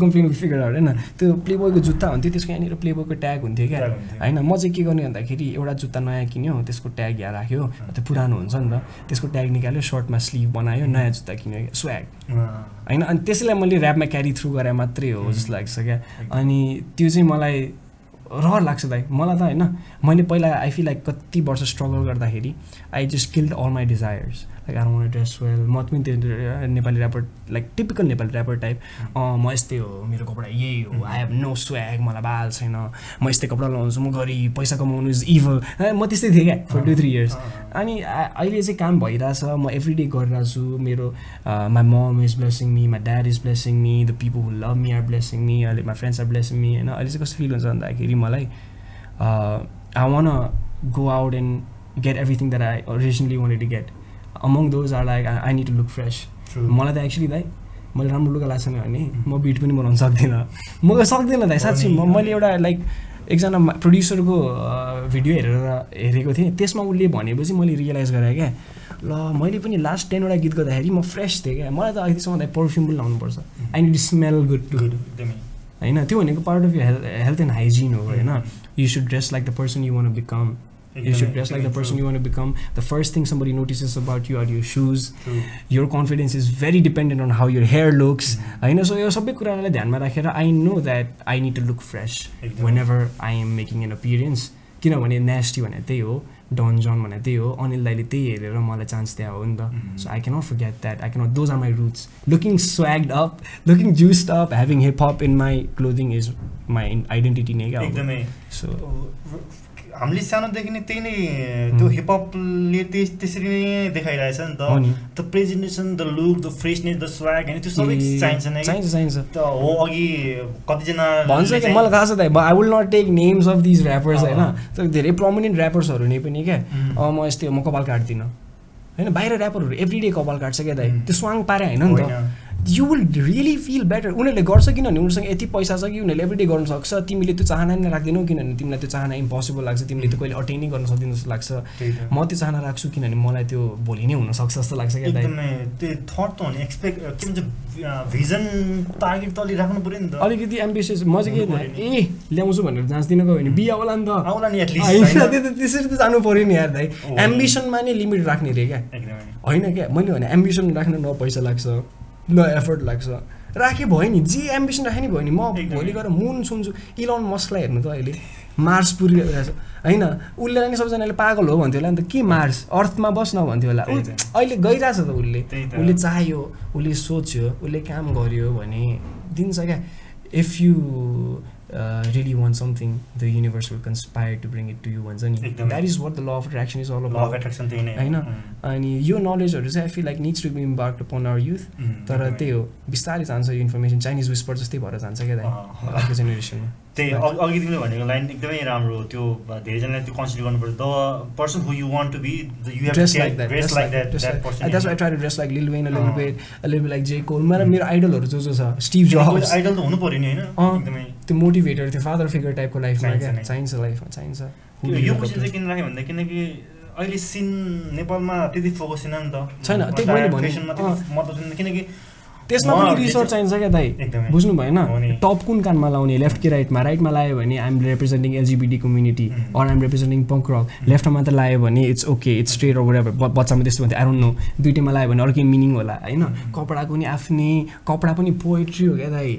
कम्प्लेन फिगर होइन? त्यो प्लेबोयको जुत्ता हुन्थ्यो त्यसको यहाँनिर प्लेबोयको ट्याग हुन्थ्यो क्या। होइन? म चाहिँ के गर्ने भन्दाखेरि एउटा जुत्ता नयाँ किन्यो त्यसको ट्याग यहाँ राख्यो। त्यो पुरानो हुन्छ नि त। त्यसको ट्याग निकाल्यो सर्टमा स्लिभ बनायो नयाँ जुत्ता किन्यो स्व्याग अँ, होइन? अनि त्यसैलाई मैले ऱ्यापमा क्यारी थ्रु गरे मात्रै हो जस्तो लाग्छ क्या। अनि त्यो चाहिँ मलाई रहर लाग्छ दाइ। मलाई त होइन मैले पहिला आई फिल लाइक कति वर्ष स्ट्रगल गर्दाखेरि I just killed all my desires like are want dress well म पनि त्यो Nepali rapper like typical Nepali rapper type अँ म यस्तै हो मेरो कपडा यही हो. आई हेभ नो स्व्याग मलाई बाल छैन. म यस्तै कपडा लगाउँछु म गरिब पैसा कमाउनु इज इभल म त्यस्तै थिएँ क्या फर टु थ्री इयर्स अनि अहिले चाहिँ काम भइरहेछ म एभ्री डे गरिरहेको छु. मेरो my mom is blessing me my dad is blessing me the people who love me are blessing me अहिले my friends are blessing me होइन? अहिले चाहिँ कस्तो फिल हुन्छ भन्दाखेरि मलाई I want go out and get everything that I originally wanted to get among those are like I need to look fresh. मलाई त एक्चुली दाइ मैले राम्रो लुगा लाग्छ भने म बिट पनि बनाउन सक्दिनँ। म सक्दिनँ दाइ साँच्ची म मैले एउटा लाइक एकजना प्रड्युसरको भिडियो हेरेर हेरेको थिएँ। त्यसमा उसले भनेपछि मैले रियलाइज गरेँ क्या ल मैले पनि लास्ट टेनवटा गीत गर्दाखेरि म फ्रेस थिएँ क्या। मलाई त अहिलेसम्म पर्फ्युम पनि लाउनुपर्छ। I need smell good to एकदमै। होइन त्यो भनेको part of health health and hygiene हो होइन। You should dress like the person you want become You should dress like the person you want to become. The first thing somebody notices about you are your shoes. True. Your confidence is very dependent on how your hair looks. Mhm. होइन so यो सबै कुरालाई ध्यानमा राखेर I know that I need to look fresh एकदमै। Whenever I am making an appearance किनभने nasty भने त्यही हो डन जन भने त्यही हो अनिल दाइले त्यही हेरेर मलाई चान्स दिएको हो नि त Mhm. So I cannot forget that I cannot those are my roots looking swagged up looking juiced up having hip hop in my clothing is my identity नै क्या एकदमै सो हामीले सानोदेखि नै त्यही नै त्यो हिपहपले त्यस त्यसरी नै देखाइरहेछ नि। त। The presentation the look the freshness the swag होइन त्यो सबै चाहिन्छ नै? चाहिन्छ चाहिन्छ। त हो अघि कतिजना भन्छ कि मलाई थाहा छ त I will not take names of these rappers होइन। तर धेरै प्रमिनेन्ट ऱ्यापर्सहरू नै पनि क्या। म यस्तै म कपाल काट्दिनँ। होइन बाहिर ऱ्यापरहरू एभ्री डे कपाल काट्छ क्या दाइ. त्यो स्वाङ पारे होइन नि त। You will really feel better उनीहरूले गर्छ किनभने उनीहरूसँग यति पैसा छ कि उनीहरूले एभ्री डे गर्न सक्छ। तिमीले त्यो चाहना नै राख्दैनौ किनभने तिमीलाई त्यो चाहना इम्पोसिबल लाग्छ। तिमीले त्यो कहिले अटेनै गर्न सक्दैन जस्तो लाग्छ। त। म त्यो चाहना राख्छु किनभने मलाई त्यो भोलि नै हुनसक्छ जस्तो लाग्छ क्या त्यो थट त हो नि एक्सपेक्ट के भन्छ भिजन टार्गेट त राख्नु पऱ्यो नि त। अलिकति एम्बिसियस म चाहिँ के हुनु नि। ए ल्याउँछु भनेर जाँच्दिन गयो भने बिहा होला नि त। आउला नि एटलिस्ट त्यो त त्यसरी त जानु पऱ्यो नि यार दाइ। एम्बिसनमा नै लिमिट राख्ने रे क्या। होइन क्या? मैले भने एम्बिसन राख्न न पैसा लाग्छ। न एफर्ट लाग्छ। राखे भयो नि जे एम्बिसन राखे नि भयो नि। म। भोलि गएर मुन सुन्छु। इलन मस्कलाई हेर्नु त अहिले। मार्स पुरिरहेको छ। होइन उसले नि सबैजनाले पागल हो भन्थ्यो होला नि त। के मार्स अर्थमा बस्न भन्थ्यो होला। अहिले गइरहेछ त उसले। उसले चाह्यो उसले सोच्यो उसले काम गर्यो भने दिन्छ क्या। If you really want something the universe will conspire to bring it to you भन्छ नि। That is what the law of attraction is all of about attraction त्यही नै हो। होइन. अनि यो नलेजहरू चाहिँ I feel like needs to be embark upon our youth तर। त्यही हो बिस्तारै जान्छ यो इन्फर्मेसन चाइनिज विस्पर जस्तै भएर जान्छ क्या। अर्को जेनेरेसनमा त्यही अघि अघि तिमीले भनेको लाइन एकदमै राम्रो हो त्यो धेरैजनाले त्यो कन्सिडर गर्नुपर्छ। The person who you want to be you have dress like that dress like that that person that's I try to dress like Lil Wayne. Lil बेट लिल लाइक जे कोल मेरो मेरो आइडलहरू जो जो छ स्टिभ जब्स आइडल त हुनु पऱ्यो नि होइन। एकदमै। त्यो मोटिभेटर त्यो फादर फिगर टाइपको लाइफमा क्या। चाहिन्छ लाइफमा चाहिन्छ। यो क्वेसन चाहिँ किन राखेँ भन्दा किनकि अहिले सिन नेपालमा त्यति फोकस छैन नि त। छैन, त्यही मैले भने। किनकि त्यसमा पनि रिसर्च चाहिँ- चाहिन्छ क्या दाइ। बुझ्नु भएन। टप कुन कानमा लाउने? लेफ्ट कि राइटमा राइटमा लायो भने I'm representing LGBT community. Or I'm representing punk rock लेफ्टमा त लायो भने it's okay it's straight over बच्चामा त्यस्तो भन्थ्यो डोन्ट नो दुइटैमा लायो भने अर्कै मिनिङ होला होइन? Mm. कपडाको नि आफ्नै कपडा पनि पोएट्री हो क्या दाइ।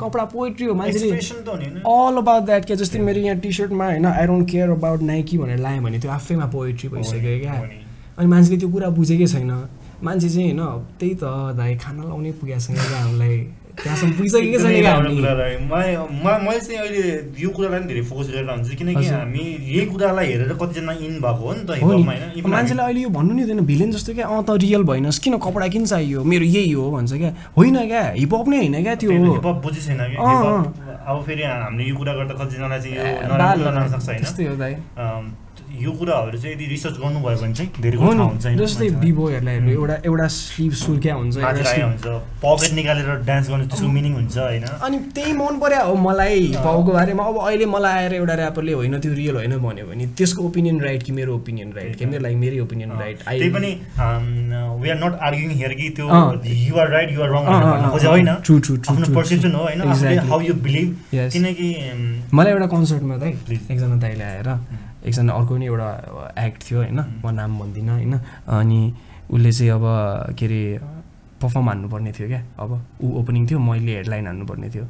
कपडा पोएट्री हो मान्छेले अल अबाउट द्याट क्या। जस्तै मेरो यहाँ टी सर्टमा होइन? I don't care about Nike भनेर लाएँ भने त्यो आफैमा पोएट्री भइसक्यो क्या। अनि मान्छेले त्यो कुरा बुझेकै छैन। मान्छे चाहिँ होइन त्यही त दाइ खाना लाउनै पुगेको छैन हामीलाई। त्यहाँसम्म पुगिसकेकै छैन एकदमै क्या राम्रो हामी। कुरालाई म- म- मैले चाहिँ अहिले यो कुरालाई पनि धेरै फोकस गरेर हुन्छु किनकि। हामी यही कुरालाई हेरेर कतिजना इन भएको हो नि त होइन। मान्छेलाई अहिले यो भन्नु नि हुँदैन। भिलेन जस्तो क्या अँ त रियल भएनस् किन कपडा किन चाहियो? मेरो यही हो भन्छ क्या। होइन क्या हिपहप नै होइन क्या त्यो। हिपहप बुझि छैन अब फेरि हामीले यो कुरा गर्दा कतिजनालाई चाहिँ त्यस्तै हो दाइ। यो कुराहरू चाहिँ यदि रिसर्च गर्नुभयो भने चाहिँ धेरै कुरो हुन्छ जस्तै। बिबोहरूलाई हेर्नु एउटा एउटा स्लिभ सुर्क्या हुन्छ पकेट निकालेर डान्स गर्ने त्यसको मिनिङ हुन्छ होइन? अनि त्यही मन पर्यो हो मलाई हिपहपको बारेमा। अब अहिले मलाई आएर एउटा ऱ्यापरले होइन त्यो रियल होइन भन्यो भने त्यसको ओपिनियन राइट कि मेरो ओपिनियन राइट कि मेरो लागि मेरै ओपिनियन राइट त्यही पनि we are not arguing here कि त्यो। युआर राइट युआर रङ होइन। आफ्नो पर्सेप्सन. हो होइन? Exactly. How you believe. किनकि अम, मलाई एउटा कन्सर्टमा दाइ. एकजना दाइले आएर एकजना अर्को नि एउटा एक्ट थियो होइन म नाम भन्दिनँ होइन। अनि उसले चाहिँ अब के अरे पर्फर्म हान्नुपर्ने थियो क्या। अब ऊ ओपनिङ थियो मैले हेडलाइन हान्नुपर्ने थियो।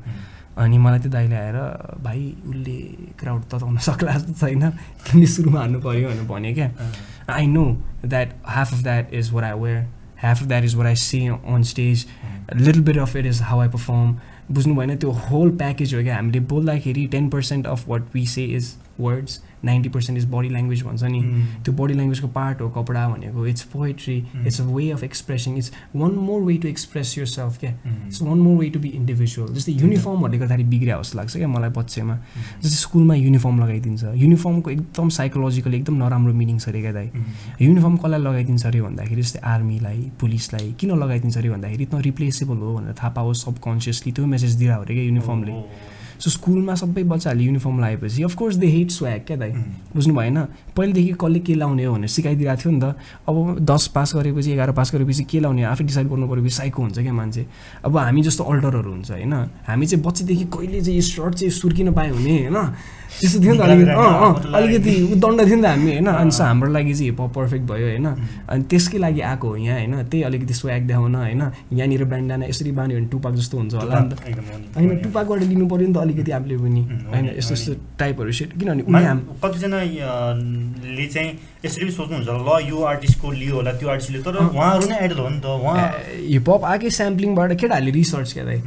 अनि मलाई त्यो दाइले आएर भाइ उसले क्राउड तताउन सक्ला जस्तो छैन। तिमीले सुरुमा हान्नु पऱ्यो भनेर भन्यो क्या। I know that half of that is what I wear half of that is what I see on stage little bit of it is how I perform बुझ्नु भएन त्यो होल प्याकेज हो क्या। हामीले बोल्दाखेरि ten percent of what we say is words ninety percent is body language भन्छ नि Mm. त्यो बडी ल्याङ्ग्वेजको पार्ट हो कपडा भनेको it's poetry Mm. It's a way of expressing it's one more way to express yourself क्या Mm. It's one more way to be individual जस्तै युनिफर्महरूले गर्दाखेरि बिग्रिया जस्तो लाग्छ क्या मलाई पक्षमा जस्तै स्कुलमा युनिफर्म लगाइदिन्छ युनिफर्मको एकदम साइकोलोजिकली एकदम नराम्रो मिनिङ छ अरे क्या दाइ Mm. युनिफर्म कसलाई लगाइदिन्छ अरे भन्दाखेरि जस्तै आर्मीलाई पुलिसलाई किन लगाइदिन्छ अरे भन्दाखेरि त रिप्लेसेबल हो भनेर थाहा पाओस् सबकन्सियसली त्यो मेसेज दिइरहेको अरे क्या युनिफर्मले. सो स्कुलमा सबै बच्चाहरूले युनिफर्म लगाएपछि अफकोर्स दे हेट स्व्याग क्या दाइ. बुझ्नु भएन पहिलेदेखि कसले के लाउने हो भनेर सिकाइदिरहेको थियो नि त। अब दस पास गरेपछि एघार पास गरेपछि के लाउने आफै डिसाइड गर्नु पऱ्यो साइको हुन्छ क्या मान्छे। अब हामी जस्तो अल्टरहरू हुन्छ होइन? हामी चाहिँ बच्चैदेखि कहिले चाहिँ यो सर्ट चाहिँ सुर्किन पायो भने होइन? त्यस्तो थियो नि त अलिकति। अँ अँ अलिकति उदण्ड थियो नि त हामी होइन? अनि सो हाम्रो लागि चाहिँ हिप पर्फेक्ट भयो होइन? अनि त्यसकै लागि आएको हो यहाँ होइन? त्यही अलिकति स्वाग देखाउन होइन? यहाँनिर ब्रान्डाना यसरी बान्यो भने टुपाक जस्तो हुन्छ होला नि त। होइन टुपाकबाट लिनु पऱ्यो नि त अलिकति आफूले पनि। होइन यस्तो यस्तो टाइपहरू सेट किनभने उनी मान- हाम कतिजना अ, ले चाहिँ यसरी सोच्नुहुन्छ ल यो आर्टिस्टको लियो होला त्यो आर्टिस्टले तर। उहाँहरू नै आइडल हो नि त उहाँ हिपहप आएकै स्याम्पलिङबाट केटाहरूले रिसर्च क्या दाइ।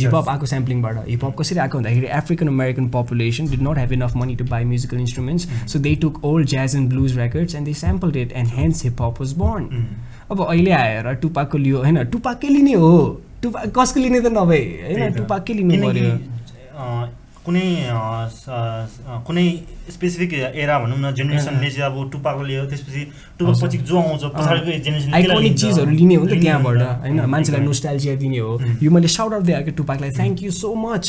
हिपहप आएको स्याम्पलिङबाट हिपहप कसरी आएको भन्दाखेरि African American population did not have enough money to buy musical instruments so they took old jazz and blues records and they sample it and hence hip hop was born अब अहिले आएर टुपाकको लियो होइन टुपाकै लिने हो। टुपा कसको लिने त नभए होइन। टुपाकै लिनु पऱ्यो कुनै कुनै स्पेसिफिक एरा भनौँ न जेनेरेसनले चाहिँ अब टुपाको लियो त्यसपछि टुपाक पछि जो आउँछ पछाडिको जेनेरेसन आइकोनिक चिजहरू लिने हो नि त त्यहाँबाट होइन? मान्छेलाई एकदमै। नोस्टाइल्जिया दिने हो. यो मैले साउट आउट दिएको टुपाकलाई। Thank you so much.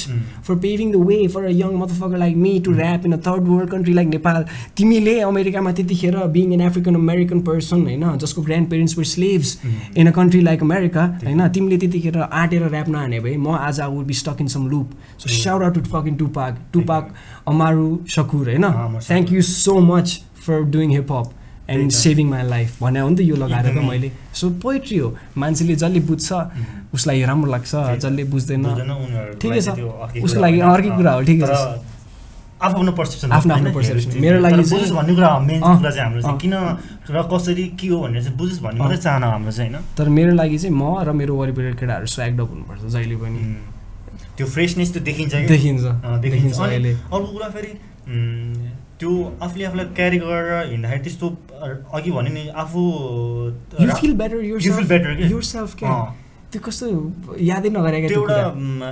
For paving the way for a young motherfucker like me to rap in a third world country like Nepal तिमीले अमेरिकामा त्यतिखेर being an African American person होइन? जसको grandparents were slaves in a country like America होइन? तिमीले त्यतिखेर आँटेर rap नहाने भए म आज I would be stuck in some loop so shout out to fucking Tupac Tupac Amaru Shakur होइन thank you so much for doing hip hop and. Saving my life भने हो नि त यो लगाएर त। मैले सो पोइट्री हो मान्छेले जसले बुझ्छ उसलाई राम्रो लाग्छ। जसले बुझ्दैन ठिकै छ उसको लागि। अर्कै कुरा हो ठिकै छ आफ्नो पर्सेप्सन आफ्नो आफ्नो perception। मेरो लागि बुझोस् भन्ने कुरा मेन कुरा चाहिँ हाम्रो चाहिँ। किन र कसरी के हो भनेर चाहिँ बुझोस् भन्ने मात्रै चाहना हाम्रो चाहिँ होइन तर मेरो लागि चाहिँ म र मेरो वरिपरि केटाहरू स्वाग्ड अप हुनुपर्छ जहिले पनि त्यो फ्रेसनेस त्यो देखिन्छ देखिन्छ। देखिन्छ। अहिले। अर्को कुरा फेरि त्यो आफूले आफूलाई क्यारी गरेर हिँड्दाखेरि त्यस्तो अघि भने नि आफू फिल बेटर क्या अँ, त्यो कस्तो यादै नगरेका एउटा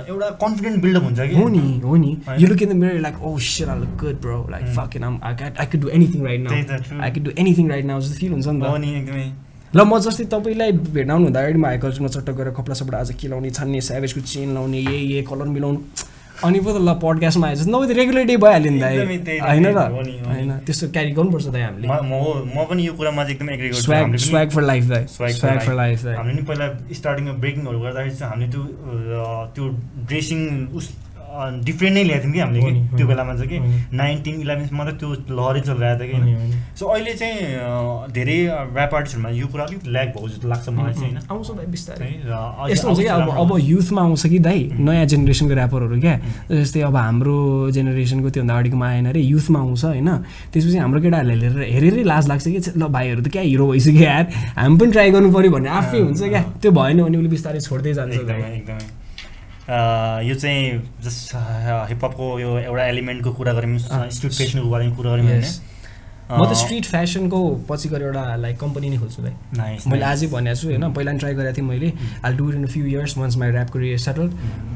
एउटा कन्फिडेन्ट बिल्डअप हुन्छ कि? हो नि हो नि? You look in the mirror like oh shit I look good bro like. Fuck and I I could do anything right now त। I could do anything right now जस्तो फिल हुन्छ नि हो त नि एकदमै। ल म जस्तै तपाईँलाई भेटाउनु हुँदा अगाडि म हाइकल्चरमा चट्ट गरेर कपडा सपडा आज के लाउने छान्ने स्याभेजको चेन लाउने ये ये कलर मिलाउनु। अनि पो त ल पडकास्टमा आएछ नभए त रेगुलर डे भइहाल्यो नि त, होइन र? त। होइन? त्यस्तो क्यारी गर्नुपर्छ दाइ हामीले। म पनि यो कुरामा चाहिँ एकदमै एग्री गर्छु। स्वाग फर लाइफ दाइ स्वाग फर। लाइफ दाइ हामीले नि पहिला स्टार्टिङमा ब्रेकिङहरू गर्दाखेरि चाहिँ हामीले त्यो त्यो ड्रेसिङ उस डिफ्रेन्ट नै ल्याएको थियौँ कि हामीले कि? त्यो बेलामा चाहिँ कि। नाइन्टिन इलेभेन्समा त त्यो लहरै चलिरहेको थियो कि? सो अहिले चाहिँ धेरै ऱ्याप आर्टिस्टहरूमा यो कुरा अलिक ल्याक भएको जस्तो लाग्छ मलाई चाहिँ होइन? आउँछ बिस्तारै। यस्तो हुन्छ कि अब अब युथमा आउँछ कि दाइ नयाँ जेनेरेसनको ऱ्यापरहरू क्या? जस्तै अब हाम्रो जेनेरेसनको त्योभन्दा अगाडिकोमा आएन अरे युथमा आउँछ होइन? त्यसपछि हाम्रो केटाहरूले हेरेर हेरेरै लाज लाग्छ कि ल भाइहरू त क्या हिरो भइसक्यो यार। हामी पनि ट्राई गर्नु पऱ्यो भन्ने आफै हुन्छ क्या? त्यो भएन भने उसले बिस्तारै छोड्दै जान्छ एकदमै। यो चाहिँ जस्ट हिपहपको यो एउटा एलिमेन्टको कुरा गऱ्यौँ स्ट्रिट फेसनको बारेमा कुरा गऱ्यौँ होइन. म त स्ट्रिट फेसनको पछि गएर एउटा लाइक कम्पनी नै खोल्छु नाइस मैले आजै भनेको छु होइन? पहिला नि ट्राई गरेको थिएँ मैले। I do in few years once my rap career settle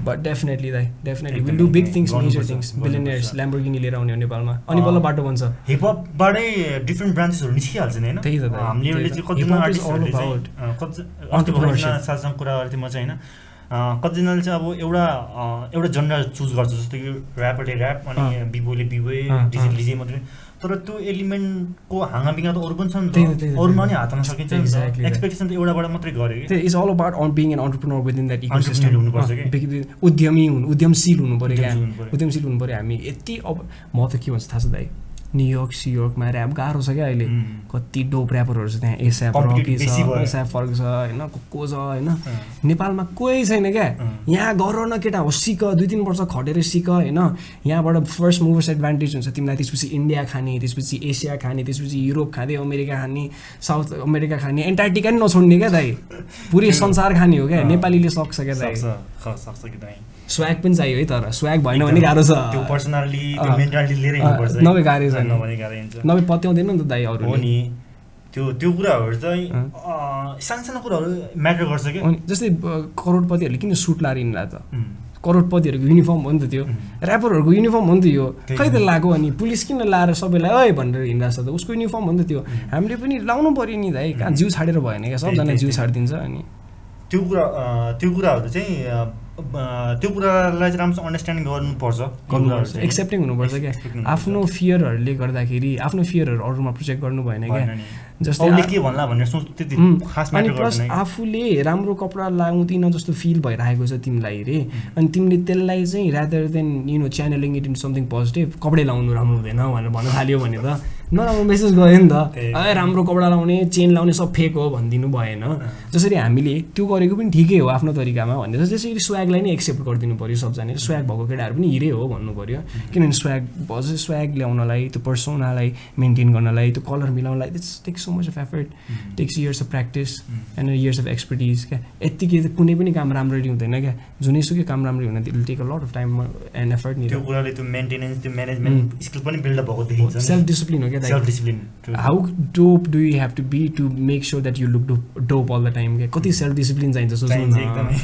but definitely दाइ definitely will do big things major things. Billionaires Lamborghini लिएर आउने हो नेपालमा। अनि बल्ल बाटो बन्छ। हिपहपबाटै डिफ्रेन्ट ब्रान्चेसहरू निस्किहाल्छ नि होइन? त्यही त, हामीले कतिजना आर्टिस्टहरूले चाहिँ कति- कुरा गरेको थिएँ म चाहिँ होइन? कतिजनाले चाहिँ अब एउटा एउटा जनर चुज गर्छ जस्तो कि ऱ्यापरले ऱ्याप अनि। बिबोले बिबोए डिजे। लिजे मात्रै तर त्यो एलिमेन्टको हाँगाबिङ्गा त अरू पनि छ नि त, अरूमा नि त। हात हाल्न सकिन्छ एक्सपेक्टेसन त एउटाबाट मात्रै गऱ्यो कि is all about on being an entrepreneur within that ecosystem हुनुपर्छ कि? उद्यमी हुनु उद्यमशील हुनु पऱ्यो क्या उद्यमशील हुनु पऱ्यो। उद्यमशील हुनु पऱ्यो हामी यति अब म त के भन्छ थाहा छ दाइ न्युयोर्क सियोर्कमा ऱ्याप गाह्रो छ क्या अहिले. कति डोप ऱ्यापरहरू छ त्यहाँ Competitive रकी छ भयो। एसएप फर्क छ होइन को को छ होइन। नेपालमा कोही छैन क्या। यहाँ गर न केटा हो सिक दुई तिन वर्ष खटेर सिक होइन यहाँबाट फर्स्ट मुभर्स एडभान्टेज हुन्छ तिमीलाई त्यसपछि इन्डिया खाने त्यसपछि एसिया खाने त्यसपछि युरोप खाँदै अमेरिका खाने साउथ अमेरिका खाने एन्टार्टिका नि नछोड्ने क्या दाइ पुरै संसार खाने हो क्या। नेपालीले सक्छ क्या दाइ कि स्वाग पनि चाहियो है तर स्वाग भएन भने गाह्रो छ। त्यो पर्सनालिटी त्यो। मेन्टालिटी लिएर हिँड्नुपर्छ है। नभए गाह्रै छैन। नभए गाह्रै हुन्छ नभए पत्याउँदैन नि त दाइ हो अरू नि। त्यो त्यो कुराहरू चाहिँ अँ। अँ, सानो सानो कुराहरू म्याटर गर्छ क्या। अनि जस्तै करोडपतिहरूले किन सुट लाएर हिँड्ला त. करोडपतिहरूको युनिफर्म हो नि त त्यो. ऱ्यापरहरूको युनिफर्म हो नि त यो। खै त हो। लगाएको अनि पुलिस किन लाएर सबैलाई ओइ भनेर हिँडिरहेको छ त। उसको युनिफर्म हो नि त त्यो। हामीले पनि लाउनु पऱ्यो नि दाइ। कहाँ जिउ छाडेर भएन क्या? सबजना जिउ। छाडिदिन्छ अनि। त्यो कुरा त्यो कुराहरू चाहिँ त्यो कुरालाई चाहिँ राम्रोसँग अन्डरस्ट्यान्ड गर्नुपर्छ गर्नुपर्छ। एक्सेप्टिङ हुनुपर्छ क्या। आफ्नो फियरहरूले गर्दाखेरि आफ्नो फियरहरू अरूमा प्रोजेक्ट गर्नु भएन क्या। जस्तै के भन्ला भनेर सोच त्यति अनि प्लस। आफूले राम्रो कपडा लाउँदिन जस्तो फिल भइरहेको छ तिमीलाई रे अनि तिमीले त्यसलाई चाहिँ rather than you know channeling it in something positive कपडै लाउनु राम्रो हुँदैन भनेर भन्न थाल्यो भने त नराम्रो मेसेज गयो नि त। राम्रो कपडा लाउने चेन लाउने सब फेक हो भनिदिनु भएन। जसरी हामीले त्यो गरेको पनि ठिकै हो आफ्नो तरिकामा भन्ने त्यसरी स्वागलाई नै एक्सेप्ट गरिदिनु पऱ्यो सबजनाले। स्वाग भएको केटाहरू पनि हिरै हो भन्नु पऱ्यो किनभने स्वाग अझ स्वाग ल्याउनलाई त्यो पर्सोनालाई मेन्टेन गर्नलाई त्यो colour मिलाउनलाई it's take so much of effort takes years of practice and years of expertise क्या यत्तिकै त कुनै पनि काम राम्ररी हुँदैन क्या जुनैसुकै काम राम्ररी हुन it take a lot of time and effort त्यो कुराले त्यो मेन्टेनेन्स त्यो म्यानेजमेन्ट स्किल पनि बिल्डअप भएको देखिन्छ सेल्फ डिसिप्लिन हो क्या self discipline how dope do you have to be to make sure that you look dope all the time क्या कति सेल्फ डिसिप्लिन चाहिन्छ? सोच्नु एकदमै।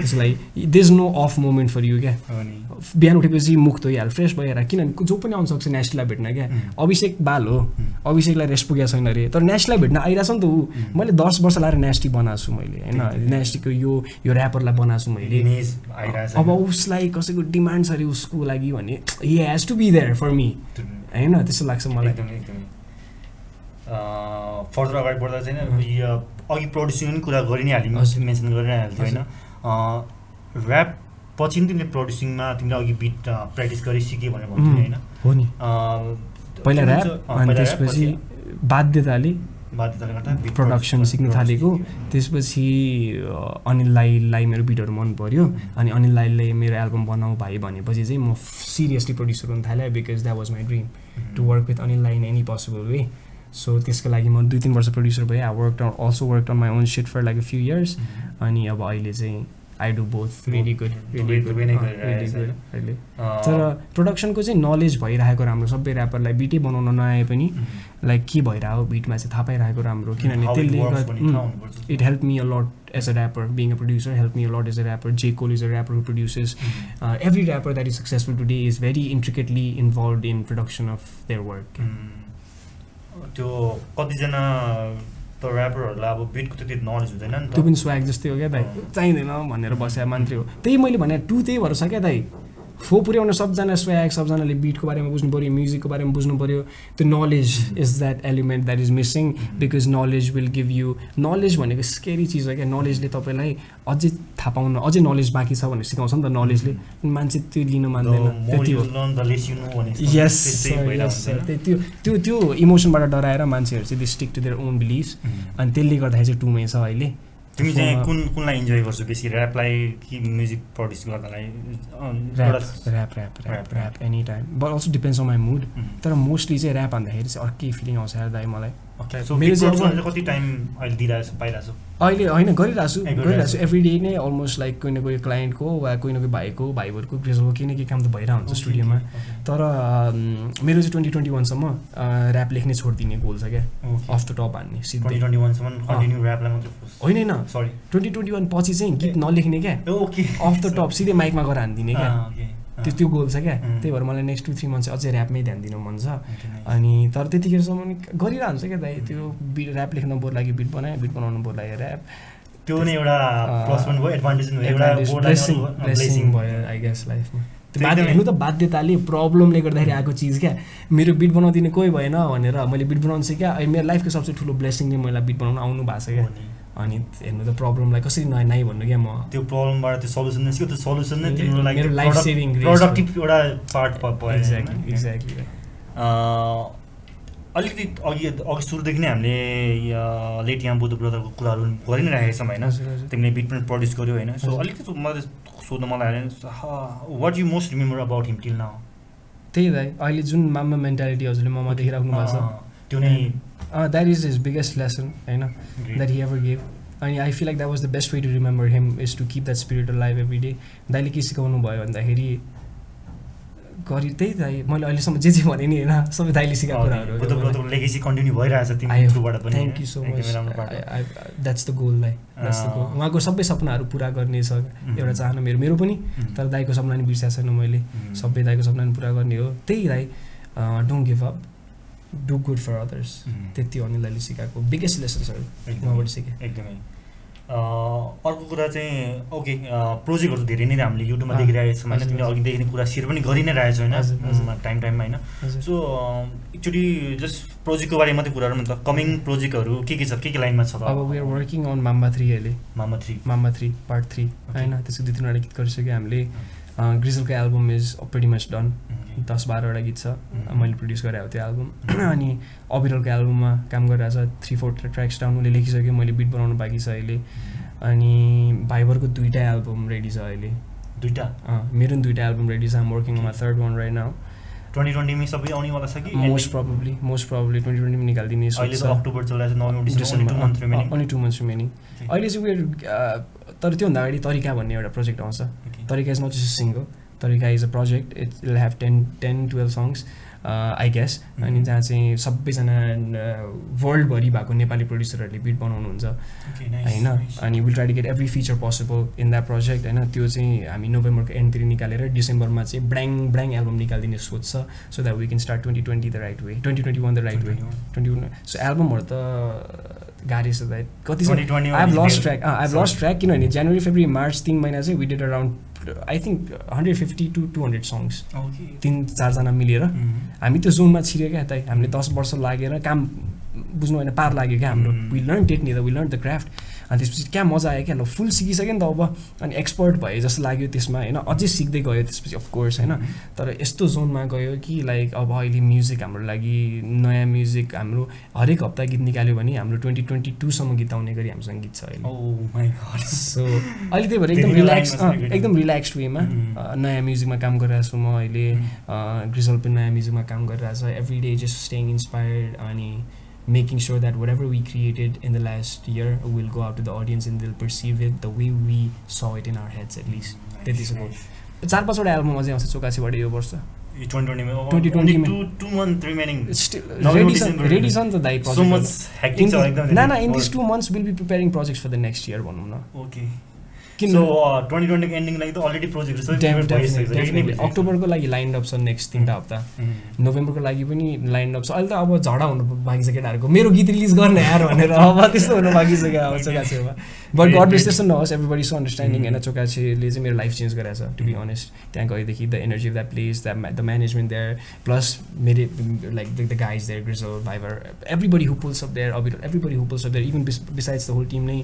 त्यसको लागि there is no off moment for you क्या बिहान उठेपछि मुख धोइहाल फ्रेस भएर किनभने जो पनि आउन सक्छ नेस्टलाई भेट्न क्या. अभिषेक बाल हो. अभिषेकलाई रेस्ट पुगेको छैन अरे। तर नेस्टलाई भेट्न आइरहेछ नि त ऊ. मैले दस वर्ष लाएर नेस्टी बनाएको छु मैले होइन? नेस्टीको यो यो ऱ्यापरलाई बनाएको छु मैले। अब उसलाई कसैको डिमान्ड छ अरे उसको लागि भने he has to be there for me होइन? त्यस्तो लाग्छ मलाई। फर्दर अगाडि बढ्दा चाहिँ अघि प्रड्युसिङ पनि कुरा गरि नै हाल्यौँ। मेन्सन गरि नै हाल्थ्यो होइन? ऱ्याप पछि पनि तिमीले प्रड्युसिङमा तिमीले अघि बिट प्र्याक्टिस गरी सिकेँ भनेर भन्थ्यौ होइन? हो नि। पहिला ऱ्याप अनि त्यसपछि पछि बाध्यताले बाध्यताले गर्दा प्रडक्सन सिक्नु थालेको। त्यसपछि अनिल लाईलाई मेरो बिटहरू मन पऱ्यो अनि अनिल लाईले मेरो एल्बम बनाऊ भाइ भनेपछि चाहिँ म सिरियसली प्रड्युसर हुन थालेँ because that was my dream to work with Anil लाई in any possible way so त्यसको लागि म दुई तिन वर्ष प्रड्युसर भएँ I work also work on my own shit for like a few years. अनि अब अहिले चाहिँ I do both really good uh, तर प्रोडक्सनको चाहिँ नलेज भइरहेको राम्रो सबै ऱ्यापरलाई बिटै बनाउन नआए पनि. लाइक के भइरहेको बिटमा चाहिँ थाहा पाइरहेको राम्रो किनभने How it त्यसले works गर्दा- भन्ने उम्, थाहा हुनुपर्छ। it helped me a lot as a rapper. Being a producer helped me a lot as a rapper. J. Cole is a rapper who produces. Mhm. Uh, every rapper that is successful today is त्यो कतिजना त ऱ्यापरहरूलाई अब बिटको त्यति knowledge हुँदैन नि त्यो पनि swag जस्तै हो क्या दाइ। चाहिँदैन भनेर बसेर मात्रै हो। त्यही मैले भने टु त्यही भएर छ क्या दाइ। फो पुर्याउन सबजना स्वाग सबजनाले बिटको बारेमा बुझ्नु पऱ्यो म्युजिकको बारेमा बुझ्नु पऱ्यो त्यो knowledge is that element that is missing because knowledge will give you knowledge भनेको स्केरी चिज हो क्या? नलेजले तपाईँलाई अझै थाहा पाउन अझै नलेज बाँकी छ भनेर सिकाउँछ नि त नलेजले मान्छे त्यो लिन मान्दैन। त्यति हो। यस त्यो त्यो त्यो इमोसनबाट डराएर मान्छेहरू चाहिँ they stick to their own beliefs अनि त्यसले गर्दाखेरि चाहिँ टुमै छ अहिले। तिमी चाहिँ कुन कुनलाई इन्जोय गर्छौ बेसी? ऱ्यापलाई कि म्युजिक प्रड्युस गर्नलाई? अँ, rap rap rap any time but also depends on my mood. तर मोस्टली चाहिँ ऱ्याप भन्दाखेरि चाहिँ अर्कै फिलिङ आउँछ यार दाइ मलाई। कति टाइम अहिले दिइरहेको छ पाइरहेको छौ? अहिले होइन गरिरहेको छु। गरिरहेको छु। एभ्री डे नै अलमोस्ट लाइक कोही न कोही क्लाइन्टको वा कोही न कोही भाइको भाइहरूको प्रेसरको केही न केही काम त भइरहेको हुन्छ स्टुडियोमा तर मेरो चाहिँ ट्वेन्टी ट्वेन्टी वानसम्म ऱ्याप लेख्ने छोडिदिने गोल छ क्या अफ द टप हान्ने सिधै। होइन होइन। सरी ट्वेन्टी ट्वेन्टी वान पछि चाहिँ गीत नलेख्ने क्या? अफ द टप सिधै माइकमा गएर हानिदिने क्या? त्यो त्यो गोल छ क्या। त्यही भएर मलाई नेक्स्ट टु थ्री मन्थ अझै ऱ्यापमै ध्यान दिनु मन छ। अनि तर त्यतिखेरसम्म नि गरिरहन्छ क्या दाइ। त्यो बिट ऱ्याप लेख्न बोर लागि बिट बनायो बिट बनाउनु बोर लागि ऱ्याप त्यो नै एउटा प्लस पोइन्ट भयो advantage blessing blessing I guess लाइफमा बाध्य हेर्नु त बाध्यताले प्रब्लमले गर्दाखेरि आएको चिज क्या। मेरो बिट बनाउदिने कोही भएन भनेर मैले बिट बनाउनु क्या। मेरो लाइफको सबसे ठुलो ब्लेसिङले मलाई बिट बनाउनु आउनु भएको छ क्या। नि। अनि हेर्नु त प्रब्लमलाई कसरी नआइ नाइ भन्नु क्या म? त्यो प्रब्लमबाट त्यो सल्युसन निस्क्यो त्यो सल्युसन नै मेरो तिम्रो लागि saving grace productive एउटा पार्ट भयो एक्ज्याक्टली? एक्ज्याक्टली अँ, अलिकति अघि अघि सुरुदेखि नै हामीले लेट याम बुद्ध ब्रदरको कुराहरू गरि नै राखेका छौँ होइन? तिमीले बिट पनि प्रड्युस गर्यो होइन? सो। अलिकति मलाई सोध्नु मलाई what you most remember about him till now त्यही दाइ अहिले जुन मामा मेन्टालिटी हजुरले ममा देखिराख्नु भएको छ। त्यो नै that is his biggest lesson होइन. द्याट हि एभर गेभ अनि I feel like that was the best way to remember him is to keep that spirit life every day दाइले के सिकाउनु भयो भन्दाखेरि गरी त्यही दाइ मैले अहिलेसम्म जे जे भने नि होइन सबै दाइले सिकाएको कुराहरू thank you so much that's the goal लाइ द्याट्स द गोल अँ। उहाँको सबै सपनाहरू पुरा गर्ने छ एउटा चाहना मेरो मेरो पनि। Mhm. तर दाइको सपना नि बिर्सेको छैन मैले। Mhm. सबै दाइको सपना नि पुरा गर्ने हो। त्यही दाइ don't give up do good for others. त्यति अनिल दाइले सिकाएको बिगेस्ट लेसन्सहरू। उहाँबाट सिकेँ। एकदमै। अर्को कुरा चाहिँ ओके प्रोजेक्टहरू धेरै नै हामीले युट्युबमा देखिरहेको छौँ होइन? तिमीले अघिदेखि नै कुरा सेयर पनि गरि नै रहेछौ होइन। टाइम टाइममा होइन। सो एक्चुली जस्ट प्रोजेक्टको बारेमा मात्रै कुराहरू मतलब कमिङ प्रोजेक्टहरू के के छ के के लाइनमा छ अब we are working on Mamba three अहिले। मामा three Mamba three part three होइन? त्यसको दुई तिनवटा गीत गरिसक्यो हामीले। ग्रिजलको album is pretty much done दस बाह्रवटा गीत छ. मैले प्रड्युस गरेको त्यो एल्बम अनि अविरलको एल्बममा काम गरिरहेको छ थ्री फोर ट्र्याक्स डाउन उसले लेखिसक्यो मैले बिट बनाउनु बाँकी छ अहिले। अनि भाइबरको दुइटा एल्बम रेडी छ अहिले। दुइटा मेरो पनि दुइटा एल्बम रेडी छ। आम वर्किङ मा third one right now twenty ट्वेन्टीमै सबै आउनेवाला छ कि most probably most probably twenty ट्वेन्टीमा निकालिदिने अक्टोबर अनि टु मन्थ्स रिमेनिङ अहिले चाहिँ उयो तर त्योभन्दा अगाडि तरिका भन्ने एउटा प्रोजेक्ट आउँछ। Tarika is not just single Tarika is a project it will have ten ten twelve songs I guess अनि जहाँ चाहिँ सबैजना वर्ल्डभरि भएको नेपाली प्रड्युसरहरूले बिट बनाउनुहुन्छ। होइन? अनि will try to get every feature possible in that project होइन? त्यो चाहिँ हामी नोभेम्बरको एन्डतिर निकालेर डिसेम्बरमा चाहिँ ब्राङ ब्राङ एल्बम निकालिदिने सोच छ so that we can start twenty twenty the right way twenty twenty one the right way twenty one so एल्बमहरू त गाह्रै छ दाइ कति छ? 2021 I have lost. Track I have lost track किनभने जनवरी फेब्रुअरी मार्च तिन महिना चाहिँ we did around I think hundred fifty to two hundred songs तिन चारजना मिलेर। हामी त्यो जोनमा छिर्यो क्या त हामीले दस वर्ष लागेर काम बुझ्नु होइन पार लाग्यो क्या हाम्रो. विल लर्न टेट नि the will learn the craft अनि त्यसपछि क्या मजा आयो क्या ल फुल सिकिसक्यो नि त अब। अनि एक्सपर्ट भए जस्तो लाग्यो त्यसमा होइन अझै सिक्दै गयो त्यसपछि अफकोर्स होइन। तर यस्तो जोनमा गयो कि लाइक अब अहिले म्युजिक हाम्रो लागि नयाँ म्युजिक हाम्रो हरेक हप्ता गीत निकाल्यो भने हाम्रो ट्वेन्टी ट्वेन्टी टूसम्म गीत आउने गरी हामीसँग गीत छ अहिले सो अहिले त्यही भएर एकदम रिल्याक्स एकदम रिल्याक्स्ड वेमा Mm. नयाँ म्युजिकमा काम गरिरहेको छु म अहिले। ग्रिजल पनि नयाँ म्युजिकमा काम गरिरहेको छ। Every day just staying inspired अनि making sure that whatever we created in the last year will go out to the audience in they'll perceive it the way we saw it in our heads at least त्यति छ चार पाँचवटा album अझै आउँछ चोकासीबाट यो वर्ष। 2020 मा। Still November, ready छ December. रेडी छ नि त दाइ सो मच ह्याक्टिङ छ एकदम ना ना in this two months will be preparing projects for the next year भनौँ न ओके किन सो ट्वेन्टी ट्वेन्टीको एन्डिङ लागि त अलरेडी प्रोजेक्ट। अक्टोबरको लागि लाइन अप छ नेक्स्ट तिनवटा हप्ता. नोभेम्बरको लागि पनि लाइन अप छ। अहिले त अब झडा हुनु बाँकी छ केटाहरूको मेरो गीत रिलिज गर्ने यार भनेर अब त्यस्तो हुनु बाँकी छ क्या अब चोकाछेमा बट गड. ब्लेस त्यस्तो नहोस् एभ्रीबडी सो अन्डरस्ट्यान्डिङ. होइन चोकाछेले चाहिँ मेरो लाइफ चेन्ज गरेको छ टु बी अनेस्ट त्यहाँ गएदेखि the energy of that place that the management there plus मेरो like the guys there Grizzl भाइभर everybody who pulls off there Abir everybody who pulls off there even besides the whole team नै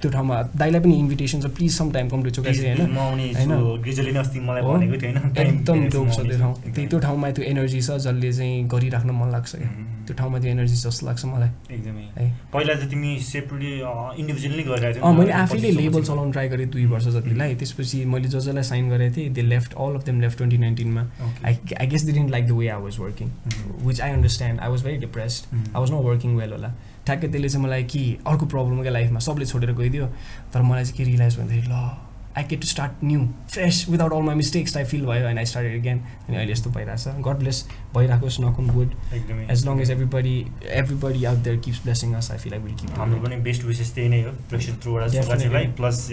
त्यो ठाउँमा दाइलाई पनि invitation छ please some time come to चोकाछे होइन? एकदम dope छ त्यो ठाउँ। त्यही त्यो ठाउँमा त्यो एनर्जी छ जसले चाहिँ गरिराख्न मन लाग्छ क्या. त्यो ठाउँमा त्यो एनर्जी जस्तो लाग्छ मलाई। एकदमै। है। पहिला चाहिँ तिमी सेपरेटली इन्डिभिजुअली गरिरहेको अँ थियौ मैले आफैले लेबल चलाउनु ट्राई गरेँ दुई वर्ष जतिलाई। त्यसपछि मैले जो जसलाई साइन गरेको थिएँ they left all of them left twenty नाइन्टिनमा I I guess they didn't like the way I was working which I understand I was very depressed I was not working well होला। ठ्याक्कै त्यसले चाहिँ मलाई कि अर्को problem क्या लाइफमा सबले छोडेर गइदियो। तर मलाई चाहिँ के रियलाइज भन्दाखेरि ल I get to start new fresh without all my mistakes I feel भयो एन्ड आई स्टार्ट एगेन अनि अहिले यस्तो भइरहेछ। गड ब्लेस भइरहेको नकुन गुड एकदमै। As long as everybody everybody out there keeps blessing us I feel I will keep हाम्रो पनि बेस्ट विशेष त्यही नै हो। प्रेक्षक थ्रुबाट प्लस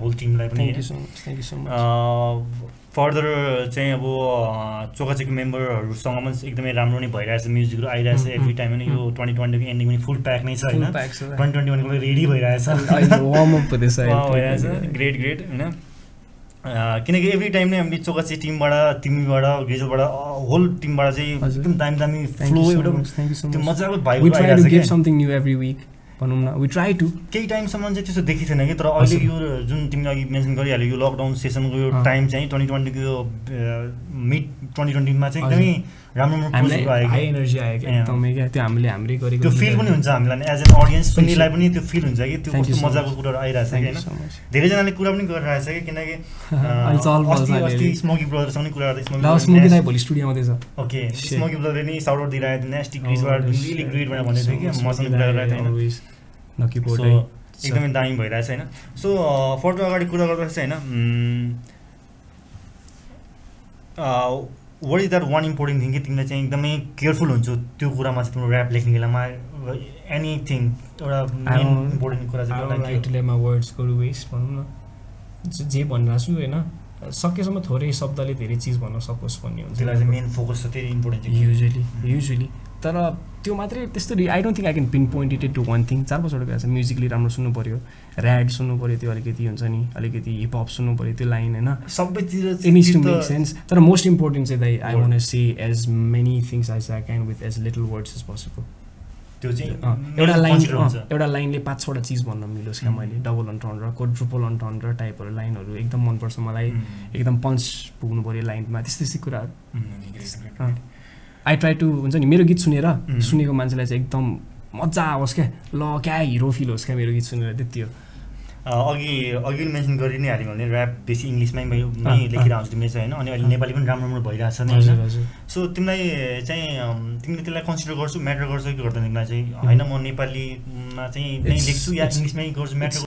होल टिमलाई पनि thank you so much thank you so much further चाहिँ अब चोकाचीको मेम्बरहरूसँग पनि एकदमै राम्रो नै भइरहेछ म्युजिकहरू आइरहेछ एभ्री टाइम पनि. यो ट्वेन्टी ट्वेन्टीको एन्डिङ पनि फुल प्याक नै छ होइन ट्वेन्टी ट्वेन्टी वानको लागि रेडी भइरहेछ। भइरहेछ ग्रेट ग्रेट होइन किनकि एभ्री टाइम नै हामीले चोकाची टिमबाट तिमीबाट ग्रेजलबाट होल टिमबाट चाहिँ। एकदम दामी दामी फ्लो एउटा त्यो. मजाको We भनौँ न we try to केही टाइमसम्म चाहिँ त्यस्तो देखिएको थिएन कि तर अहिले। यो जुन तिमीले अघि मेन्सन गरिहाल्यो यो लकडाउन सेसनको यो। टाइम चाहिँ ट्वेन्टी ट्वेन्टीको यो मिड ट्वेन्टी ट्वेन्टीमा चाहिँ। एकदमै राम्रो हामीलाई हाई कि एनर्जी आयो क्या. एकदमै क्या त्यो हामीले हाम्रै गरेको त्यो फिल पनि हुन्छ हामीलाई एज एन अडियन्स. सुन्नेलाई पनि त्यो फिल हुन्छ कि त्यो कस्तो मजाको. कुराहरू आइरहेछ कि थ्याङ्क यू होइन धेरैजनाले कुरा पनि गरिरहेछ कि किनकि। स्मोकी ब्रदरसँग नि कुरा गर्दै स्मोकी भोलि स्टुडियो आउँदैछ ओके. स्मोकी ब्रदरले नि साउट आउट दिइरहेको थियो नेस्टी Oh, ग्रिजबाट. रियली ग्रेट भनेर भनेको थियो कि मसँग कुरा गरिरहेको थियो होइन। एकदमै दामी भइरहेछ होइन सो फर्दर अगाडि कुरा गर्दा चाहिँ होइन what is that one important thing कि तिमीले चाहिँ एकदमै केयरफुल हुन्छु? त्यो कुरामा चाहिँ तिम्रो ऱ्याप लेख्ने बेलामा एनिथिङ एउटा इम्पोर्टेन्ट कुरा चाहिँ don't एउटा like के to let my words go to waste भनौँ न। जे- भनिरहेको छु होइन। सकेसम्म थोरै शब्दले धेरै चिज भन्न सकोस् भन्ने? हुन्छ। त्यसलाई चाहिँ मेन फोकस छ त्यही इम्पोर्टेन्ट युजली युजली तर त्यो मात्रै त्यस्तो I don't think I can pinpoint it to one thing चार पाँचवटा कुरा छ म्युजिकली राम्रो सुन्नु पऱ्यो ऱ्याड सुन्नु पऱ्यो त्यो अलिकति हुन्छ नि अलिकति हिपहप सुन्नु पऱ्यो त्यो लाइन होइन। सबैतिर सेन्स तर मोस्ट इम्पोर्टेन्ट चाहिँ दाइ I. One see as many things as I can with as little words as possible त्यो चाहिँ एउटा लाइन। एउटा लाइनले पाँच छवटा चिज भन्न मिलोस् क्या. मैले। डबल अन्टन र कोड्रुपल अन्टन र टाइपहरू लाइनहरू एकदम मनपर्छ मलाई। एकदम पन्च पुग्नु पऱ्यो लाइनमा त्यस्तै त्यस्तै कुराहरू। आई ट्राई टु हुन्छ नि मेरो गीत सुनेर. सुनेको मान्छेलाई चाहिँ एकदम मजा आओस् क्या। ल क्या हिरो फिल होस् क्या मेरो गीत सुनेर त्यति हो। अघि अघि मेन्सन गरि नै हाल्यो भने ऱ्याप बेसी इङ्ग्लिसमै मै अँ, मै लेखेर अँ। आउँछ तिमीले चाहिँ होइन। अनि अहिले। नेपाली पनि राम्रो राम्रो भइरहेछ नि होइन। सो तिमीलाई चाहिँ तिमीले त्यसलाई कन्सिडर गर्छु म्याटर गर्छ कि गर्दैन तिमीलाई चाहिँ? होइन म नेपालीमा चाहिँ लेख्छु या इङ्ग्लिसमै गर्छु म्याटर